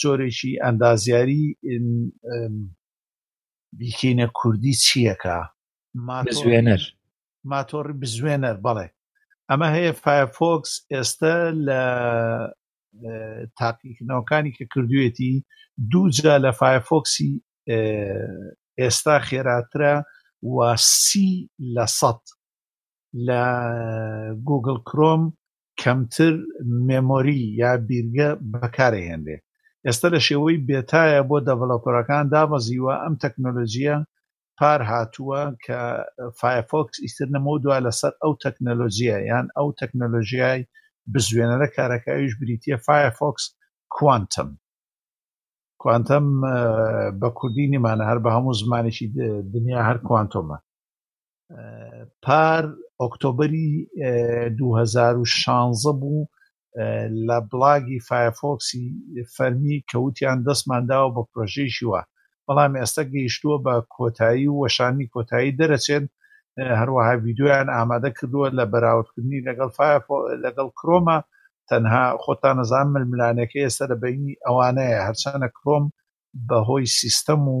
جۆرێکی ئەندازیاری بیکینە کوردی چیەکە ماتوێنەر ماتۆڕی بزوێنەر بەڵێ ئەمە هەیە فایفۆکس ئێستا لە تاقیکردنەوەکانی کە کردوێتی دووجا لە فایفۆکسی ئێستا خێراترە و سی لە سەد لە گوگل کرۆم کەمتر مێمۆری یا بیرگە بەکارەهێنرێ ئێستا لە شێوەی بێتایە بۆ دەڤەلۆپەرەکان دابەزیوە ئەم تەکنۆلۆجیە پار هاتووە کە فایەفۆکس ئیتر نەمەو دوا لەسەر ئەو تەکنەلۆجیە یان ئەو تەکنەلۆژیای بزوێنەرە کارەکەویش بریتە فایەفۆکس کوانتم کوانتم بە کوردی نیمانە هەر بە هەموو زمانێکی دنیا هەر کوانتۆمە پار ئۆکتۆبری 2016 بوو لە بڵاگی فایفۆکسی فەرمی کەوتیان دەستمان داوە بە پرۆژەیەکی وە بەڵام ئێستا گەیشتووە بە کۆتایی و وەشانی کۆتایی دەرەچێن هەروەها ڤیددیویان ئامادە کردووە لە بەراوردکردنی لەگەڵ فایفۆ لەگەڵ کرۆمە تەنها خۆتان نەزان ململانەکە ئێستا لە بینی ئەوانەیە هەرچانە کرۆم بەهۆی سیستەم و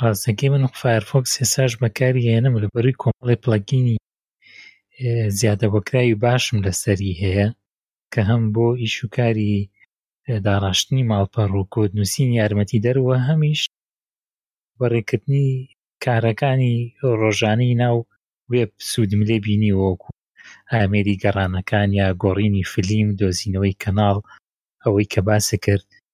ڕاستەکەی من فایرفۆکس ئێساش بەکاری هێنم لە بەروی کۆمەڵی پلگینی زیادە بەکراوی باشم لەسەری هەیە کە هەم بۆ ئیش و کاری داڕاشتنی ماڵپەڕ و کۆد نووسین یارمەتی دەروە هەمیش بەڕێکردنی کارەکانی ڕۆژانی ناو وێب سوودم لێ بینی وەکو ئامێری گەڕانەکان یا گۆڕینی فلیم دۆزینەوەی کەناڵ ئەوەی کە باسە کرد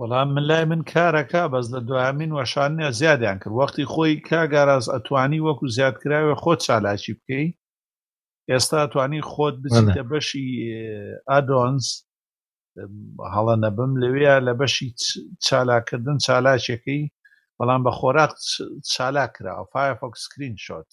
وەڵام من لای من کارەکا بەس لە دوایامین وەشانە زیادیان کرد وەختی خۆی کا گاراز ئەتوانی وەکو زیادکراوێ خۆت چالاکی بکەی ئێستا توانی خۆت بچیتە بەشی ئادۆنس هەڵە نەبم لەوەیە لە بەشی چالاکردن چالاکێکی بەڵام بە خۆراق چالاک کرا فایفۆکسکرین شۆت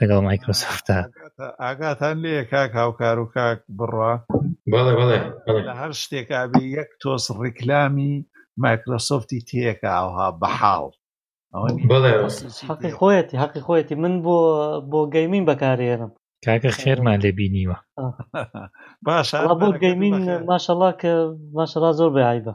لەگەڵ مایکرۆسۆفتا ئاگاتان لێ کاک هاوکار و کاک بڕە لە هەر شتێکا بێ یەک تۆس ڕیکلامی مایکرۆسۆفتی تێکە ئەوها بەحاڵ حقی خۆیەتی حقی خۆیەتی من بۆ بۆ گەیمین بەکارێنم کاکە خێرمان لێ بینیوە باشە بۆ گەیمین ماشەڵا کە ماشەڵا زۆر بەعیبە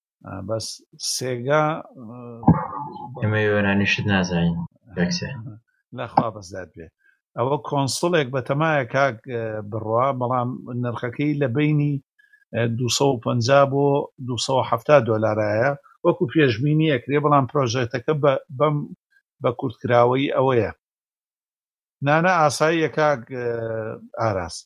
بەس سێگا ئەمە وێرانی شت نازانین لەخوا بەزداد بێ ئەوە کۆنسڵێک بە تەمایە کاک بڕوا بەڵام نرخەکەی لە بینی 250 بۆ 270 دلارایە وەکو پێشببینی ئەکرێ بەڵام پرۆژێتەکە بەم بە کورتکراوەی ئەوەیە نانە ئاساییە کاک ئاراست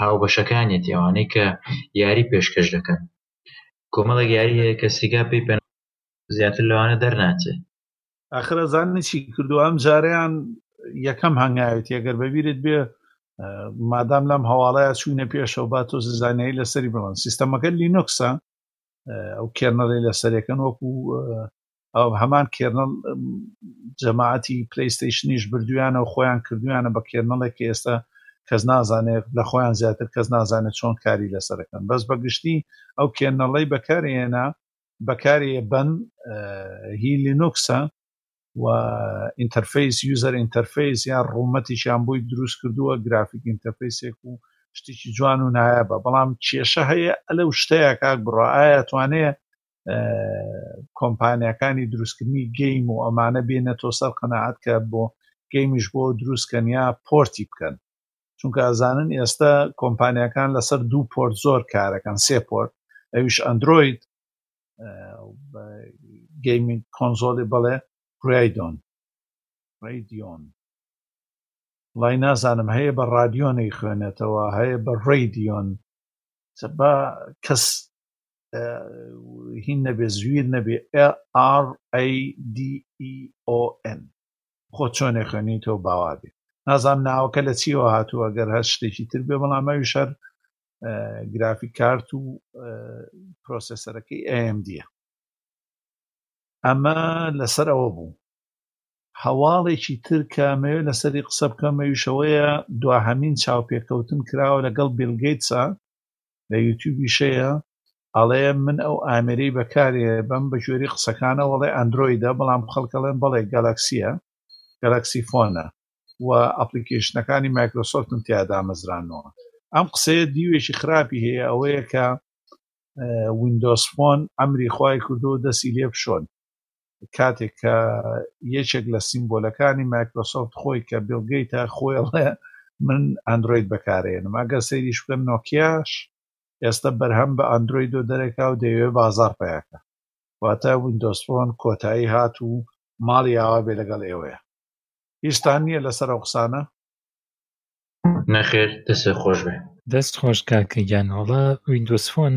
هاوبەشەکانیەتی ئەوانەی کە یاری پێشکەش دەکەن کۆمەڵێک یاری هەیە کە سیگا پێی پێ زیاتر لەوانە دەرناچێ ئاخرە زانانی چی کردو ئەم جاریان یەکەم هەنگاوێتی ئەگەر بەبیرت بێ مادام لەم هەواڵەیە چوینە پێشەوە با تۆ زانایی لەسەری بڵند سیستەمەکە لینوکسە ئەو کێنەڕی لەسەرەکەن وەکو ئەو هەمان کێرنڵ جەماعەتی پلەیستەیشنیش بردویانە و خۆیان کردویانە بە کێرنڵێک کە ئێستا کەس نازانێت لە خۆیان زیاتر کەس نازانێت چۆن کاری لەسەرەکەن بەس بە گشتی ئەو کێرنڵەی بەکارێنە بەکارێ بەن هی لینوکسە و ئینتەرفیس یوزەر ئینتەرفیس یا ڕوومەتیشیان بۆی دروست کردووە گرافیک ئینتەرفیسێک و شتێکی جوان و نایابە بەڵام کێشە هەیە ئەلە شتەیە کاک بڕە ئایا توانێ کۆمپانیاکانی دروستکردنی گەیم و ئەمانە بێنێتەوە سەر قەنەعات کە بۆ گەیمیش بۆ دروستکەن یا پۆرتی بکەن چونکە ئەزانن ئێستا کۆمپانیەکان لەسەر دوو پۆرت زۆر کارەکەن سێ پۆرت ئەویش ئەندروید گەیمین کۆنزۆلی بڵێ ڕایدۆن ڕیدیۆن لای نازانم هەیە بە ڕادیۆنەی خوێنێتەوە هەیە بە ڕیدیۆن بە کەس هین نەبێ زویر نەبێ RADEON خۆ چۆنێ خوێنی تۆ باوا بێ نازام ناوەکە لە چیەوە هاتووە گەر هەر شتێکی تر بێ بەڵام ئەوی شەر گرافی کارت و پرۆسسەرەکەی ئەمدە ئەمە لەسەر ئەوە بوو هەواڵێکی تر کامەوێ لەسەری قسە بکەمەویشەوەیە دواهمین چاوپێکەوتن کراوە لەگەڵ بیلگەیتسە لە یوتوبیش هەیە ئەڵێ من ئەو ئامێرەی بەکارێ بەم بە گوێری قسەکانە وەڵێ ئەندرۆیدە بەڵام خەڵکەڵێن بەڵێ گەلەکسیە گەلەکسی فۆنە و ئەپلیکیشنەکانی مایکرۆسۆفتن تیا دامەزرانەوە ئەم قسەیە دیوێکی خراپی هەیە ئەوەیە کە وینندۆسفۆن ئەمری خی کردو دەسی لێ بشۆن کاتێک کە یەکێک لە سیمبۆلەکانی مایکرۆسۆفت خۆی کە بیڵ گەیتە خۆی ئەڵێ من ئەندرۆید بەکارێنم ئەگەر سەیریش بکەن نۆکیاش ئێستا بەرهەم بە ئەندرۆید و دەرێکا و دەیەوێ بازار پیاکە واتە ویندۆز فۆن کۆتایی هات و ماڵی ئاوا بێ لەگەڵ ئێوەیە هیچتان نییە لەسەر ئەو قسانە نەخێر دەسێ خۆش بێ دەست خۆش کاکە گیان هەڵە ویندۆسفۆن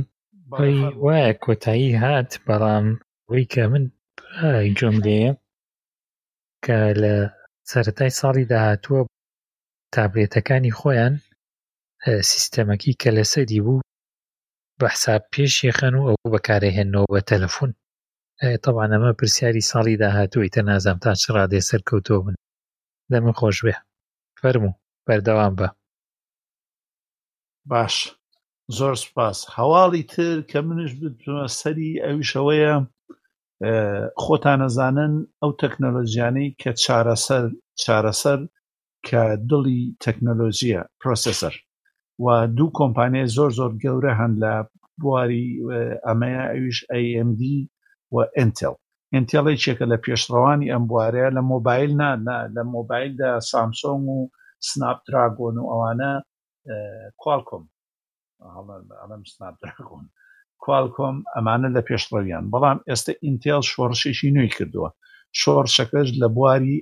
ئەی وایە کۆتایی هات بەڵام ئەوەی کە من گوێم لێیە کە لە سەتای ساڵی داهاتووە تابلێتەکانی خۆیان سیستەمەکی کە لەسەری بوو بە حساب پێش یەخەن و ئەو بەکارەهێنەوە بە تەلەفۆن تەوان ئەمە پرسیاری ساڵی داهاتووی تە نازام تا چ ڕادێ سەرکەوتۆ بن دەمە خۆش بێ فەرموو بەردەوام بە باش زۆر سپاس هەواڵی تر کە منش بتمە سەری ئەویشەوەیە خۆتانەزانن ئەو تەکنەلۆژیانەی کە چارەسەر چارەسەر کە دڵی تەکنەلۆژیە پرۆسسەر و دوو کۆمپانیای زۆر زۆر گەورە هەن لە بواری ئەمەیە ئەویش AMD و ئەتل ئەتێڵێکێکە لە پێشڕەوانی ئەم بوارەیە لە مۆبایل نانا لە مۆبایلدا سامسۆنگ و سناپ دراگۆن و ئەوانە کوالکۆم ئەڵم سناپدراگۆن کوالکۆم ئەمانە لە پێشڕەویان بەڵام ئێستا ئینتێل شۆڕشێکی نوێی کردووە شۆڕشەکەش لە بواری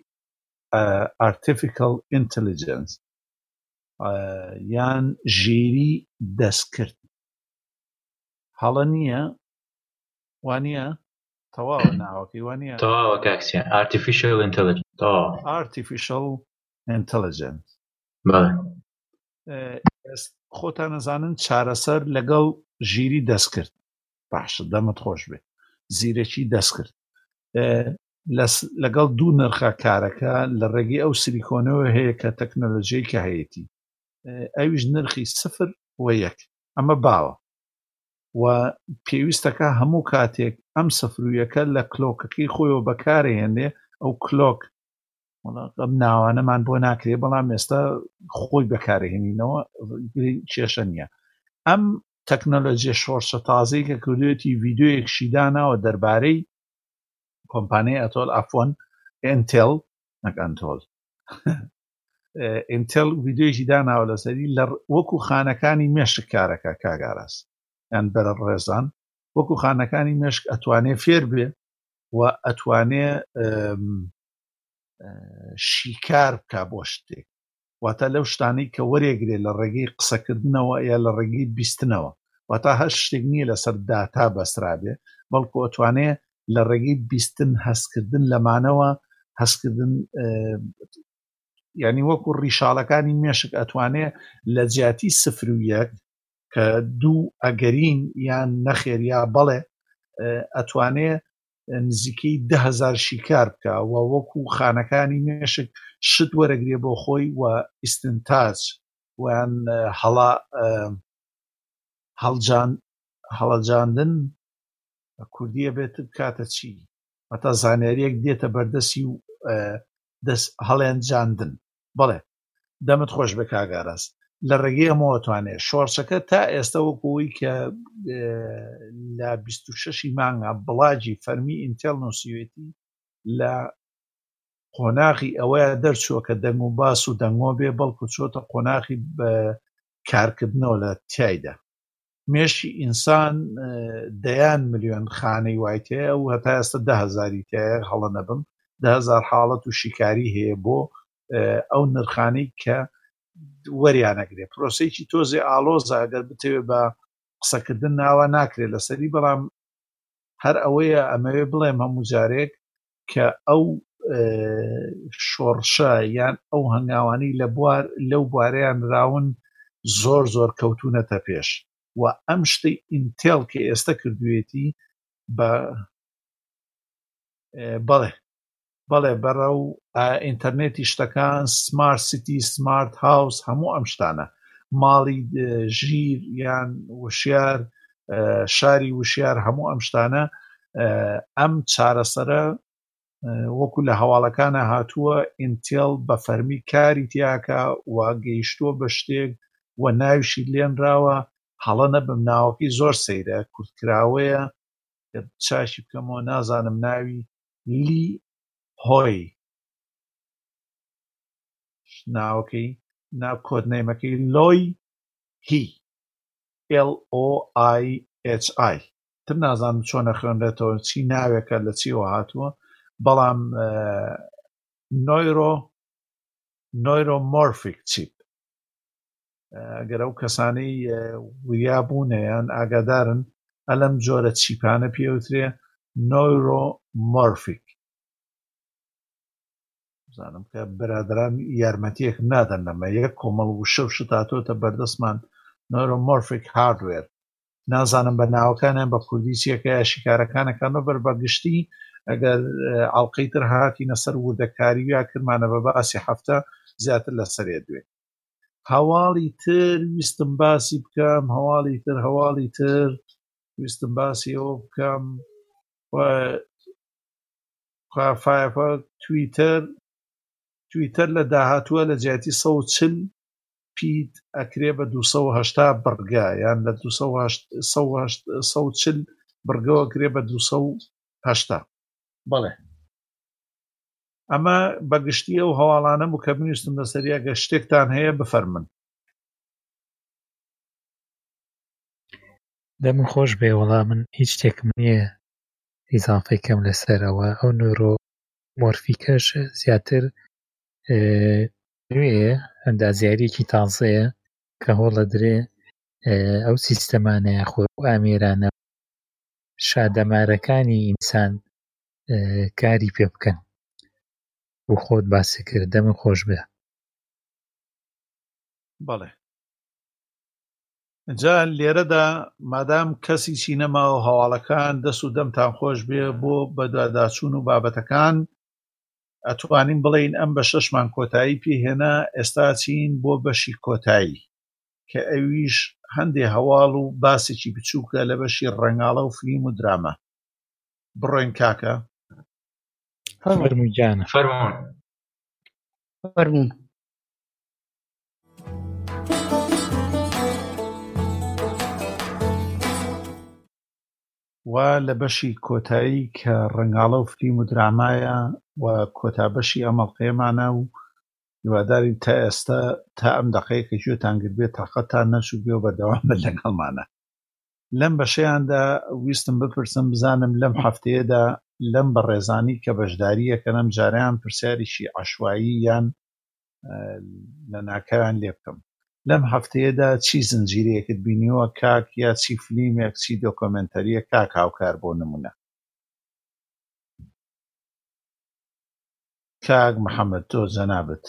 ئارتفیکل ئینتلیجنس یان ژیری دەستکرد هەڵە نییە وانە تەواوە ناوەکەی وانە تەواوە کاکسیان ئارتیفیشل ئینتلیجنس ئارتیفیشل ئینتلیجنس بەڵێ. خۆتان ئەزانن چارەسەر لەگەڵ ژیری دەستکرد باشە دەمت خۆش بێت زیرەکی دەستکرد لەگەڵ دوو نرخە کارەکە لە ڕێگەی ئەو سریکۆنەوە هەیە کە تەکنەلۆژیی کە هەیەی ئەویش نرخی سفر و یەک ئەمە باوە و پێویستەکە هەموو کاتێک ئەم سفرویەکە لە کلۆکەکەی خۆیەوە بەکارهێنێ ئەو کلۆک ئەم ناوانەمان بۆ ناکرێت بەڵام ئێستا خۆی بەکارهێنینەوە کێشە نییە ئەم تەکنەلۆجیە شۆڕشە تازەی کە کردوێتی ڤیددیوەک شیداناوە دەربارەی کۆمپانیای ئەتۆل ئەفۆن ئەتل نەکەنتۆل ئینتل ویددیوێکی داناوە لەسەری لە وەکو خانەکانی مێشک کارەکە کاگاراس یان بەرە ڕێزان وەکو خانەکانی مێشک ئەتوانێ فێر بێ و ئەتوانێ شیکار بکا بۆ شتێک واتە لەو شتانەی کە وەرێگرێ لە ڕێگەی قسەکردنەوە یا لە ڕێگەی بیستنەوە واتە هەر شتێک نییە لەسەر داتا بەسرابێ بەڵکو ئەتوانێ لە ڕێگەی بیستن هەستکردن لەمانەوە هەستکردن ینی وەکو ڕیشاڵەکانی مێشک ئەتوانێ لە جیاتی سفر و یەک کە دوو ئەگەرین یان نەخێریا بەڵێ ئەتوانێ نزیکەی دە هەزار شیکار بکە و وەکو خانەکانی مێشک شت وەرەگرێ بۆ خۆی و ئیسنتاج ویان هەڵا هەڵجان هەڵەجاندن بە کوردیە بێت بکاتە چی هەتا زانیاریەک دێتە بەردەسی و دەست هەڵێن جاندن بڵێ دەمت خۆش بێ کاک ئاراس لە ڕێگەی ئەمەوە توانێت شۆڕشەکە تا ئێستا وەکوەوەی کە لە 26 مانگا بڵاجی فەرمی ئینتێل نووسیوێتی لە قۆناغی ئەوەیە دەرچووە کە دەنگ و باس و دەنگۆ بێ بەڵکو چۆتە قۆناغی بە کارکردنەوە لە تایدا مێشی ئینسان دەیان میلیۆن خانەی وایتەیە و هەتا ئێستا دههزاری تایە هەڵە نەبم دههزار حاڵەت و شیکاری هەیە بۆ ئەو نرخانی کە وەریانەگرێ پرۆسەیەکی تۆزێ ئاڵۆزە ئەگەر بتەوێت بە قسەکردن ناوە ناکرێت لەسەری بەڵام هەر ئەوەیە ئەمەوێ بڵێم هەموو جارێک کە ئەو شۆڕشە یان ئەو هەنگاوانی لە بوار لەو بوارەیان راون زۆر زۆر کەوتونەتە پێش و ئەم شتی ئینتێڵ کە ئێستا کردوێتی بە بەڵێ بەڵێ بەڕە و ئینتەرنێتی شتەکان سمارت سیتی سمارت هاوس هەموو ئەم شتانە ماڵی ژیر یان وشیار شاری وشیار هەموو ئەم شتانە ئەم چارەسەرە وەکو لە هەواڵەکانە هاتووە ئینتێڵ بە فەرمی کاری تیاکە و گەیشتووە بە شتێک و ناویشی لێنراوە هەڵە نەبم ناوەکەی زۆر سەیرە کورتکراوەیە چاشی بکەمەوە نازانم ناوی لی هۆی، ناوەکەی نا کۆدنەیمەکەی لۆی هی LOIHI تر نازانم چۆن ئەخوێنرێتەوە چی ناوێکە لە چیەوە هاتووە بەڵام نۆیرۆ نۆیرۆمۆرفیک چیپ ئەگەر ئەو کەسانەی وریا بوونیان ئاگادارن ئەلەم جۆرە چیپانە پێوترێ نۆرۆمۆرفیک بزانم کە برادران یارمەتیەک نادەن لەمە یەک کۆمەڵ وشە و شتاتۆتە بەردەستمان نۆرۆمۆرفیک هاردوێر نازانم بە ناوەکانیان بە کوردی چیەکە شیکارەکانەکان بەر بەگشتی ئەگەر ئاڵلقەی تر هاتینە سەر وردەکاری یا کرمانە بە باسی هەفتە زیاتر لە سەرێ دوێت هەواڵی تر ویستم باسی بکەم هەواڵی تر هەواڵی تر ویستم باسی ئەوە بکەم فایفە تویتەر تویتەر لە داهاتووە لە جیاتی 140 پیت ئەکرێ بە 280 بڕگە یان لە 240 بڕگەوە کرێ بە 280 بەڵێ ئەمە بەگشتی ئەو هەواڵانە بوو کە بویستم لەسەری ئەگە شتێکتان هەیە بفەرمن دەمە خۆش بێ وەڵا من هیچ شتێکم نییە ئیزافی کەم لەسەرەوە ئەو نۆرۆ مۆرفیکەش زیاتر نوێ ئەندازیارێکی تازەیە کە هۆڵە درێ ئەو سیستەمانەیە خۆ ئامێرانە شادەمارەکانی ئینسان کاری پێ بکەن و خۆت باسی کرد دەمە خۆش بێ بەڵێ جا لێرەدا مادام کەسی چینەما و هەواڵەکان دەست و دەمتان خۆش بێ بۆ بەدواداچوون و بابەتەکان ئەتوانین بڵین ئەم بە شەشمان کۆتایی پێهێنا ئێستا چین بۆ بەشی کۆتایی کە ئەویش هەندێ هەواڵ و باسێکی بچووکە لە بەشی ڕەنگاڵە و فلیم و درامە بڕۆین کاکە فەرموویان فەرموون فەرموون و لە بەشی کۆتایی کە ڕنگاڵە و فلیم و درامایە و کۆتا بەشی ئەمەڵقەیەمانە و هیوادارین تا ئێستا تا ئەم دقەیەکە گوێتان گربێت تاقەتان نەچوو بێ و بەردەوام بن لەگەڵمانە لەم بەشەیاندا ویستم بپرسم بزانم لەم هەفتەیەدا لەم بەڕێزانی کە بەشداریەکەن ئەم جارەیان پرسیاریی عەشوایی یان لەناکاویان لێ بکەم لەم هەفتەیەدا چی زنجیرەیەکت بینیوە کاک یا چی فلیمێک چی دۆکۆمێنتەریە کاک هاوکار بۆ نمونە کاک محەممەد تۆ جەنابەت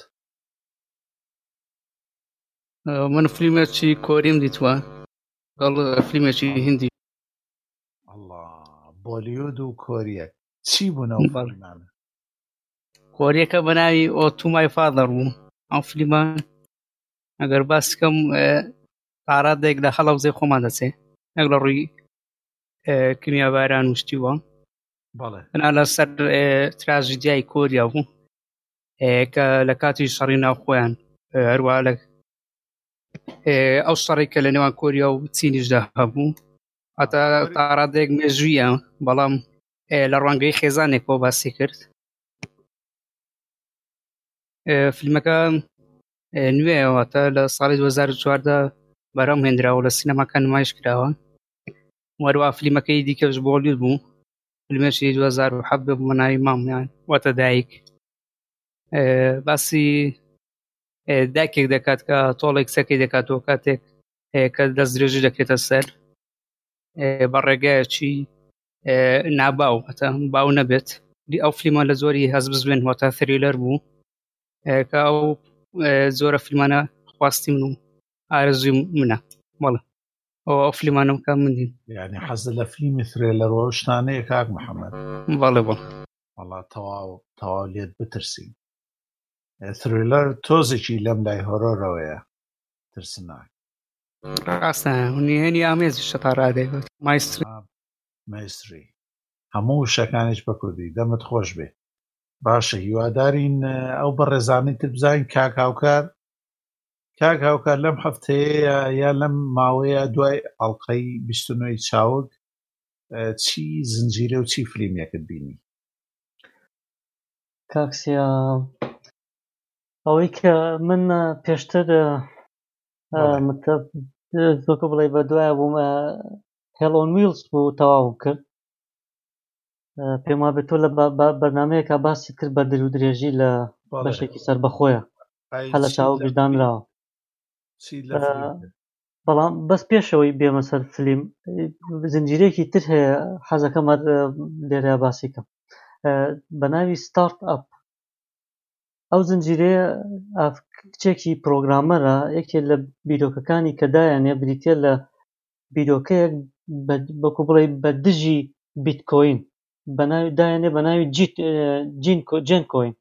من فلیمەکی کۆریم دیتوە گەڵ فیلمێکی هندی ئەڵا بۆلیۆد و کۆریە چی بوون ئەو بەڵێ. فیلمانە کۆریەکە بە ناوی ئۆتومای فادەر بوو ئەم فلیمە ئەگەر باس بکەم ئێ، تارادێک لە هەڵەوزەی خۆمان دەچێ نەک لە ڕووی ئێ، کیمیاباران و شتی وە بەڵێ بنا لەسەر ئێ، تراژیدیای کۆریا بوو ئێ، کە لە کاتی شەڕی ناوخۆیان ئێ، هەروە لە ئەو شەڕی کە لە نێوان کۆریا و چینیشدا هەبوو هەتا تاڕادێک مێژوویە بەڵام لە ڕوانگەی خێزانێک بۆ باسی کرد فیلمەکە نوێەوەتە لە ساڵی 2014 بەرەم هێنراوە لە سینەماکە نمایش کراوە وەروە فیلمەکەی دیکەش بۆڵی بوو فیلمێکی 2007 بۆ مناوی مامیان واتە دایک باسی داکێک دەکات کە تۆڵێک سەکەی دەکاتەوە کاتێک کە دەست درێژی دەکرێتە سەر بە ڕێگایەکی ناباو هەتا هەم باو نەبێت دی ئەو فلیمە لە زۆری هەز بزوێن هۆتا ثریلەر بوو کە ئەو زۆرە فیلمانە خواستی من و ئارزوی منە بەڵێ ئەو ئەو فلیمانم کە من ینی حەز لە فلیمی ثرێلەرەوە شتانەیە کاک محەممەد بەڵێ بڵ وڵا تەواو تەواو لێت بترسین ترێلەر تۆزێکی لەم لای هۆرۆرەوەیە ترسناک ڕاستە هەنی ئامێزی شتا ڕادێکوت مایستری مایستری هەموو وشەکانیش بە کوردی دەمت خۆش بێ باشە هیوادارین ئەو بە ڕێزانانی تر بزانین کاک هاوکار کاک هاوکار لەم هەفتەیە یا لەم ماوەیە دوای ئەڵلقەی بیستنەوەی چاوک چی زنجیرە و چی فلیمێکت بینی کاکسیا ئەوەی کە من پێشتر زۆکە بڵێ بە دوای بووم هێڵۆن ویلس بوو تەواو کرد پێما بێت تۆ لە بەرنمەیەکە باسی کرد بە درو درێژی لە بەشێکی سەر بەخۆیە هە لە چاوگردانراوە بەڵام بەس پێشەوەی بێمە سەر فلیم زنجیرێکی تر هەیە حەزەکەم لێرە باسی کەم بە ناوی ستارت ئەپ ئەو زنجیرێ کچێکی پرۆگرامەرە یەکێ لە بیرۆکەکانی کە دایانە بریتە لە بیرۆکەیەک بەکو بڵێ بە دژی بیتکۆین بەناوی دایانێ بە ناوی جین کۆین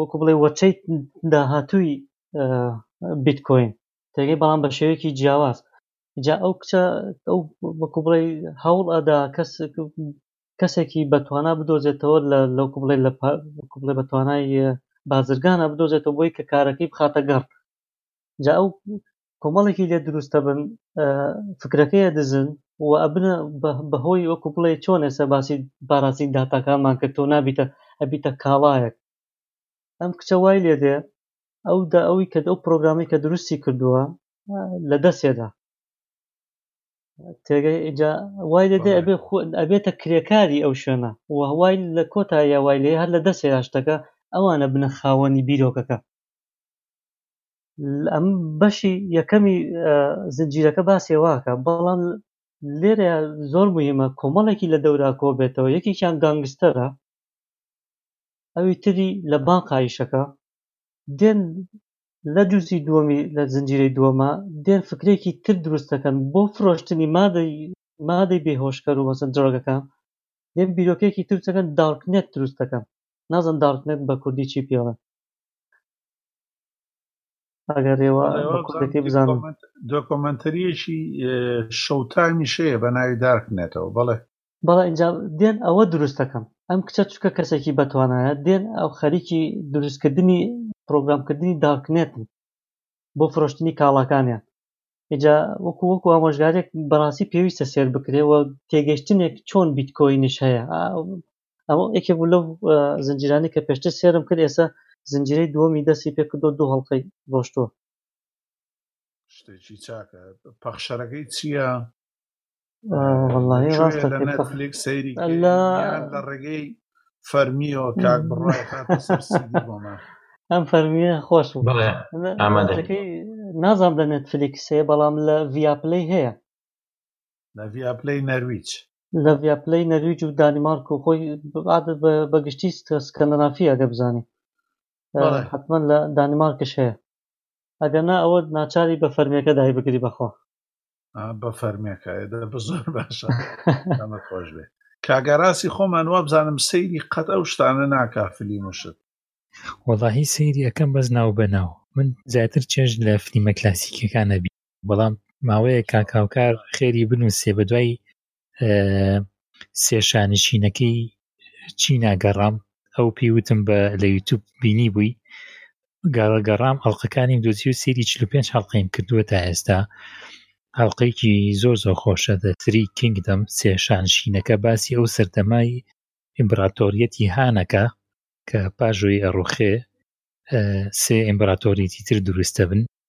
وەکو بڵێ وەچەی داهاتووی بیتکۆین تێگەی بەڵام بە شێوەیەکی جیاواز جا ئەو کچە ئەو وەکو بڵێ هەوڵ ئەدا کەس کەسێکی بەتوانا بدۆزێتەوە لە لەو بڵێ لە بڵێ بە توانای بازرگانە بدۆزێتەوە بۆی کە کارەکەی بخاتە گەڕ جا ئەو کۆمەڵێکی لێ دروست دەبن فکرەکەی دزن و ئەبنە بەهۆی وەکو بڵێ چۆن ئێستا باسی باراسی داتاکانمان کرد تۆ نابیتە ئەبیتە کاڵایەک ئەم کچە وای لێ دێ ئەو دا ئەوی کە ئەو پرۆگرامی کە دروستی کردووە لە دەستێدا تێگەی ئجا وای لێ دێ ئەبێ ئەبێتە کرێکاری ئەو شوێنە و هەوای لە کۆتایە وای لێ هەر لە دەستێدا شتەکە ئەوانە بنە خاوەنی بیرۆکەکە ئەم بەشی یەکەمی زنجیرەکە باسێ واکە بەڵام لێرە زۆر مهمە کۆمەڵێکی لە دەورا کۆ بێتەوە یەکێکیان گانگستەرە ئەوی تری لە بانقایشەکە دێن لە جوزی دووەمی لە زنجیرەی دووەمە دێن فکرێکی تر دروست دەکەن بۆ فرۆشتنی مادەی مادەی بێهۆشکەر و مەسن جۆگەکان دێن بیرۆکێکی ترچەکەن داڵکنێت دروست دەکەن نازم داڵکنێت بە کوردی چی پێڵێن ئەگەر رێوا کوردەکەی بزانم دۆکۆمنتەریەکی شەو تایمی شەیە بە ناوی دارک نێتەوە بڵێ بەڵێ ئینجا دێن ئەوە دروستەکەم ئەم کچە چکە کەسێکی بەتوانایە دێن ئەو خەریکی دروستکردنی پرۆگرامکردنی دارکنێتن بۆ فرۆشتنی کاڵاکانیان ئجا وەکو وەکو ئامۆژگارێک بەڕاستی پێویستە سێر بکرێەوە تێگەشتنێک چۆن بیتکۆینش هەیە ئەمە یەکێک بوو لەو زنجیرانی کە پێشتر سێرم کرد ئێستا زنجیرەی دووەمی دەستی پێ کردو دوو هەڵقەی ڕۆشتووە شتێکی چاکە پەخشەرەکەی چییە؟ نتفلیک سەیری لە ڕێگەی فەرمیەوە کاک بڕای ئەم فەرمیە خۆش نازانام لە نتفلیکسەیە بەڵام لە ڤیاپلەی هەیە لە ڤیاپلەی نەرویج لە ڤیاپلەی نەرویج و دانیمارک و خۆی بەگشتی سکەندنافی ئەگە بزانین حتمما لە دانیمارکش هەیە ئەگەنا ئەوە ناچاری بە فەرمیەکە دای بگری بەخۆ بە فەرمیەکە زۆر باشە ئەمە خۆش بێ کاگەراسی خۆمان وا بزانم سەیری قەت ئەو شتانە ناکا فلیم و شت وەڵاهی سەیری ئەەکەم بەس ناو بەناو من زیاتر چێژ لە فلیمە کلاسیکەکانە بی بەڵام ماوەیە کاک هاوکار خێری بنووسێ بە دوای سێ شانشینەکەی چی ناگەڕام ئەو پێیوتم بە لە یوتوب بینی بووی گەڕە گەڕام ئەڵلقەکانی دۆزی و سری 45 هەڵقیم کردووە تا ئێستا هەڵلقەیەکی زۆر زۆر خۆشە دەتری کینگدەم سێ شانشینەکە باسی ئەو سەردەمای ئیمپراتۆریەتی هانەکە کە پاژۆی ئەڕوخێ سێ ئیمپراتۆریتی تر دروستە بن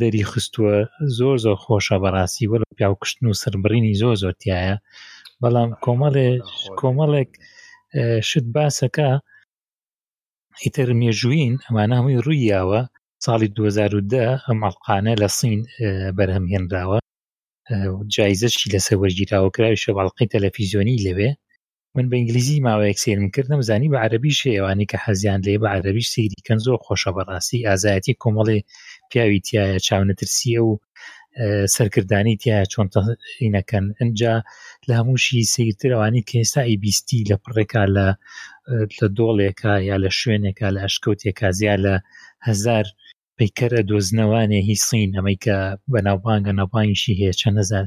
دەری خستووە زۆر زۆر خۆشە بەڕاستی وەرە پیاو کوشتن و سربڕینی زۆر زۆرتیایە بەڵام کۆمەڵێ کۆمەڵێک شت باسەکە ئیتر مێژوین ئەمانە هەمووی ڕوویاوە ساڵی 2010 ئەم ئەڵقانە لە سین بەرهەم هێنراوە جایزەشی لەسەر وەرگیراوە کراوی شەواڵقی تەلەفیزیۆنی لەوێ من بە ئینگلیزی ماوەیەک سێرم کرد نەمزانی بە عەربیش ئەوانی کە حەزیان لێ بە عەربیش سەیری کەن زۆر خۆشە بەڕاستی ئازایەتی کۆمەڵێ پیاوی تایە چاونەترسیە و سەرکردانی تیا چۆن تەینەکەن ئەجا لە هەمووشی سیرتر ئەوانی کە ئێستا ئی بیستی لە پڕێکا لە لە دۆڵێکە یا لە شوێنێکە لە ئەشکەوتێکا زیاد لە هزار پیکەرە دۆزنەوانێ هی سین ئەمەیکە بە ناوبانگە ناوبانگیشی هەیە چەند هزار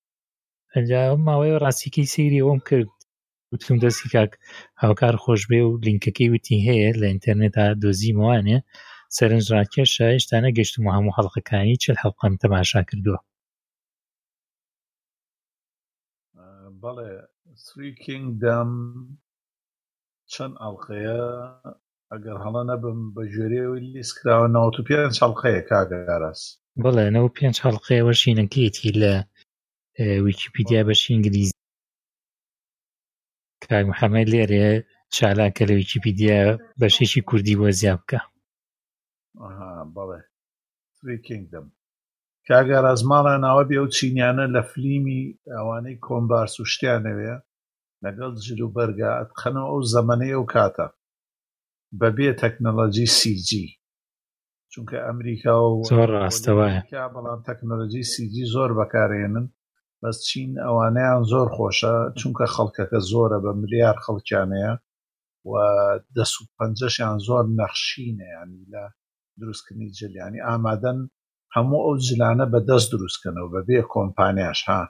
ئەجا ئەم ماوەیە ڕاستیکەی سەیری ئەوم کرد وتم دەستی کاک هاوکار خۆشبێ و لینکەکەی وتی هەیە لە ئینتەرنێتا دۆزیمەوانێ سەرنج ڕاکێشە هێشتا نەگەشتم و هەموو حەڵلقەکانی چل حەڵقەم تەماشا کردووە بەڵێ سریکینگ دام چەند ئەڵلقەیە ئەگەر هەڵە نەبم بە گوێرەی ئەوەی لیست کراوە نەوەت و پێنج هەڵقەیە کاک ئاراس بەڵێ نەوە و پێنج هەڵقەیە بەشی ئینگلیزیەتی لە ئه، ویکیپیدیا بەشی ئینگلیزی کاک محەممەد لێرێ چالاکە لە ویکیپیدیا بەشێکی کوردی بۆ زیا بکە ئەها بەڵێ Three Kingdom کاک ئاراس ماڵیان ناوە بێ ئەو چینیانە لە فلیمی ئەوانەی کۆمبارس و شتیانەوێ لەگەڵ جلوبەرگا ئەتقەنەوە ئەو زەمەنەی ئەو کاتە بەبێ تەکنەلەجی سی جی چونکە ئەمریکا و زۆر ڕاستە وایە ئەمریکا بەڵام تەکنەلەجی سی جی زۆر بەکارێنن بەس چین ئەوانەیان زۆر خۆشە چونکە خەڵکەکە زۆرە بە ملیار خەڵکیانەیە و دەست و پەنجەشیان زۆر نەخشینە یانی لە دروستکردنی جل یانی ئامادەن هەموو ئەو جلانە بە دەست دروستکەنەوە بەبێ کۆمپانیاش ها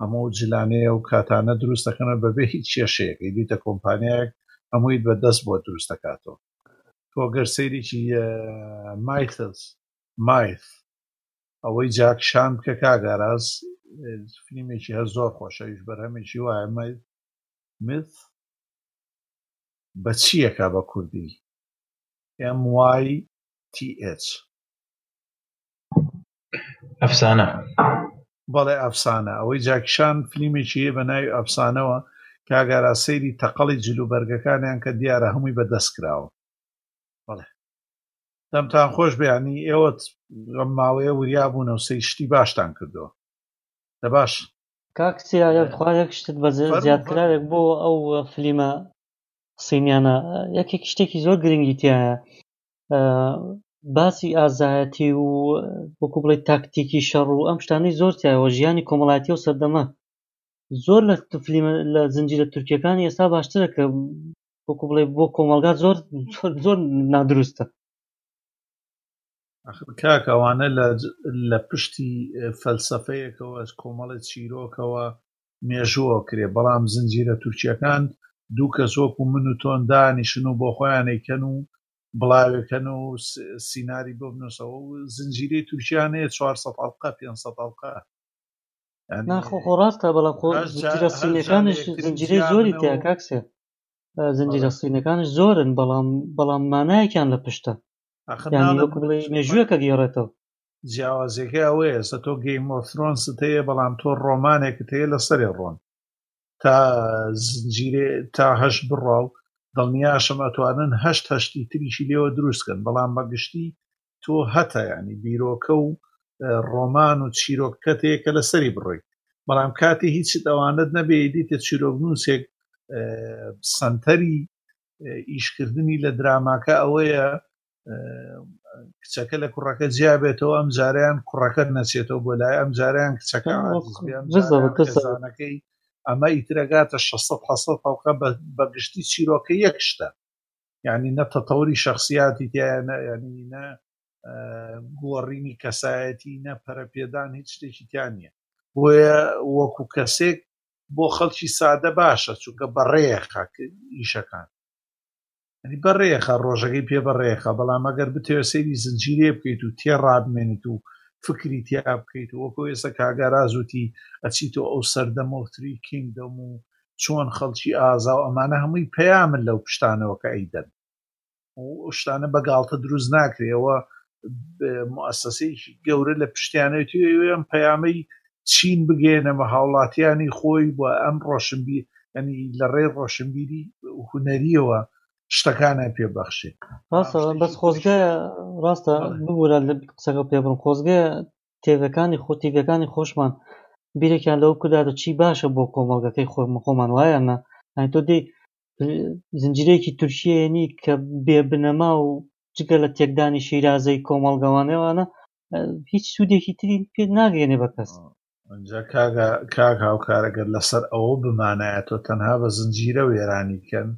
هەموو جلانێ و کاتانە دروست دەکەنەوە بەبێ هیچ کێشەیەک ئەیبیتە کۆمپانیایەک هەموویت بە دەست بۆت دروست دەکاتەوە تۆ گەر سەیرێکی مایتس مایث ئەوەی جاک شان بکە کاک ئاراس فلیمێکی هەر زۆر خۆشە ئەویش بەرهەمێکی وایە مایث مث بە چییەکە بە کوردی MYTH ئەفسانە بەڵێ ئەفسانە ئەوەی جاکیشان فلیمێکی هەیە بە ناوی ئەفسانەوە کاگارا سەیری تەقەڵی جلو بەرگەکانیان کە دیارە هەمووی بەدەست کراوە بەڵێ دەمتان خۆش بەیانی ئێوە ئەم ماوەیە وریا بوونە و سەی شتی باشتان کردووە دە باش کاک سیاە بخوا یەک شتت بە زیادکراوێک بۆ ئەو فلیمە سینیانە یەکێک شتێکی زۆر گرنگی تایە باسی ئازایەتی و وەکو بڵێ تاکتیکی شەڕ و ئەم شتانەی زۆر تایەوە ژیانی کۆمەڵایەتی و سەردەمە زۆر لە فلیمە لە زنجیرە تورکیەکانی ئێستا باشترە کە وەکو بڵێ بۆ کۆمەلگا زۆر زۆر نادروستە کاک ئەوانە لە پشتی فەلسەفەیەکەوە کۆمەڵی چیرۆکەوە مێژوو ئەکرێ بەڵام زنجیرە تورکیەکان دوو کەس وەکو من و تۆن دانیشن و بۆخۆیان ئەیکەن و بڵاوێکەن و سیناری بۆ بنوسەوە و زنجیرەی تورکیا نەیە چوار سەد ئەڵقە پێنج سەد ئەڵقە نا خۆ خۆ ڕاستە بەڵام خۆ زنجیرە سینەکانش زنجیرە زۆری تیا کاک سێف زنجیرە سینەکانش زۆرن بەڵام بەڵام مانایەکیان لە پشتە یعنی وەکو بڵێ مێژوویەکە گێڕێتەوە جیاوازیەکە ئەوەیە ئێستا تۆ گەیم ئۆف ثرۆنست هەیە بەڵام تۆ ڕۆمانێکت هەیە لە سەرێ ڕۆن تا زنجیرێ تا هەش بڕا و دڵنیاشم ئەتوانن هەشت هەشتی تریشی لێوە دروستکەن بەڵام بەگشتی تۆ هەتە ینی بیرۆکە و ڕۆمان و چیرۆکەت هەیە کە لە سەری بڕیت بەڵام کاتی هیچت ئەوانت نەبێ دیتە چیرۆک نووسێک سنتەری ئیشکردنی لە دراماکە ئەوەیە کچەکە لە کوڕەکە جیا بێتەوە ئەم جاریان کوڕەکە نەچێتەوە بۆ لای ئەم جاریان کچەکە زانەکەی ئەمە ئیترەگاتە 600 حسە تەڵقە بە گشتی چیرۆکە یەک شتە ینی نە تەتەوری شخصیاتی تیانە ینی نە گۆڕینی کەسایەتی نە پەرەپێدان هیچ شتێکی تیان نیە بۆیە وەکو کەسێک بۆ خەڵکی سادە باشە چونکە بەڕێخە ئیشەکان یانی بەڕێخە ڕۆژەکەی پێ بەڕێخە بەڵام ئەگەر بتەوێت سەیری زنجیرەیە بکەیت و تێڕابمێنیت و فکری تیا بکەیت و وەکۆ ئێستا کاگارازوتی ئەچیت و ئەو سەردەمە و تری کینگدۆم و چۆن خەڵکی ئازا و ئەمانە هەمووی پەیامن لەو پشتانەوە کە ئەیدەن و شتانە بە گاڵتە دروست ناکرێەوە موئەسەسەیەکی گەورە لە پشتیانێتی و ئەوێ ئەم پەیامەی چین بگەیەنە بە هاوڵاتیانی خۆی و ئەم ڕۆشنبی ینی لە ڕێی ڕۆشنبیری هونەریەوە شتەکانیان پێ بەخشێ ڕاستە بەس خۆزگە ڕاستە ببوورە لە قسەکە پێ بڕم خۆزگە تێڤەکانی خۆ تیڤەکانی خۆشمان بیرێکیان لەو کوداتە چی باشە بۆ کۆمەڵگەکەی خۆمە خۆمان وایە نە تۆ دی زنجیرەیەکی تورکیەیەنی کە بێ بنەما و جگە لە تێکدانی شیرازەی کۆمەڵگەوانەوانە هیچ سوودێکی تری پێ ناگەێنێ بە کەس کاک هاوکارەگەر لەسەر ئەوە بمانایە تۆ تەنها بە زنجیرە وێرانی کەن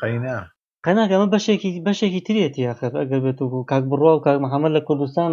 قەینا قەناگەمە بەشێکی بەشێکی ترێتی ئەخر ئەگەر بێت و کاک بڕوا و کاک محەممەد لە کوردستان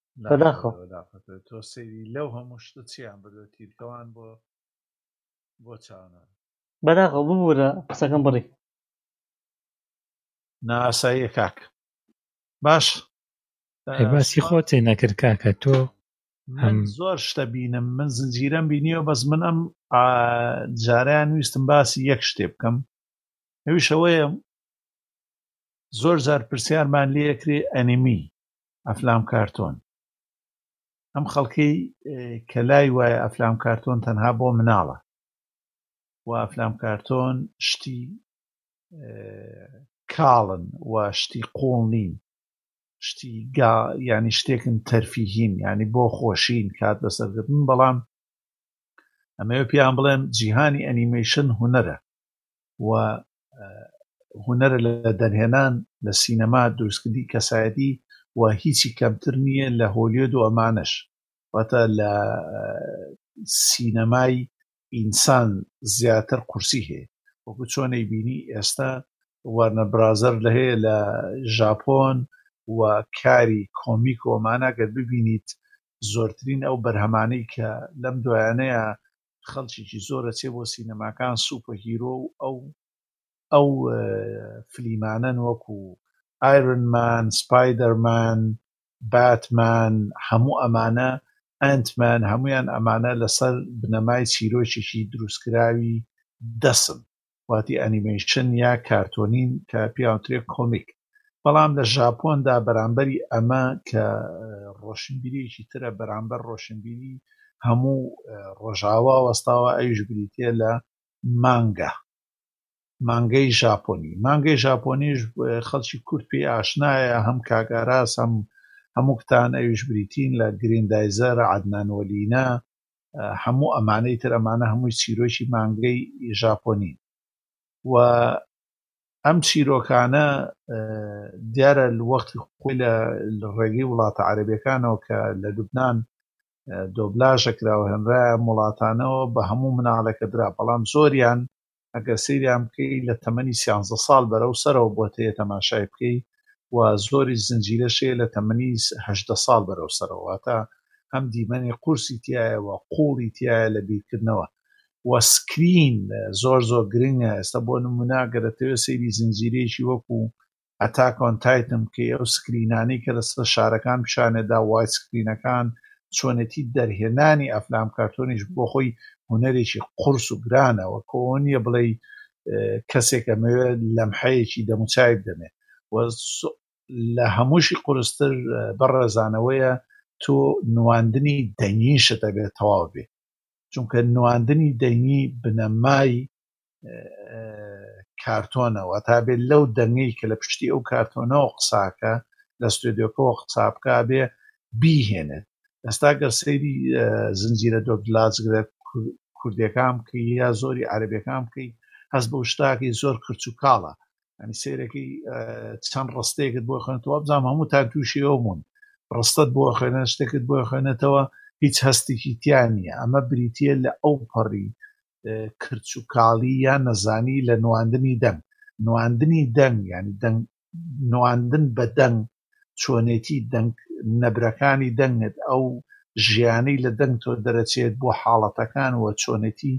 بەداخەوە تۆ سەیری لەو هەموو شتە چیان بردوە تیرکەوان بۆ بۆ چاونە بەداخەوە ببوورە قسەکەم بڕی ناسایی کاک باش باسی خۆتێ نەکرد کاکە تۆ من زۆر شتە بینم من زنجیرەم بینیەوە بەس من ئەم جاریان ویستم باسی یەک شتێ بکەم ئەویشەوەیە زۆر زار پرسیارمان لێکرێ ئەنیمی ئەفلام کارتۆن ئەم خەڵکەی کە لای وایە ئەفلام کارتۆن تەنها بۆ مناڵە و ئەفلام کارتۆن شتی کاڵن و شتی قوڵ نین شتی گا ینی شتێکن تەرفیهین ینی بۆ خۆشین کات بەسەرگرتن بەڵام ئەمەوێ پێیان بڵێم جیهانی ئەنیمەیشن هوەرە و هونەرە لە دەرهێنان لە سینەما دروستکردی کەسایەتی و هیچی کەمتر نییە لە هۆلیۆد و ئەمانش واتە لە سینەمای ئینسان زیاتر قورسی هەیە وەکو چۆنەی بینی ئێستا وارنە برازەر لە هەیە لە ژاپۆن و کاری کۆمیک و ئەمانە گەر ببینیت زۆرترین ئەو بەرهەمانەی کە لەم دوایانەیە خەڵکێکی زۆر ئەچێ بۆ سینەماکان سوپە هیرۆ و ئەو ئەو فلیمانەن وەکو ئایرنمان سپایدەرمان باتمان هەموو ئەمانە ئەنتمان هەمویان ئەمانە لەسەر بنەمای چیرۆکێکی دروستکراوی دەسم واتی ئەنیمەیشن یا کارتۆنین کە پیاوترێ کۆمیک بەڵام لە ژاپۆندا بەرامبەری ئەمە کە ڕۆشنبیریەکی ترە بەرامبەر ڕۆشنبیری هەموو ڕۆژاوا وەستاوە ئەویش بریتە لە مانگە مانگەی ژاپۆنی مانگەی ژاپۆنیش خەڵکی کورت پێی ئاشنایە هەم کاگاراس هەم هەموو کتان ئەویش بریتین لە گریندایزەر عدنانوەلینە هەموو ئەمانەی تر ئەمانە هەمووی چیرۆکی مانگەی ژاپۆنین و ئەم چیرۆکانە دیارە وەختی خۆی لە ڕێگەی وڵاتە عەربیەکانەوە کە لە لوبناان دۆبلاژە کراوە هەنراە وڵاتانەوە بە هەموو مناڵێکە درا بەڵام زۆریان ئەگەر سەیریان بکەی لە تەمەنی سیانزە ساڵ بەرەو سەرەوە بۆت هەیە تەماشای بکەی و زۆریش زنجیرەش هەیە لە تەمەنی هەژدە ساڵ بەرەو سەرەوە واتە هەم دیمەنی قورسی تیایە و قوڵی تیایە لە بیرکردنەوە و سکرین زۆر زۆر گرنگە ئێستا بۆ نمونە گەر ئەتەوێ سەیری زنجیرەیەکی وەکو ئەتاک ئۆن تایتن بکەی ئەو سکرینانەی کە لەسەر شارەکان پیشانێدا وایت سکرینەکان چۆنێتی دەرهێنانی ئەفلام کارتۆنیش بۆ خۆی هونەرێکی قورس و گرانە وە کۆنیە بڵێی کەسێک ئەمەوێ لەمحەیەکی دەموچای بدەمێ و لە هەمووشی قورستر بەڕێزانەوەیە تۆ نواندنی دەنگی شتە بێت تەواو بێت چونکە نواندنی دەنگی بنەمای کارتۆنەوە تا بێت لەو دەنگی کە لە پشتی ئەو کارتۆنەوە قساکە لە ستۆدیۆکەوە قسابکە بێ بیهێنێت ئێستا گەر سەیری زنجیرە دۆک لازگرە کوردەکان بکە یا زۆری عربەکان بکەی هەز بە شتاکی زۆر کرچ و کاڵە ئەنی سیرەکەی چەند ڕستەیەکت بۆ خوێنەوە بزانام هەموو تا تووشی ئەو بوون ڕستت بۆ خوێنە شتێکت بۆ خوێنێتەوە هیچ هەستێکی تیان نیە ئەمە بریتە لە ئەو پەڕی کرچ و کاڵی یا نەزانی لە نواندنی دەنگ نواندنی دەنگ ینی دەنگ نواندن بە دەنگ چۆنێتی دەنگ نەبرەکانی دەنگت ئەو ژیانی لە دەنگ تۆ دەرەچێت بۆ حاڵەتەکان و چۆنێتی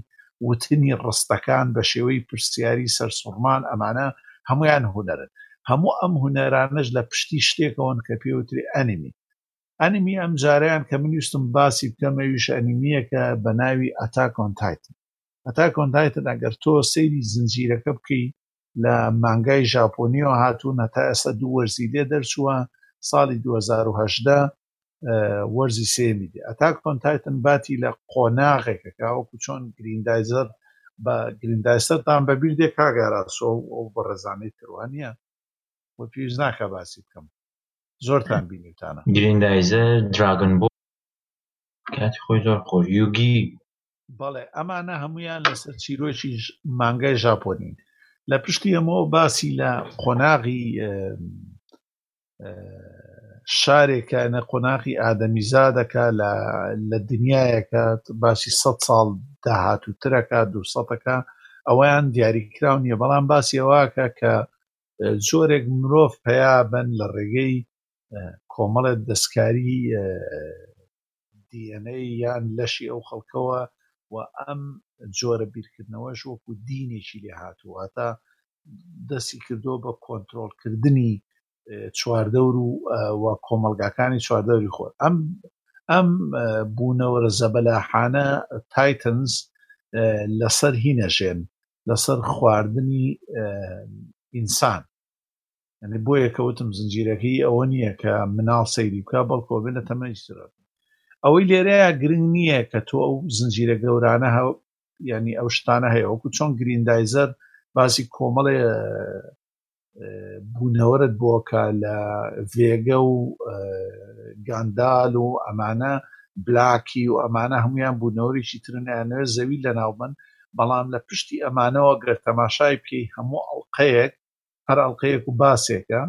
وتنی ڕستەکان بە شێوەی پرسیاری سەرسوڕمان ئەمانە هەمویان هوەرن هەموو ئەم هوەرانەش لە پشتی شتێکەوەن کە پێوتری ئەنیمی ئەنمی ئەم جارەیان کە من ویستم باسی بکەم ئەویش ئەنمیەکە بە ناوی ئەتاکۆن تایتن ئەتاکۆن تایتن ئەگەر تۆ سەیری زنجیرەکە بکەی لە مانگای ژاپۆنیەوە هاتوون هەتا ئێستا دوو وەرزی لێ دەرچووە ساڵی 2010 وەرزی سێمی دی ئەتاکۆن تایتن باتی لە قۆناغێکەکە وەکو چۆن گریندایزەر بە گریندایسەرتان بەبییر دێ کاگاراسۆ و بە ڕێزانەی تروانە وە پێویست ناکە باسی بکەم زۆرتان بینیوتانە گریندایزەر دراگن بۆ کاتی خۆی زۆر خۆش یوگی بەڵێ ئەمانە هەمویان لەسەر چیرۆکی مانگای ژاپۆنین لە پشتی ئەمەوە باسی لە قۆناغی شارێکە نە قۆناغی ئادەمیزا دەکا لە دنیایەکە باسی سە ساڵ داهاتووترەکە دووسەکە ئەویان دیاریکراو نیە بەڵام باسیەوەکە کە جۆرێک مرۆڤ پەیا بەن لە ڕێگەی کۆمەڵێ دەستکاری DNA یان لەشی ئەو خەڵکەوە و ئەم جۆرە بیرکردنەوەش وەکو دینێکی لێ هاتوواتە دەستی کردو بە کۆنتترۆلکردنی چواردەور و و کۆمەلگاکانی چواردەوری خۆر ئەم ئەم بوونەوەرە زەبەلاحانە تایتنز لەسەر هی نەژێن لەسەر خواردنی ئینسان یعنی بۆ یەکە وتم زنجیرەکەی ئەوە نییە کە مناڵ سەیری بکە بەڵکۆ بێ لە تەمەنی سرۆت ئەوەی لێرەیە گرنگ نییە کە تۆ ئەو زنجیرە گەورانە ها ینی ئەو شتانە هەیە وەکو چۆن گریندایزەر باسی کۆمەڵێ بوونەوەرت بۆکە لە ڤێگە و گاندال و ئەمانە بلاکی و ئەمانە هەمویان بوونەوەرێکی ترن ئەیانەوێت زەوی لەناو بن بەڵام لە پشتی ئەمانەوە گەر تەماشای بکەی هەموو ئەڵلقەیەک هەر ئەڵلقەیەک و باسێکە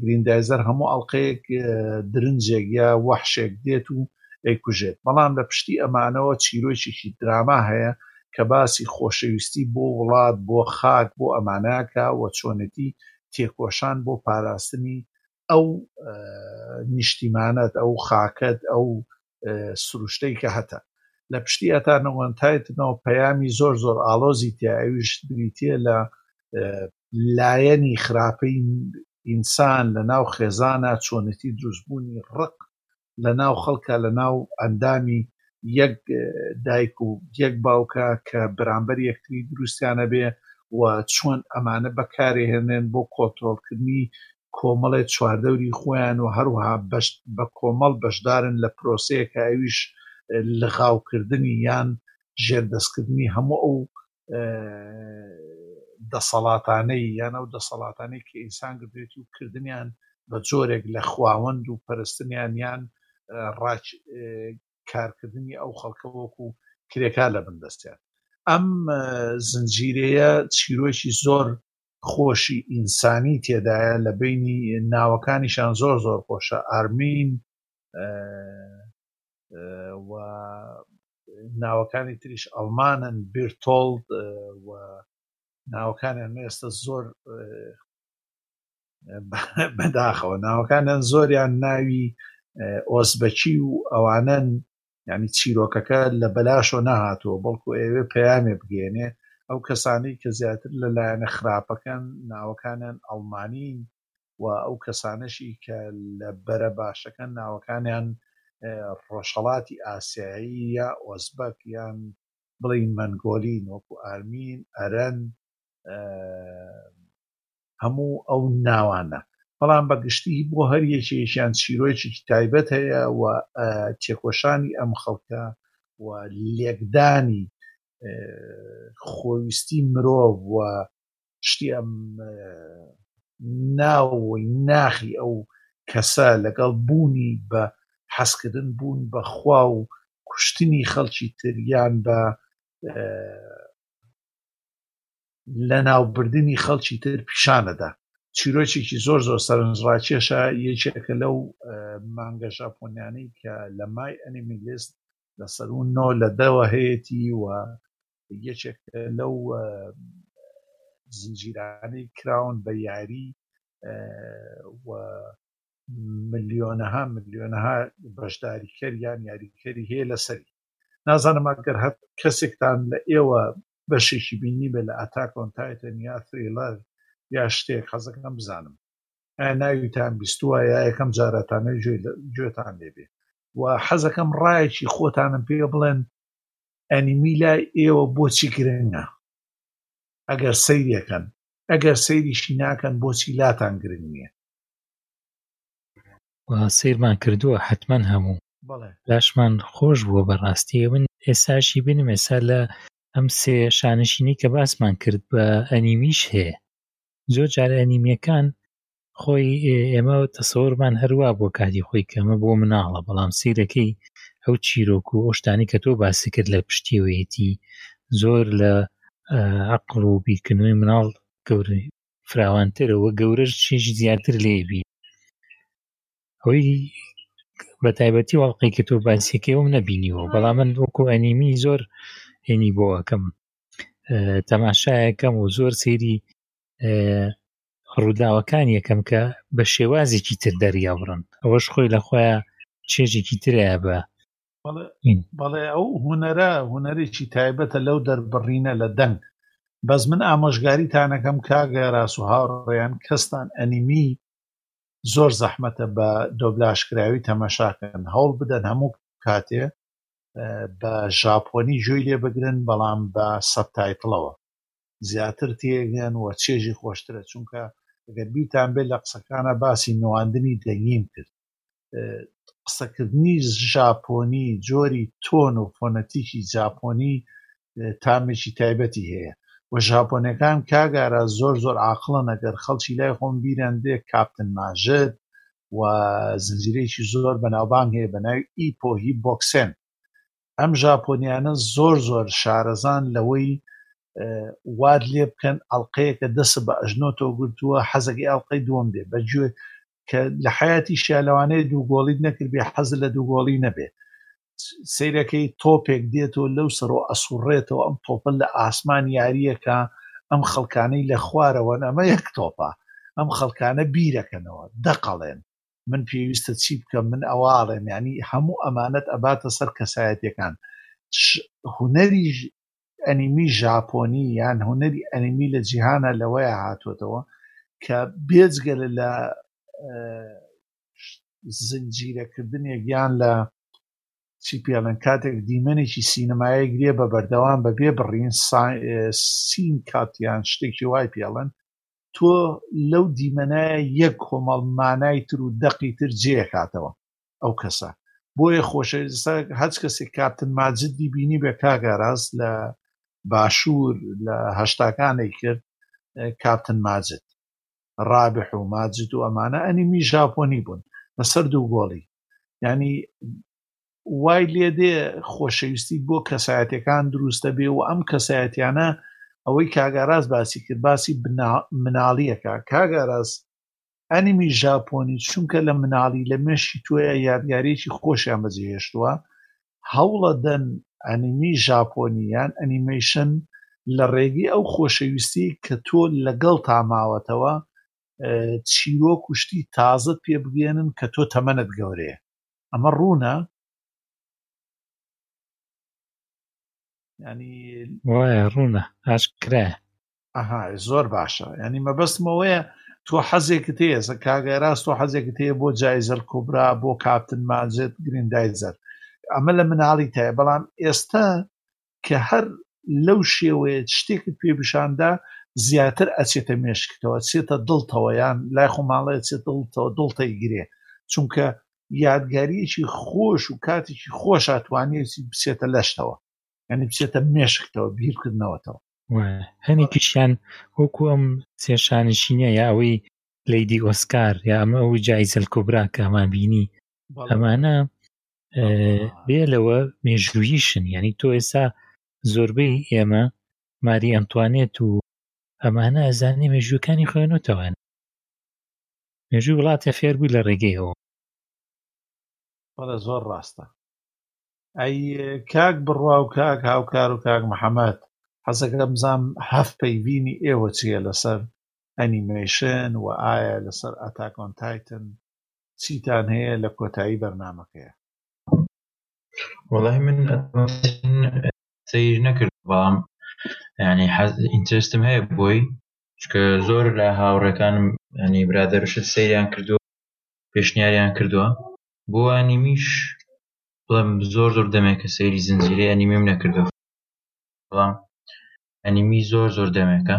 گریندایزەر هەموو ئەڵلقەیەک درنجێک یا وەحشێک دێت و ئەیکوژێت بەڵام لە پشتی ئەمانەوە چیرۆکیی دراما هەیە کە باسی خۆشەویستی بۆ وڵات، بۆ خاک، بۆ ئەمانەکا و چۆنێتی تێکۆشان بۆ پاراستنی ئەو نیشتیمانەت، ئەو خاکەت، ئەو سروشتەی کە هەتە. لە پشتی هەتا نەوەنتایتنەوە پەیامی زۆر زۆر ئاڵۆزی تیە، ئەویش بریتیە لە لایەنی خراپەی ئینسان لە ناو خێزانا، چۆنێتی دروستبوونی ڕق لە ناو خەڵکە لە ناو ئەندامی یەک دایک و یەک باوکە کە بەرامبەر یەکتری دروستیان ئەبێ و چۆن ئەمانە بەکارئەهێنرێن بۆ کۆنترۆڵ کردنی کۆمەڵێ چواردەوری خۆیان و هەروەها بە کۆمەڵ بەشدارن لە پرۆسەیەکە ئەویش لغاو کردنی یان ژێردەست کردنی هەموو ئەو دەسەڵاتانەی یان ئەو دەسەڵاتانەی کە ئینسان گردێتی و کردنیان بە جۆرێک لە خواوەند و پەرستنیان یان ڕاج کارکردنی ئەو خەڵکە وەکو کرێکا لە بندەستیان ئەم زنجیرەیە چیرۆکی زۆر خۆشی ئینسانی تێدایە لە بینی ناوەکانیشان زۆر زۆر خۆشە ئارمین و ناوەکانی تریش ئەڵمانن، بیرتۆڵد و ناوەکانیان من ئێستا زۆر بەداخەوە ناوەکانیان زۆریان ناوی ئۆزبەکی و ئەوانن ینی چیرۆکەکە لە بەلاشۆ نەهاتووە بەڵکو ئێوێ پەیامێ بگەێنێ ئەو کەسانی کە زیاتر لە لایەنە خراپەکەن ناوەکانیان ئەڵمانین و ئەو کەسانەشی کە لە بەرە باشەکە ناوەکانیان ڕۆژهەڵاتی ئاسیایی یا ئۆزبەک یان بڵێین مەنگۆلین وەکو ئارمین، ئەرەن هەموو ئەو ناوانە بەڵام بە گشتی بۆ هەر یەکێکیان چیرۆکی تایبەت هەیە و تێکۆشانی ئەم خەڵکە و لێکدانی خۆویستی مرۆڤ و شتی ئەم ناوەوەی ناخی ئەو کەسە لەگەڵ بوونی بە حەزکردن بوون بە خوا و کوشتنی خەڵکی تر یان بە لەناوبردنی خەڵکی تر پیشانەدا چیرۆکێکی زۆر زۆر سەرنجڕاکێشە یەکێکە لەو مانگە ژاپۆنیانەی کە لە مای ئەنیمیلیست لە سەرون نۆ لە دەوە هەیەی و یەکێک لەو زنجیرانەی کراون بە یاری و ملیۆنەها ملیۆنەها بەشداریکەر یان یاریکەری هەیە لەسەری نازانم ئەگەر هەر کەسێکتان لە ئێوە بەشێکی بینی بێ لە ئەتاکۆن تایتن یا تریلەر یا شتێک حەزەکەم بزانم ناویتان بیستوە یا یەکەم جارەتانەوەی گوێتان لێبێ و حەزەکەم ڕایەکی خۆتانم پێ بڵێن ئەنیمی لای ئێوە بۆچی گرنگە ئەگەر سەیرەکەن ئەگەر سەیریشی ناکەن بۆچی لاتان گرنگ نییە سیرمان کردووە حتمما هەموو لاشمان خۆش بووە بەڕاستی من ئێساشی بینم ئێسا لە ئەم سێ شانشینی کە باسمان کرد بە ئەنیمیش هەیە زۆر جار ئەنیمیەکان خۆی ئێمە تەسەورمان هەروە بۆ کاتی خۆی کەمە بۆ مناڵە بەڵام سیرەکەی ئەو چیرۆک و ئەوشتانی کە تۆ باسی کرد لە پشتیوەیەتی زۆر لە عقل و بیرکردنەوەی مناڵ گەورە فراوانترەوە گەورەش چیش زیاتر لێبی ئەوی بە تایبەتی وڵقی کە تۆ باسیەکەی ئەوم نەبینیوە بەڵام من وەکو ئەنیمی زۆر هێنی بۆەکەم تەماشایەکەم و زۆر سێری ڕووداوەکان یەکەم کە بە شێوازێکی تر دەریاوڕن ئەوەش خۆی لە خۆیان چێژێکی ترەیە بە بەڵێ ئەو هوەرە هوەرێکی تایبەتە لەو دەربڕینە لە دەنگ بەس من ئامۆژگاری تانەکەم کاگەراس و هاوڕێیان کەستان ئەنیمی زۆر زەحمەتە بە دۆبلاشکراوی تەمەشاکەن هەوڵ بدەن هەموو کاتێ بە ژاپۆنی جوێی لێ بگرن بەڵام بە سەبتایتڵەوە زیاتر تێگەن و چێژی خۆشترە چونکە گەر بیرتان بێت لە قسەکانە باسی نواندنی دەنگیم کرد قسەکردنی ژاپۆنی جۆری تۆن و فۆنەتیکی جاپۆنی تامێکی تایبەتی هەیە و ژاپۆنەکان کاگارە زۆر زۆر عقلە نەگەر خەڵکی لای خۆم بیرەن دێ کاپتن ماژد و زنجیرەیەکی زۆر بەناوبانگ هەیە بە ناوی ئیپۆهی بۆکسێن ئەم ژاپۆنیانە زۆر زۆر شارەزان لەوەی واد لێ بکەن ئەڵلقەیەکە دەسە بە ئەژنۆتەوە گرتووە حەزەکەی ئەڵلقەی دووەم دێ بەگوێ کە لە حیاتی شیالەوانەیە دوو گۆڵیت نەکرد بێ حەز لە دوو گۆڵی نەبێ سیرەکەی تۆپێک دێتەوە لەو سەرۆ ئەسوڕێتەوە ئەم تۆپە لە ئاسمان یاریەکە ئەم خەڵکانەی لە خوارەوەن ئەمە یەک تۆپە ئەم خەڵکانە بیرەکەنەوە دەقەڵێن من پێویستە چی بکەم من ئەوە ئەڵێم یعنی هەموو ئەمانەت ئەباتە سەر کەسایەتەکان هونەری ئەنیمی ژاپۆنی یان هونەری ئەنیمی لە جیهانە لەوەیە هاتووەتەوە کە بێجگە لە زنجیرەکردنێک یان لە چی پێڵن کاتێک دیمەنێکی سینەمایە گرێ بە بەردەوام بە بێ بڕین سین کاتیان شتێکی وای پێڵن تۆ لەو دیمەنایە یەک کۆمەڵ مانای تر و دەقی تر جێیەکاتەوە ئەو کەسە بۆیە خۆشە هەچ کەسێک کاپتن ماجدی بینی بێ کاگاراز لە باشوور لە هەشتاکانی کرد کاپتن ماجد ڕابح و ماجد و ئەمانە ئەنیمی ژاپۆنی بوون لەسەر دوو گۆڵی ینی وای لێ دێ خۆشەویستی بۆ کەسایەتەکان دروستە بێ و ئەم کەسایەتیانە ئەوەی کاگاراز باسی کرد باسی مناڵیەکە کاگاراز ئەنیمی ژاپۆنی چونکە لە مناڵی لە مێشی تۆیە یادگارێکی خۆشیان بەجێهێشتووە هەوڵە دەن ئەنیمی ژاپۆنی یان ئەنیمەیشن لە ڕێگەی ئەو خۆشەویستی کە تۆ لەگەڵ تاماوەتەوە چیرۆک کوشتی تازت پێ بگەێنن کە تۆ تەمەنت گەورەیە ئەمە ڕوونە ینی وایە ڕوونە ئاشکرایە ئەها زۆر باشە ینی مەبەستمەوەیە تۆ حەزێکت هەیە کاگە راست و حەزێکت هەیە بۆ جایزەر کۆبرا بۆ کاپتن ماجد گریندایزەر ئەمە لە مناڵی تایە بەڵام ئێستا کە هەر لەو شێوەیە شتێکت پێ بشاندا زیاتر ئەچێتە مێشکتەوە چێتە دڵتەوە یان لای خۆماڵەیە چێت دڵتەوە دڵتەی گرێ چونکە یادگاریەکی خۆش و کاتێکی خۆش هاتوانێتی بچێتە لەشتەوە ینی بچێتە مێشکتەوە بیرکردنەوەتەوە هەنێکیشیان وەکو ئەم سێشانشینە یا ئەوەی لیدی ئۆسکار یا ئەمە ئەوی جایزل کوبرا کە ئەمان بینی ئەمانە بێ لەوە مێژوویشن ینی تۆ ئێستا زۆربەی ئێمە ماری ئەنتوانێت و ئەمانە ئەزانانی مێژووەکانی خوێنەتەوەن مێژووی وڵاتە فێر بووی لە ڕێگەیەوە بەڵە زۆر ڕاستە ئەی کاک بڕوا و کاک هاوکار و کاک محەممەد حەزەکە بزانام هەف پەیڤینی ئێوە چیە لەسەر ئەنیمەیشن و ئایا لەسەر ئەتاکۆن تایتن چیتان هەیە لە کۆتایی بەرنامەکەیا. وەڵاهی من سەیر نەکرد بەڵام ینی حەز ئینترستم هەیە بۆی چکە زۆر لە هاوڕێکانم ینی برادەرشت سەیریان کردووە پێشنیاریان کردووە بۆ ئەنیمیش بڵێم زۆر زۆر دەمێکە سەیری زنجیرەی ئەنیمیم نەکردو بەڵام ئەنیمی زۆر زۆر دەمێکە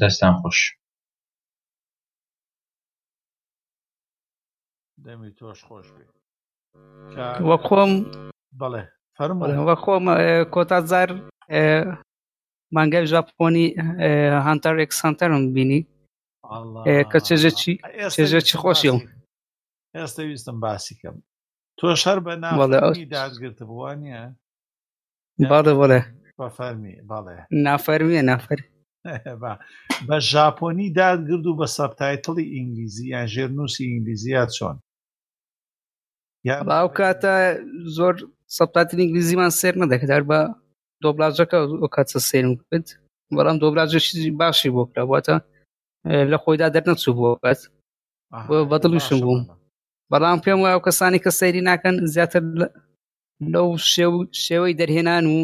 دەستان خۆش. دەمی تۆش خۆش بێ وە خۆم بەڵێ فەرمەوە خۆم کۆتا زار مانگای ژاپۆنی هانتەر ئێکس هانتەرم بینی کە چێژەچی چێژەچی خۆشی ئێستا ویستم باسی کەم تۆ شەر بە ناوەڵێ داگرتبووە نیە بەڵێ بەڵێ فەرمی بەڵێ نافەرمیە نافەر بە ژاپۆنی دادگرد و بە سەبتایتڵی ئینگلیزی یان ژێرنووسی ئینگلیزیە چۆن ئەو کاتە زۆر سەبتاتل ئینگلیزیمان سێر نەدەکرد هەر بە دۆبلاجەکە ئەو کاتە سێرم کرد بەڵام دۆبلاجێکی باشی بۆ کرا بواتە لە خۆیدا دەرنەچوو بووە بەس بەدڵیشم بووم بەڵام پێم وایە کەسانی کە سەیری ناکەن زیاتر لەو شێوەی دەرهێنان و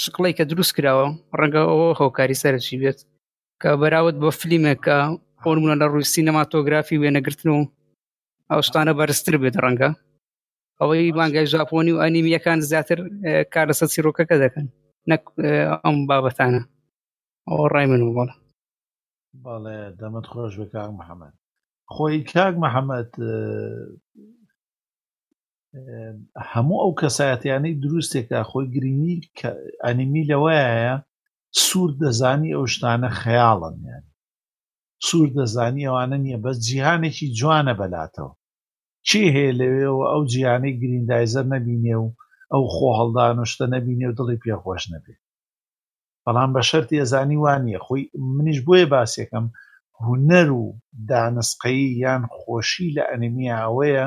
شقڵی کە دروست کراوە ڕەنگە ئەوە هۆکاری سەرچی بێت کە بەراوت بۆ فلیمێکە فۆرمونە لە ڕووی سینەماتۆگرافی وێنەگرتن و ئەو شتانە بەرزتر بێت ڕەنگە ئەوەی مانگای ژاپۆنی و ئەنیمیەکان زیاتر کار لەسەر سیرۆکەکە دەکەن نەک ئەم بابەتانە ئەوە ڕای من و بەڵە بەڵێ دەمت خۆش بە کاک محەممەد خۆی کاک محەممەد هەموو ئەو کەسایەتیانەی دروستێکە خۆی گرنگی ئەنیمی لەوەیە سوور دەزانی ئەو شتانە خەیاڵن یان سوور دەزانی ئەوانە نییە بەس جیهانێکی جوانە بەلاتەوە چی هەیە لەوێەوە ئەو جیانەی گریندایزەر نەبینێ و ئەو خۆ هەڵدان و شتە نەبینێ و دڵی پێخۆش نەبێت بەڵام بە شەرتی ئەزانی وانە خۆی منیش بۆیە باسیەکەم هونەر و دانسقەی یان خۆشی لە ئەنیمیە ئەوەیە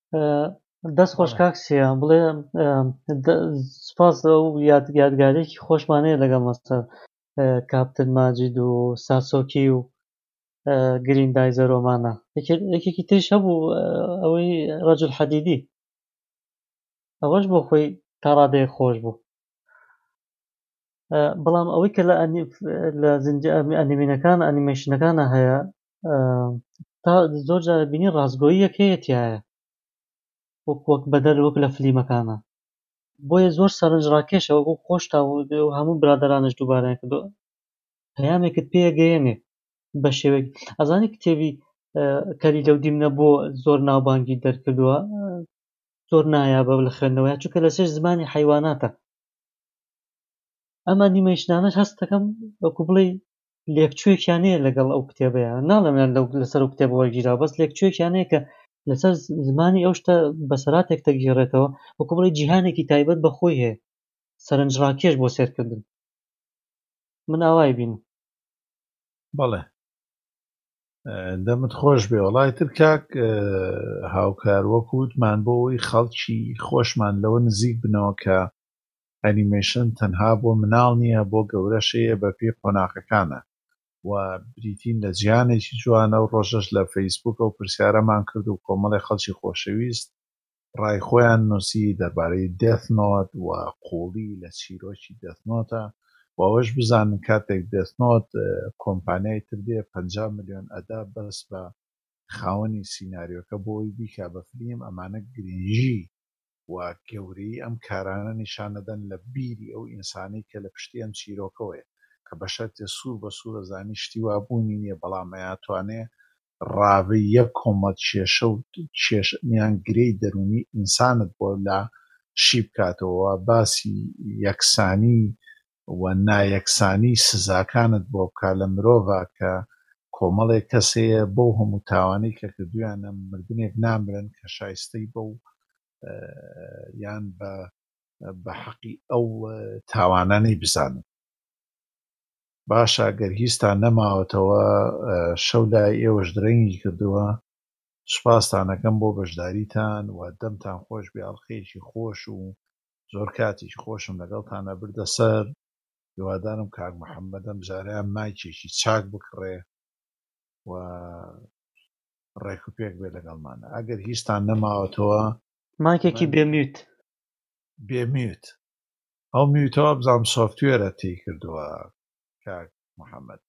دەست خۆش کاکسە بڵێ سپاس ئەو یادگارێکی خۆشمانەیە لەگەڵ مەستە کاپتن ماجید و ساسۆکی و گرین دایزەرۆمانە یەکێکی تریش هەبوو ئەوەی ڕەجل حەدیدی ئەوەش بۆ خۆی تاڕادەیە خۆش بوو بەڵام ئەوەی کە لە لە زنجی ئەنیمینەکان ئەنیمەشنەکانە هەیە تا زۆر جارە بینی ڕاستگۆییەک هەیە تایە وەک وەک بەدەر وەک لە فلیمەکانە بۆیە زۆر سەرنج ڕاکێشە وەکو خۆش تا و هەموو برادرانش دووبارەیان کردو پەیامێکت پێگەیەنێ بە شێوەیەک ئەزانی کتێبی کەری لەو دیمنە بۆ زۆر ناوبانگی دەرکردووە زۆر نایابە لە خوێندنەوەی چونکە لەسێش زمانی حیواناتە ئەمە نیمەیشنانەش هەستەکەم وەکو بڵێ لێکچوێکیان هەیە لەگەڵ ئەو کتێبەیە ناڵم لەسەر و کتێب وەرگیرا بەس لێکچوێکیان هەیە کە لەسەر زمانی ئەو شتە بەسەراتێک تەگیڕێتەوە وەکو بڵی جیهانێکی تایبەت بەخۆی هەیە سەرنجڕاکێش بۆ سێرکردن من ئاوای بین بەڵێ دەمت خۆش بێ وڵای تر کاک هاوکار وەکووتمان بۆ ئەوی خەڵکی خۆشمان لەوە نزیک بنەوە کە ئەنیمەیشن تەنها بۆ مناڵ نیە بۆ گەورەش هەیە بەپێی قۆناغەکانە و بریتین لە جیهانێکی جوان ئەو ڕۆژەش لە فەیسبووک ئەو پرسیارەمان کرد و کۆمەڵێ خەڵکی خۆشەویست ڕای خۆیان نووسی دەربارەی دێث نۆت و قوڵی لە چیرۆکی دێث نۆتە و ئەوەش بزانن کاتێک دێث نۆت کۆمپانیای تر دێ پەنجا ملیۆن ئەدا بەس بە خاوەنی سیناریۆکە بۆی بیکا بە فلیم ئەمانە گرنگی و گەورەیی ئەم کارانە نیشان ئەدەن لە بیری ئەو ئینسانەی کە لە پشتی ئەم چیرۆکەوەیە کە بە شەرتێ سوور بە سوور ئەزانی شتی وا بوونی نیە بەڵام ئەیاتوانێ ڕاڤەی یەک کۆمەڵ کێشە و کێشە میان گرێی دەروونی ئینسانت بۆ لا شی بکاتەوە وا باسی یەکسانی و نایەکسانی سزاکانت بۆ بکا لە مرۆڤا کە کۆمەڵێ کەس هەیە بەو هەموو تاوانەی کە کردویانە مردنێک نامرن کە شایستەی بەو یان بە بە حەقی ئەو تاوانانەی بزانن باشە گەر هیچتان نەماوەتەوە شەو لای ئێوەش درەنگی کردووە سوپاستانەکەم بۆ بەشداریتان و دەمتان خۆش بێ ئەڵقەیەکی خۆش و زۆر کاتێکی خۆشم لەگەڵتان ئەبردە سەر هیوادارم کاک محمد ئەم جارەیان مایکێکی چاک بکڕێ و ڕێک و پێک بێ لەگەڵمان ئەگەر هیچتان نەماوەتەوە مایکێکی بێ میوت بێ میوت ئەو میوتەوە بزانم سۆفتوێرە تێی کردووە کاک محمد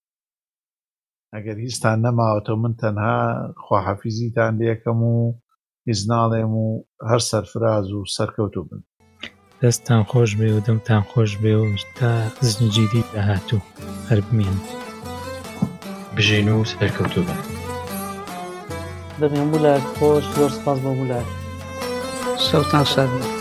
ئەگەر هیچتان نەماوەتەوە من تەنها خواحەفیزیتان لەکەم و هیچ ناڵێم و هەر سەرفراز و سەرکەوتوو بن. دەستتان خۆش بێ و دەمتان خۆش بێ و تا زنجیری داهاتوو هەر بمێنن. بژین و سەرکەوتوو بن. دەبێن بوو لە خۆش زۆر سپاس بۆ بوو لە شەوتان شاد بێت.